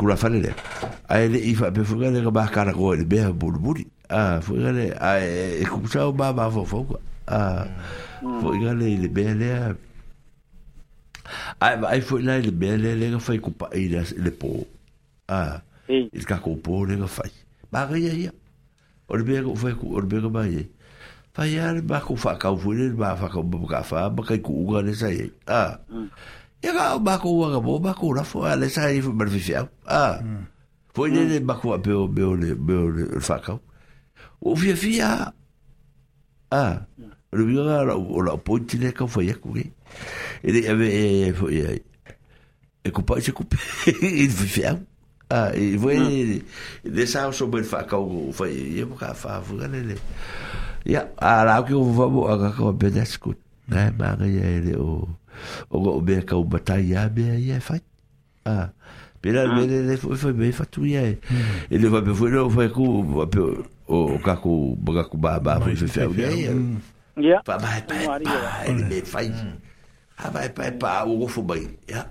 kula fale le ai le i fa pe fuga le ka ba kara ko le be bur buri a fuga le a e ku sa ba ba fo fo a fuga le le be le ai ai foi lá le be le le ka fai ku pa i le le po a il ka ku po le ka fai ba ga ia ia o le be ko fai ku o le be ka ba ia fai ia le ba ku fa ka fu le ba fa ka ba ka fa ba ka ku le sai a mm. E ka bako wanga mo, bako na fo, ale sa i fo beneficiau. Ah. Foi nele bako a peo, peo, le, o le, O fia fia. Ah. Lo viu nga, o la pointi le ka foi aku, eh. Ele, ave, e, foi, e, e kupa i se kupa, i fifiau. Ah, e foi, le sa o so foi whakau, foi, e mo ka whafu, le, Ya, a la ki o vamo, a ka ka o pedasku. Ngai manga ia ele o... Oh o me ka o batai a me ia fai a pela me le foi foi bem fatu ia hum. ele vai me foi não foi com o caco com baba foi foi fel ia ia pa vai pa ele me fai hum. a ah, vai pa pa o gofo bai ia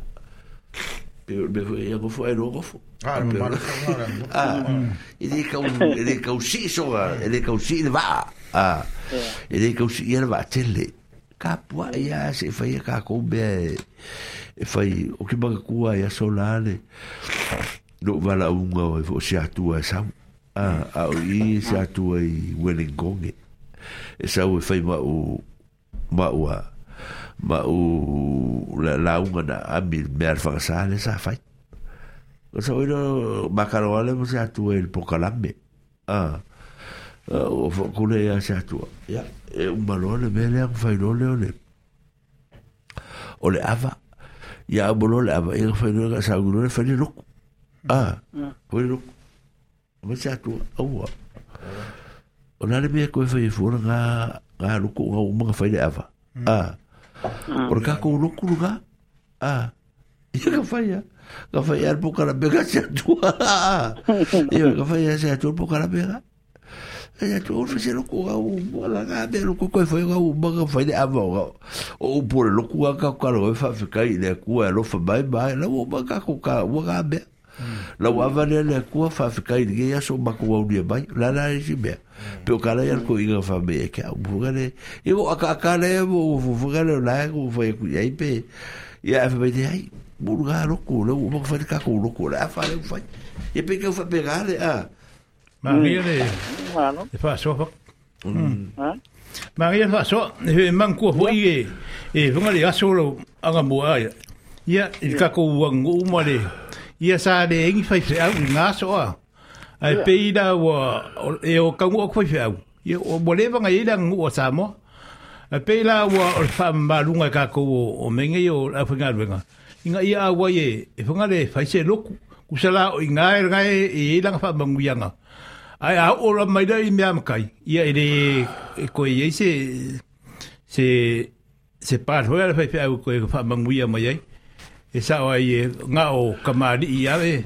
me foi ia gofo era o gofo Ah, ah ele cau é é ele cau é si soga ele cau si va ah ele cau si ele va tele kapua ia se fai a kakou bea e, e fai o ki maka kua ia solane no wala unga o e fo se atua e sau a au i se atua i Wellingkonge e sau e fai ma o ma o ma o la, la unga na ami mea alfangasale sa fai o sa oino makaroa le mo se atua i e le pokalame ah. o whakule ia se atua. Ia, e umalole me lea whainole o le. O le awa, ia umalole awa, ia whainole ka saungunole whaine roku. Ah, whaine roku. Me se atua, aua. O nare mea koe whaine fuona ngā, ngā luku, ngā umanga whaine awa. Ah, o le kako luku luka. Ah, ia ka whaia. Ka whaia ar pokara bega se atua. Ia, ka whaia se atua pokara bega. Ah, Sino ko ka wala nga meron ko koe whai ngau manga whai ne awa O upore loku a ka karo e whawhikai ne kua o lofa mai mai na hum. é é o manga ko ka ua ngā mea. Na o awa ne ne kua whawhikai ne ninguém so mako wau ne mai la na e si mea. Peo kala ian ko inga whame e o umuhunga ne. E o aka é ne e mo ufufunga lá o nae ko whai ku iai pe. Ia aí whamai o hai. Muru ngā loko, lau umanga whai ne kako loko, la a whare o whai. E pe a. Né, ah. Maria de de faso. Maria so he man ko ho i e vunga le aso lo anga mo ai. Ia i ka ko wangu mo le. Ia sa de engi fai se au nga so a. Ai pe i da wa e o ka ngo ko fai au. Ia o mo le vanga i da ngo sa mo. Ai pe la wa o fa malunga ka ko o menge o afinga luenga. Inga ia wa ye e vunga le fai se loku. Kusala o inga e ngai e langa fa manguyanga. Mm ai a ora mai dai me am kai ia ere ko ia se se se par hoia fa fa ko e fa manguia mai ai e sa o ai nga o kamari ia e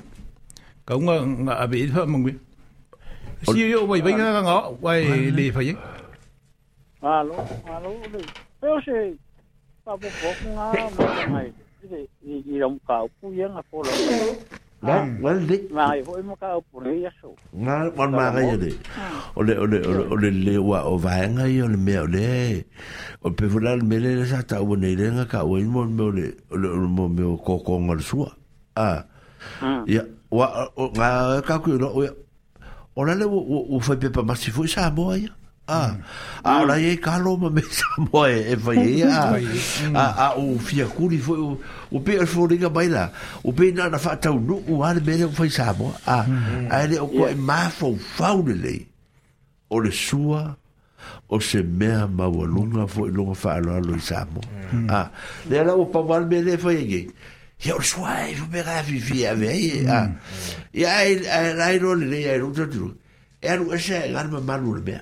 ka nga nga abe fa manguia si yo vai vai nga nga vai le fa ye alo alo le pe o se pa bo nga mai ni ni ram ka ku ia nga Na, wel lit. Ma i foi mo ka o pure ia so. Na, bon ma ga ia de. Ole ole ole ole le wa o vaenga i ole me ole. O pe vola le mele le sa ta o ne le nga ka o mo me ole ole mo me o ko ko ngal sua. Ah. Ya, wa nga ka ku no o. Ona le o foi pe pa masifo sa mo ia. Ah, ah, ah ora e kalo ma me mo e vai e a ah, a ah, mm. o fia kuri foi o o pe foi liga baila o pe na na fata o no o ar bele foi sabo ah mm. a ele o ko ma fo faule o le sua o se mea maualunga foi longa whaaloalo i Samo. Mm. Ah, le ala o pawal me le foi aí Ia o sua e fumera a fifi a vei. Ah, ia e aí aí le lei a e ruta tru. E aru asa e ngana mamalu le mea.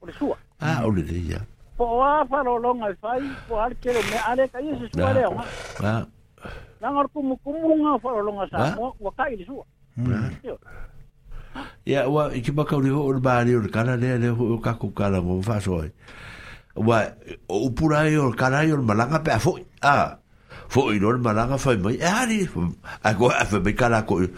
o le sua. Ah, o le le, ia. Po a faro longa i fai, po a le me ale ka iese sua Ah. ha? Ha. Langar kumu kumu nga faro longa sa, wa kai le sua. Hmm. Ia, ua, i ki maka uri o le baari, o le kara lea, le ho, o kaku kara, o faa soi. Ua, o upura i, o le kara o malanga, pe a foi, a, ah, foi, o malanga, fai mai, e hari, a koe, a fai mai kara koe,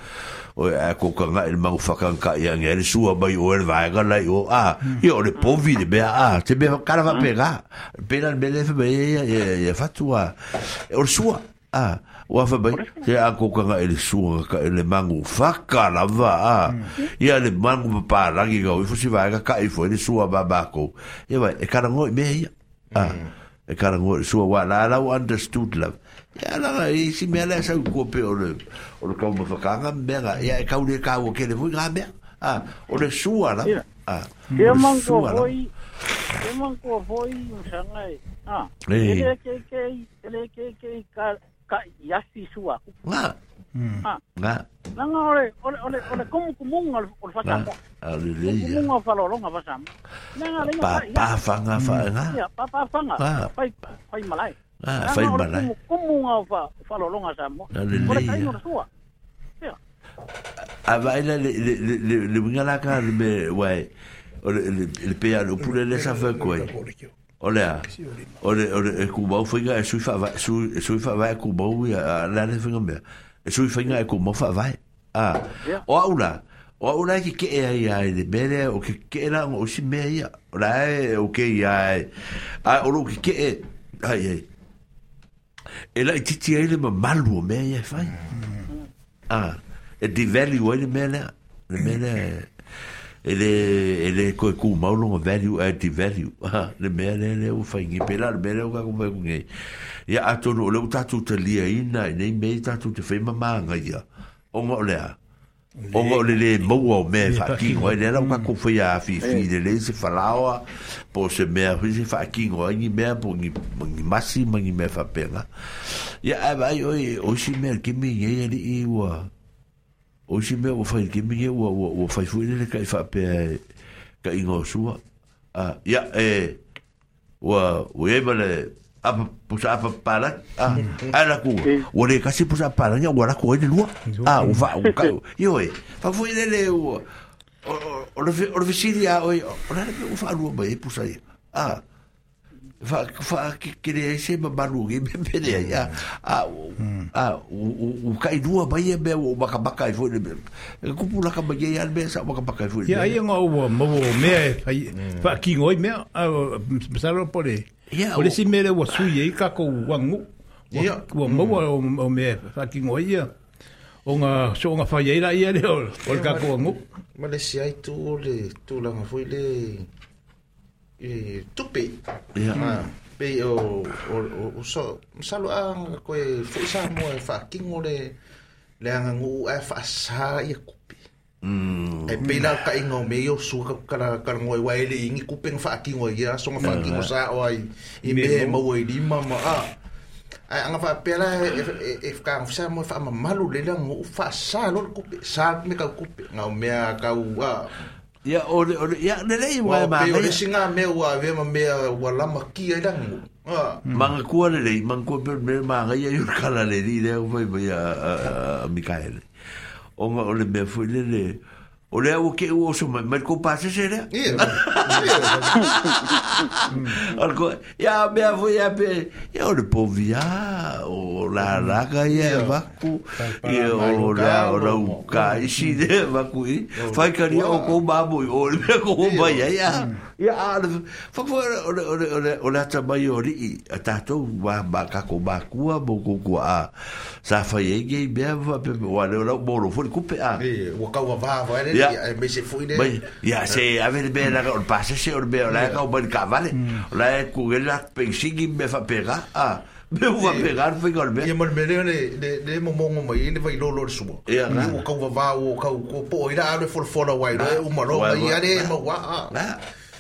o e ko ka ngai mau whaka ka i angi ere sua mai o ere vaega lai o a i o le povi le mea a te mea kara va pega pera le mele fe e fatua o sua a o fa bai te a ko ka ngai le sua ka le mangu whaka lava a i a le mangu pa rangi gau i fusi vaega ka i fo le sua ba e vai e karango i mea ia a e karango i sua wa la la understood love Ya la la me la sa ko pe o le o le kaum fa ka nga me ga ya e ka u le ka le vui nga ah o le su ala ah ke mong ko voi ke mong ko voi ah le que que ke le ke ke ya e si sua. ah ah nga la hmm. nga ole ole ole ole kom ku mong ole ole ah le le mong fa lo nga fa sa pa fa fa nga ya pa pa fa nga pa pa malai Ah, fai mara. Kumu ngā wha, wha lolonga sa mo. Aleluia. Kore A vai la le le le le winga la ka le me wai. O le ah. le pe a lo pure le sa eh, fa koi. O a. O le o le ku bau eh, su fa vai su su fa vai ku bau ya ah, la le finga me. Eh, su fa ga ku mo fa vai. Ah. Ya. O aula. O aula ki ke e ia e le bere o ke ke la o si me ia. O la o ke ia. A o lo ki ke e. ai ai. e la titi ai le malu o mea iai e fai mm. ah, e divelu ai le mea lea le mea lea ele e ele e le koe kū maulonga value e di value ah, le mea le le o whaingi pela le mea le o kako mea kungei ia atono o tatu te lia ina e nei tatu te whaima maanga ia o ngā o 我咧咧冇話咩，發緊火，你係咁啊！佢費事發癲咧，你先發牢啊！pose 咩啊？佢先發緊火，佢咩？佢佢冇事，冇咩發病啊？呀！哎呀，我我先咩？佢咪嘢嘢嚟喎！我先咩？我發現佢咪嘢喎！我我發現佢咧咧佢發病，佢應該少啊！呀！誒，我我依邊咧？apa pusa apa para a ara ku ore kasi pusa para nya ora ko de lua ah o va o ka yo e fa foi de le o o o vicilia o ora o fa lua ba e pusa ah a fa fa que queria ser barugue me pere ya a ah, oh, hmm. a ah, o o kai lua ba e be o oh, baka baka e foi e ku pula ka ba e al be sa baka baka e foi ya e ngo o mo me fa ki ngoi me a ah, pensar por ele o le si mele wa sui e ka ko wangu ia wa maua o me whakingo ia o nga so nga fai era ia le o le ka ko wangu ma le si ai tu le tu la nga fui le e tupe ia pe o o o so salo a ko e fo sa mo e fa kingo le le anga ngu e fa ia ko e pena ka inga o meo su kara kara ngoi wa ele ingi kupeng fa aki ngoi ya songa fa aki mm. ngosa o ai i me ma wai lima ma a ai anga fa pela e, e, e, e ka ngofsa mo fa ma malu le la ngo fa sa lo kupe sa me ka kupe nga mea ka ua ya o o ya le le wa ma me o singa me wa ve ma me wa la ma ki ai dangu mm. manga kua le le manga kua me ma ga ya yur kala le le le o vai vai a Mikael o nga ole me fu le le o le o ke u o so me me ko pa se sere al ko ya me fu ya pe ya o le po via o la la ga ya va ku e o la o la u ka i si de va ku i fa ka ni o ko ba bo o le ko ba ya ya ia ale fa fa ole ole ole ole ole ata mai ori i ata to ba ba ka ko ba ku a bo ku ku a sa fa ye ge be va pe wa le ola bo ro fo ku pe a e wa ka wa va va ele e me se fuine mai ya se a ver be la ol pa se se ol be ola ka ba ka vale mm. ola e ku ge la pe si gi me fa pega a me va pegar fo ko be e mo me le le le mo mo mo mai ne e, va ilo lo su e a ka wa va o ka ko po ira ale fo fo la wa ilo u ma ro ya le mo wa a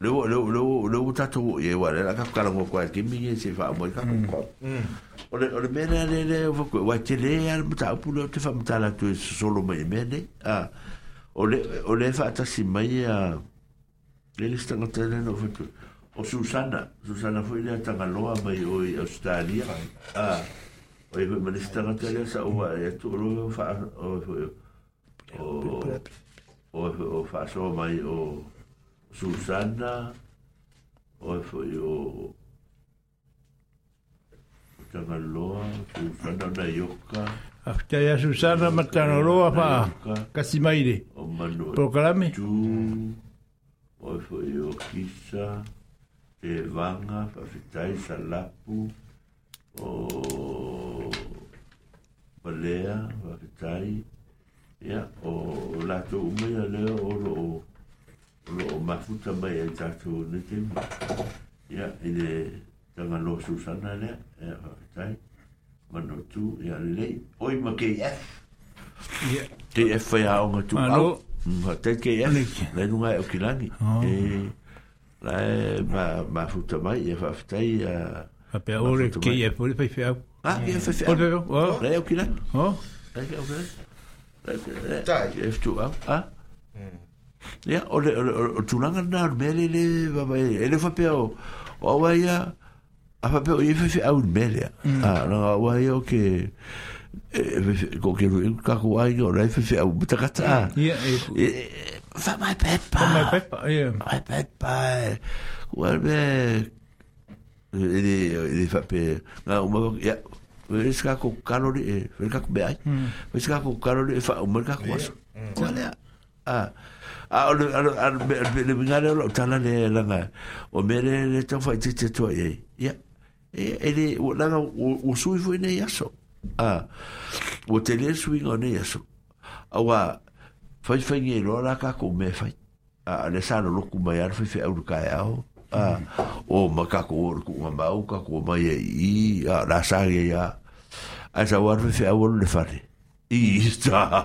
le le le le uta to ye wa le ka ka ngo kwa ki mi ye se fa mo ka ko o le o le me le le o ko wa te le al mata pu le te fa mata la to so solo me me ne a o le o le fa ta si mai a le le sta ngata le no fa o susana susana fo le ta galo a mai i australia a o i me le sta ngata le sa o wa e to lo fa o o o fa so mai o Susanna, Oefoyo, Tanaloa, Susanna Nayoka. Afta Susanna Matanaloa pa Kasimaire. Tu, Kisa, Te Vanga, Salapu, O Palea, Fafitai, Ya, o lato Umaya leo o lo ma futa mai e ta tu ne tem ya ile ta ma lo su sana ne e ta ma no tu ya le oi ma ke ya ya te e fa ya nga tu ma lo ma te ke ya le nu ai o ki lagi e la ma ma futa mai e fa ta ya a pe ore ke ya pole pe fa ah ya fa fa pole o le o ki la o le o ki la ta e tu ah ya ole ole tulanga na mele le baba e, ele fa pe o o wa ya a fa pe o ife fi au mele a mm. no wa ya o ke e, e, ko ke ru ka ko wa yo ra fi au buta ka ta ya fa mai pe pa mai pe pa ya mai pe pa wa be ele ele fa pe na o mo ya Wes ka ko kalori, mm. wes ka ko bai. Wes mm. ka ko kalori, wes ka ko. Ah a ah, o le vingare o tala le langa o mere te te tua ya e. E, e le o langa o a ah, o te le a wa fai la kako me fai a ah, le sano lo kumai ar a o ma kako o lo kumai mau e, e a la sange a sa wa fai le fare i sta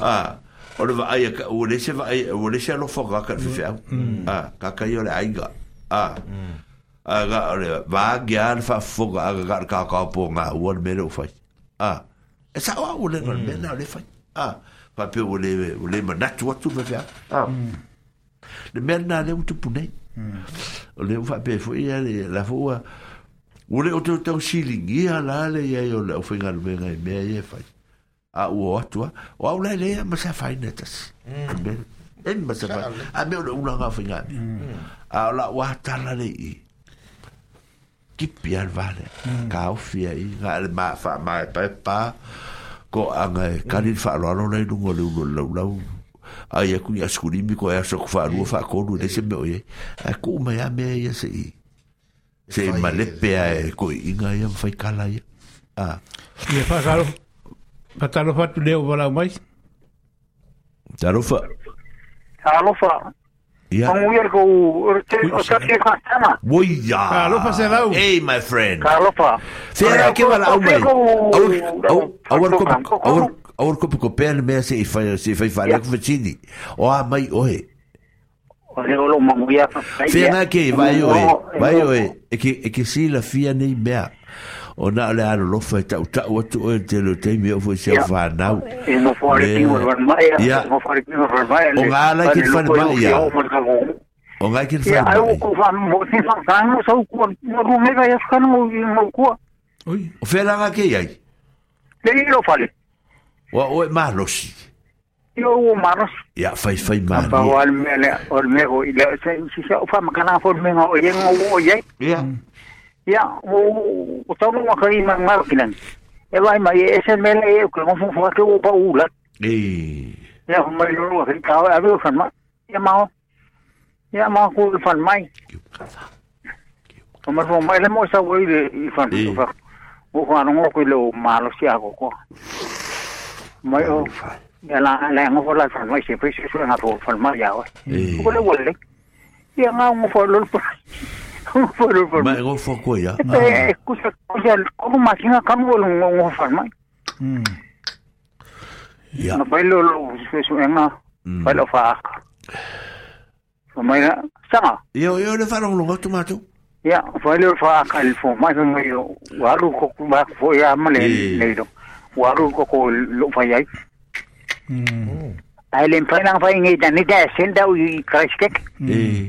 a o le vaai ka o le se vaai o le se lo foga ka fe au mm. mm. a ah, ka ka yo le ai ga a ah. a ah, ga le va ga al fa foga a ga ka ka po nga o le mero fa a e sa o le no le mm. na le fa a fa pe o le o le ma natu watu fa fa a le mer na le utu pune o le fa pe fo ia le la fo o le o te o te o silingi ala le ia yo le o fa ga le ia e fa a ua atua o au lea lea ma sa faina tasi amen en ma sa faina a me ona ulaga faigami a o laʻu atala leʻi kipi al vale ka ofi ai ga le ma fa ma pa pa ko anga kalin fa lo lo le lungo le lo lo lo ai ku ya skuli mi ko ya so fa lu fa ko lu de se me oye a ku ma ya me ya se i se ma le pe ai ko inga ya fa kala ya a ye fa galo Pa talofa tu leo wala mai? Talofa. Talofa. Ia. Ang uyer ko o tati ka sana. Woi ya. Talofa se lau. Hey my friend. Talofa. Se era ke wala au mai. Au au au ko au au ko ko pen me se fa se fa fa le ko fitini. O mai ohe. Fia na ke vai oe, vai oe, e ke, e ke si la fia nei mea. o na le alo lofa e tau tau atu e te lo teimi o fo se o whanau e mo e whare piwa ranmaia mo whare piwa ranmaia o ngā ala ki e whanmaia o ngā ki whanmaia e au ko whan mo si whangango sau kua e mo rumega e whanu mo kua o whelanga ke iai le i lo whale o o e marosi Yo o maros. Ya fai fai mari. Apa wal mele or mego ile se se fa makana for mengo yengo o ye. Ya. Mm. Ya, o, o tau no ka i mang mau kinan. E vai mai e se mele e ko mo fu fa ko pa ula. E. Ya mai lo ka ka a lo fan ma. Ya mau. Ya mau ko fan mai. Ko mo fu mai le mo sa wei de i fan ko fa. O ko no ko lo ma lo sia ko ko. Mai o. Ya la la ngo la fan mai se pe se so na to fan ma ya. Ko le wole. Ya nga ngo fo lo. Bago fokoya. Eh, escucha, ya, ¿cómo máquina cambio lo vamos a Ya. No pues, lo una mm. pues, fue lo faja. sama. Yo yo le faro lo Ya, fue lo el fue ya lo mm.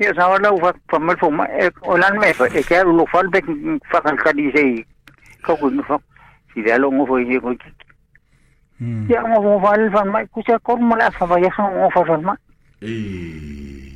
يظهر له فما الفم ولن ما يفكر ولو فان بك فقط كدي شيء كوكو نفق إذا لو مفو يجيكو يا مفو فان الفن ما كوشا كور ملأ فما يخنو مفو فان ما إيه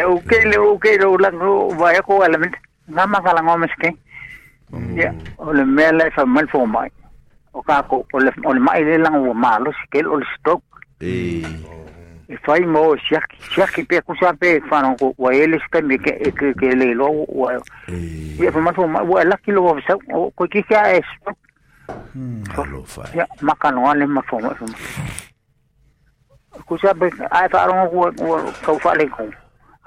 o ke le o ke le o lang o wa e ko element nga ma kala ngom ske ya o le mele fa mal fo mai o ka ko o le o le mai le lang o ma lo ske o le stock e e fai mo siak siak pe ku sa pe fa no ko wa ele ske me ke ke ke le lo wa ya fa mal fo mai wa la ki lo sa ko ki sa es Alo fa. Ya makano ale mafo mafo. Ku sa be ai fa ro ko ko fa le ko.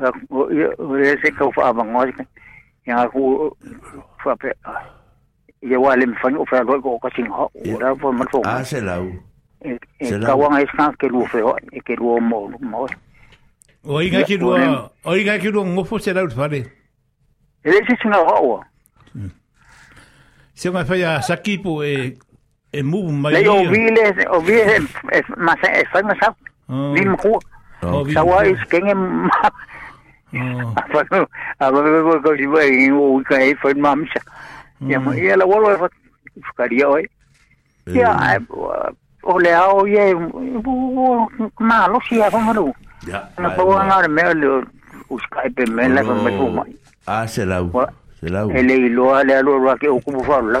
ga ko ia se ka fa ma ngoi ka ya ku fa pe ya wa le fa no fa lo ko ka sing ho da po ma fo a se lau e ka wa ngai sa ke lu fe ho e ke lu mo mo o inga ki lu o inga ki lu ngofo se lau fa le e se singa ho se ma fa ya sakipo e e mu mai le o vile o vile ma se fa ma sa ni mo Sa wa is kenge Apo mi kwen kwa siwe Yen wou wika e fwen mamisa Yen hmm. wou yel wolo e fat Fukari yo e O le a ou ye Malo si a konga nou An apoko wangare me O skype men la konga tou A se la ou E le ilo a le a lor Ake ou kou mou fawla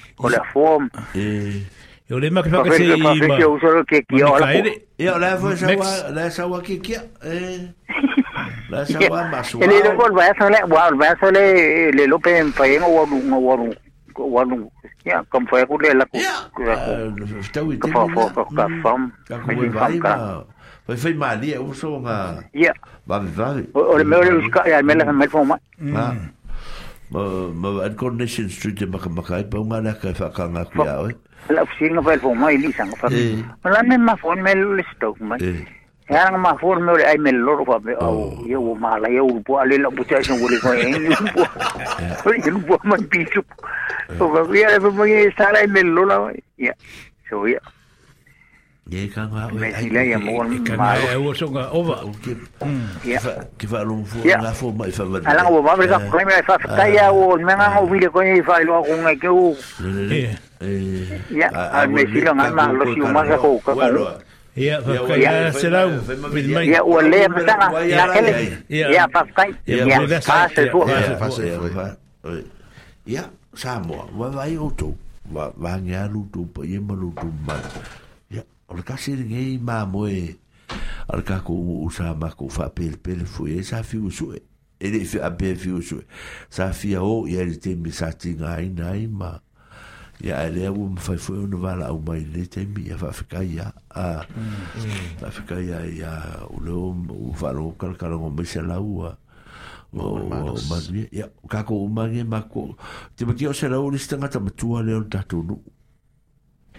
o le afoa e o le maki faka se ima ma ke usoro ke kia o la e o la fo sawa la sawa ke kia e la sawa masua ele no vol va sole wa va sole le lope en paen o o o wanu ya kam fa ku le la ku ku ku fa fa ka fam ka ku vai ma vai fai ma li e uso nga ya va va o le me o le uska ya me la me fo ma ma an coronation street te maka maka e pau mana ka fa ka nga ku ya eh? la oficina fa fo mai li sang fa eh. la me ma fo eh. me le stok mai ya nga ma fo me ai me lo fa be oh. au ye wo ma la ye wo po ale la bu ta sen wo le ko e ni po ko ni po ma pi chu ko ga ya le mo ye sala me lo la ya so ya Ye ka nga o ai le ya mo ma o. Ka o so nga ova o ke. Ke va lo fu nga fu mai fa vale. Ala o va brega ko me fa ta ya o me nga o vile ko ni fa lo ko nga ke o. Ya, a me si lo nga ma lo si ma ka ko ka. Ia, ia, se lau. Ia, o le me tanga na kele. Ia, fa kai. Ia, ka se fu. Ia, sa mo, va vai o tu. Va va nga lu tu, pa ye ma lu tu ma. o le kasi ringe i mā moe a le kako umu usā mā kou wha pēle pēle fwe e sā fi usue e le fi ape fi usue sā fi a o i ari temi sā tinga ai nai mā ia e lea ua mawhai fwe unu wala au mai le temi a mm. wha fika ia a wha fika ia i a uleo u wha rongo karakara ngō mese laua o mangi ia kako umangi mā kou te mati o se rau ni stangata matua leo tatu nuku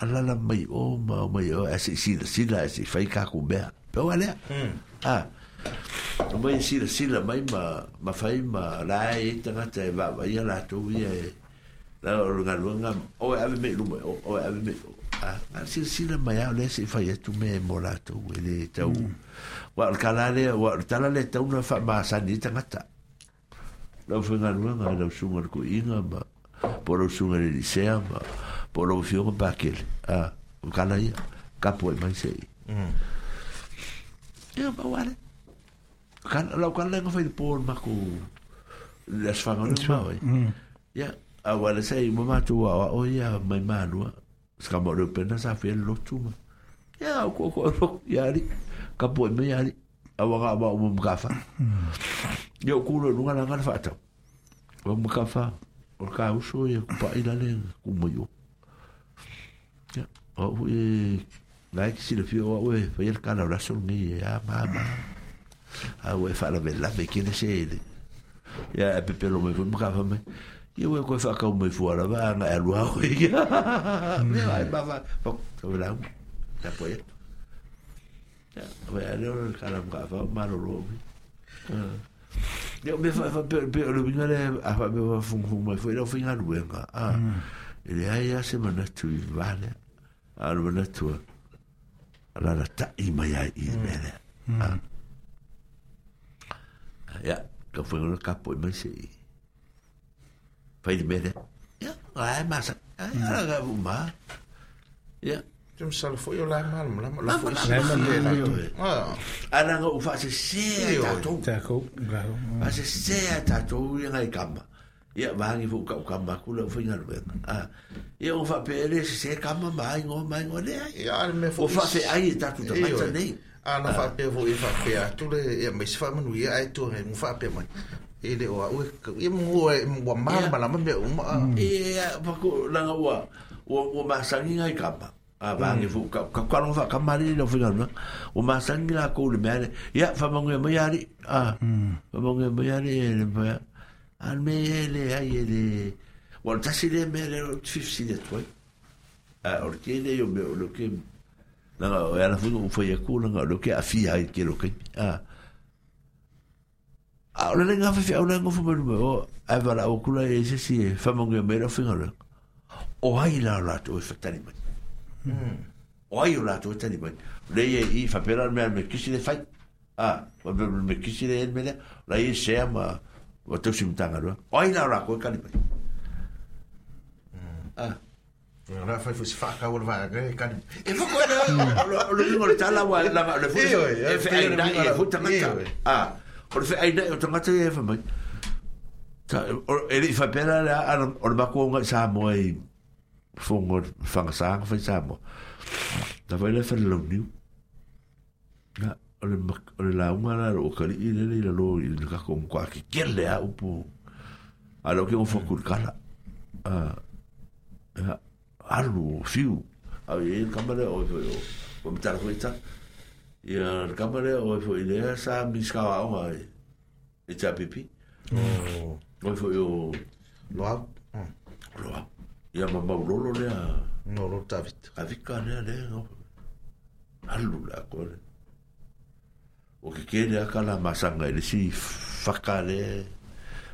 alala mai o ma o mai o ese sila sila ese fai kaku mea pe wale hmm. a o mai sila sila mai ma ma fai ma lai e tanga te e vava ia la tu ia e la o runga runga o e ave mei luma o e ave mei a sila sila mai au le se fai etu me mo la tu e le tau hmm. wa al kalale wa al talale tau na fa ma sani tanga ta la o funga runga la o sunga ko inga ma por o sunga le disea ma po lo fio ko pakel a kala ia ka po mai se ia mm. pa wale kan la kan le ko fe po ma ko las fa ngone ma mm. oi ia a wale se mo ma tu wa o ia mai ma lu ska mo le pena sa fe lo tu ma ia ko ko ro ia ri ka po mai ia ri a wa ba mo ka fa ia mm. ku lo nga nga fa ta mo ka fa o ka uso ia ku pa ila le ku mo yo o e vai que e mm. se le fio o e foi el cara ora son ni e a mama a o e fala bella be que ne sei ya e pe pelo me vou brava me e o e coi fa ca o me fora va na e lua o e vai ba va po to la la poe ya o e cara brava maro lo Ya me fa fa per per lo vinare a fa me fa fun fun ma foi lo fin a luenga. Ah. Ele aí a semana tu vale. Mm. alo na tu ala la ta i mai ai i mele ya ka foi no capo mai se fai mele ya ai e masa ala e hmm. ga uma ya Jom sal foi o lai mal mla mla foi sai mal de la tu. Ana ngo fa se se ta tu. Ta ko. Fa se se ta tu ia ngai kamba. ia vangi fu ka ka ma kula fu ngal ben ah ia o fa pele se se ka ma mai ngo mai ngo le ia ar me fu o fa se ai e ta tu ta mai ta nei a na fa pe vo fa pe a e tu le ia me se fa manu ia ai tu mu fa pe mai ele o u ia mu o mu ma ma ma ma me o ma ia pa ku la nga wa o o ma sa ngai ka a vangi mm. fu ka ka ka no fa ka ma le lo fu ngal o ma sa ni la ko le me ia fa mo ngue mo ya ri ah fa mo ngue mo ya ri le pa almeele aiele ua le tasi e e le mea le tfifsine a o le ke o mea o leo ke laga o e alafuga a fait o leo ke afia ai ke lokaimi a a o le lenga la o fumalume o ae valaua kula e a, a faamaugia mai laufigalaga o ai la o a e o ai o lei e i faapela me a, a mekisi le fai a ua a le a, le ele me o tau si mtanga rua. O ai nā rako, kani pai. Ngā fai fai whaka wala wai, e kani. E whaka wala, o le ngore tala wai, la ngā, le fai ai nai, e hui tangata. A, o le fai ai nai, o tangata e fai mai. E li fai pera le a, o le makua ngai sā moa i fungo, fangasanga fai sā moa. Da fai le fai launiu. Ngā. Ngā. ole ole la unga la o kali ile le lo ile ka ko kwa ke kele a upu a lo ke o fokul kala a a fiu a ye kamera e o o o mitar ko ita ia o fo ile sa miska wa o e cha e, e pipi oh. o fo yo lo a mm. lo a ia mama lo lo le a no lo tavit avika le alu la ko o ke ke le aka la masanga e le si fakale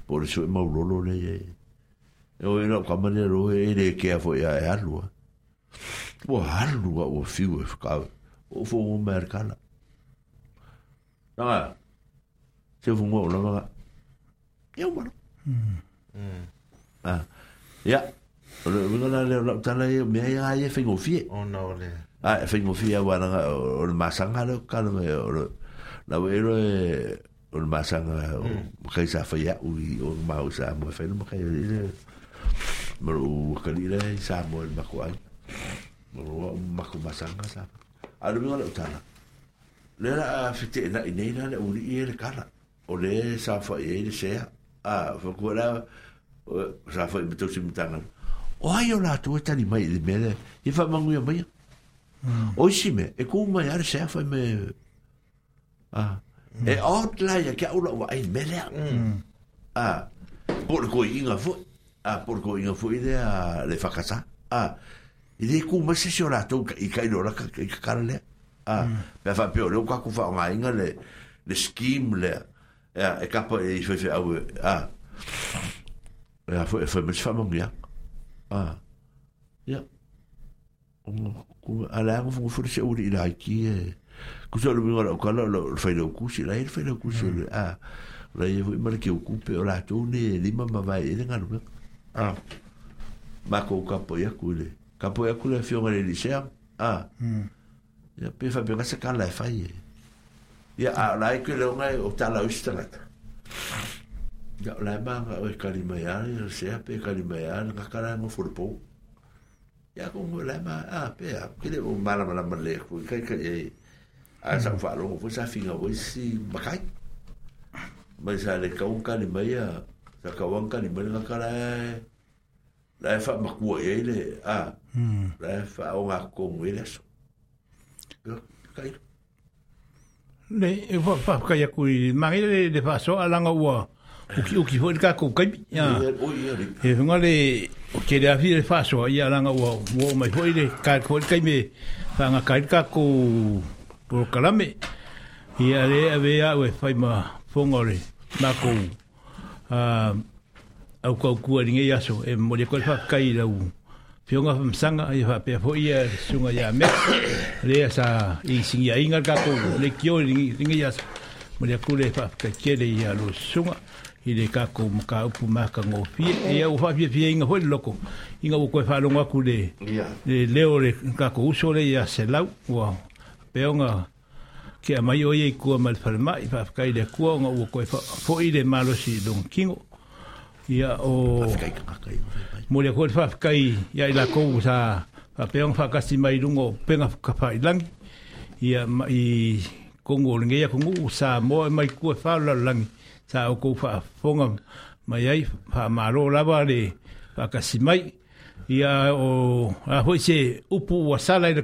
por eso e mau lolo le e o era kama le ro e le ke a foi e a e alu o alu o fiu e ka o fo o merkala na se fu mo la ma eu mano ah ya le ngala le la tala e me ya e fingofie oh no le ah fingofie wa na o masanga le kala me o na wero e o le masanga o hmm. kai sa fa ya u o ma o sa mo fa no kai le mo o ka ni le sa mo le mako ai mo o mako masanga sa a le mo le utana le la a fite e na i nei na le uri i e le kala o le sa fa ye le se a fa ko la sa fa i e mito si mitanga o ai o la tu e tani mai le mele i fa mangu ya mai hmm. o si me e ko mai ar sa fa me Ah. E o tla ia kia ula wa ai mele. Ah. Por ko inga fo. Ah, por ko inga fo ide a le fakasa. Ah. Ile ku mase se ora to i kai lora ka ka karle. Ah. Me fa pe ora ka ku fa nga inga le le scheme le. Ja, e kapo e fo fo au. Ah. Ja, fo fo mis fa mong ya. Ah. Ja. Ku ala ku fo fo se ora ki. Eh. kuso lo mingo o kala lo lo kusi la el lo kusi a la ye foi mar ke ocupe o la tone lima ma vai ele ngalo a ma ko kapo ya kule kapo ya fio ngale a ya pe fa se kala fa ye ya a la ke lo ngai o tala ya la ma o kalima ya se pe kalima ya ka kala furpo ya como la ma a pe a ke le o mala mala que a sa fa lo fo sa finga o si bakai mai sa le kau ka ni mai a sa ka wan ka ni mai ka kala la fa ma ku e le a la fa o ga ko mu le so kai le e fa fa ka ya ku mai le le fa so ala nga wa o ki o ki ho ka ko kai ya e nga le o ke le afi le fa so ya ala nga wa wo mai ho le ka ko kai me fa nga kai ka ko por kalame i ale ave a we fai ma fongore ma ko a e a ko ku ari nge yaso e mo le ko fa kai la u pionga fam sanga i fa pe fo ia sunga ya me le sa i sing ya inga ka le kyo ri nge yaso mo le ku le fa ka chele ya lo sunga i le ka ko mo upu ma ka ngo e ya u fa pe pe inga ho loko inga u ko fa lo ngo ku le le le ka ko u so peonga ke a mai oye kua mal farma i whafkai le kua nga ua koe fōi le malo si long kingo ia o mo le koe whafkai ia i la kou sa a peong whakasi mai rungo penga whakapa i langi ia i kongo lengi ia kongo sa mo e mai kua whala langi sa o kou whafonga mai ai whamaro lava le whakasi mai ia o a hoi se upu wa sala i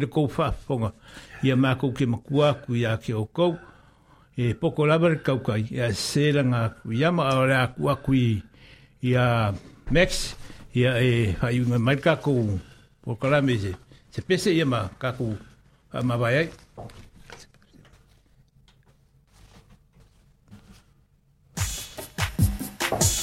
le kou whafonga ia mākou ke makua ku ia ke okou, e poko lava re kaukai, ia sēranga ku ia ma aore ku a i, ia Max, ia e hai unga mai kākou, poko lava se, se pese ia ma kākou, ma vai ai. thank you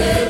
Yeah.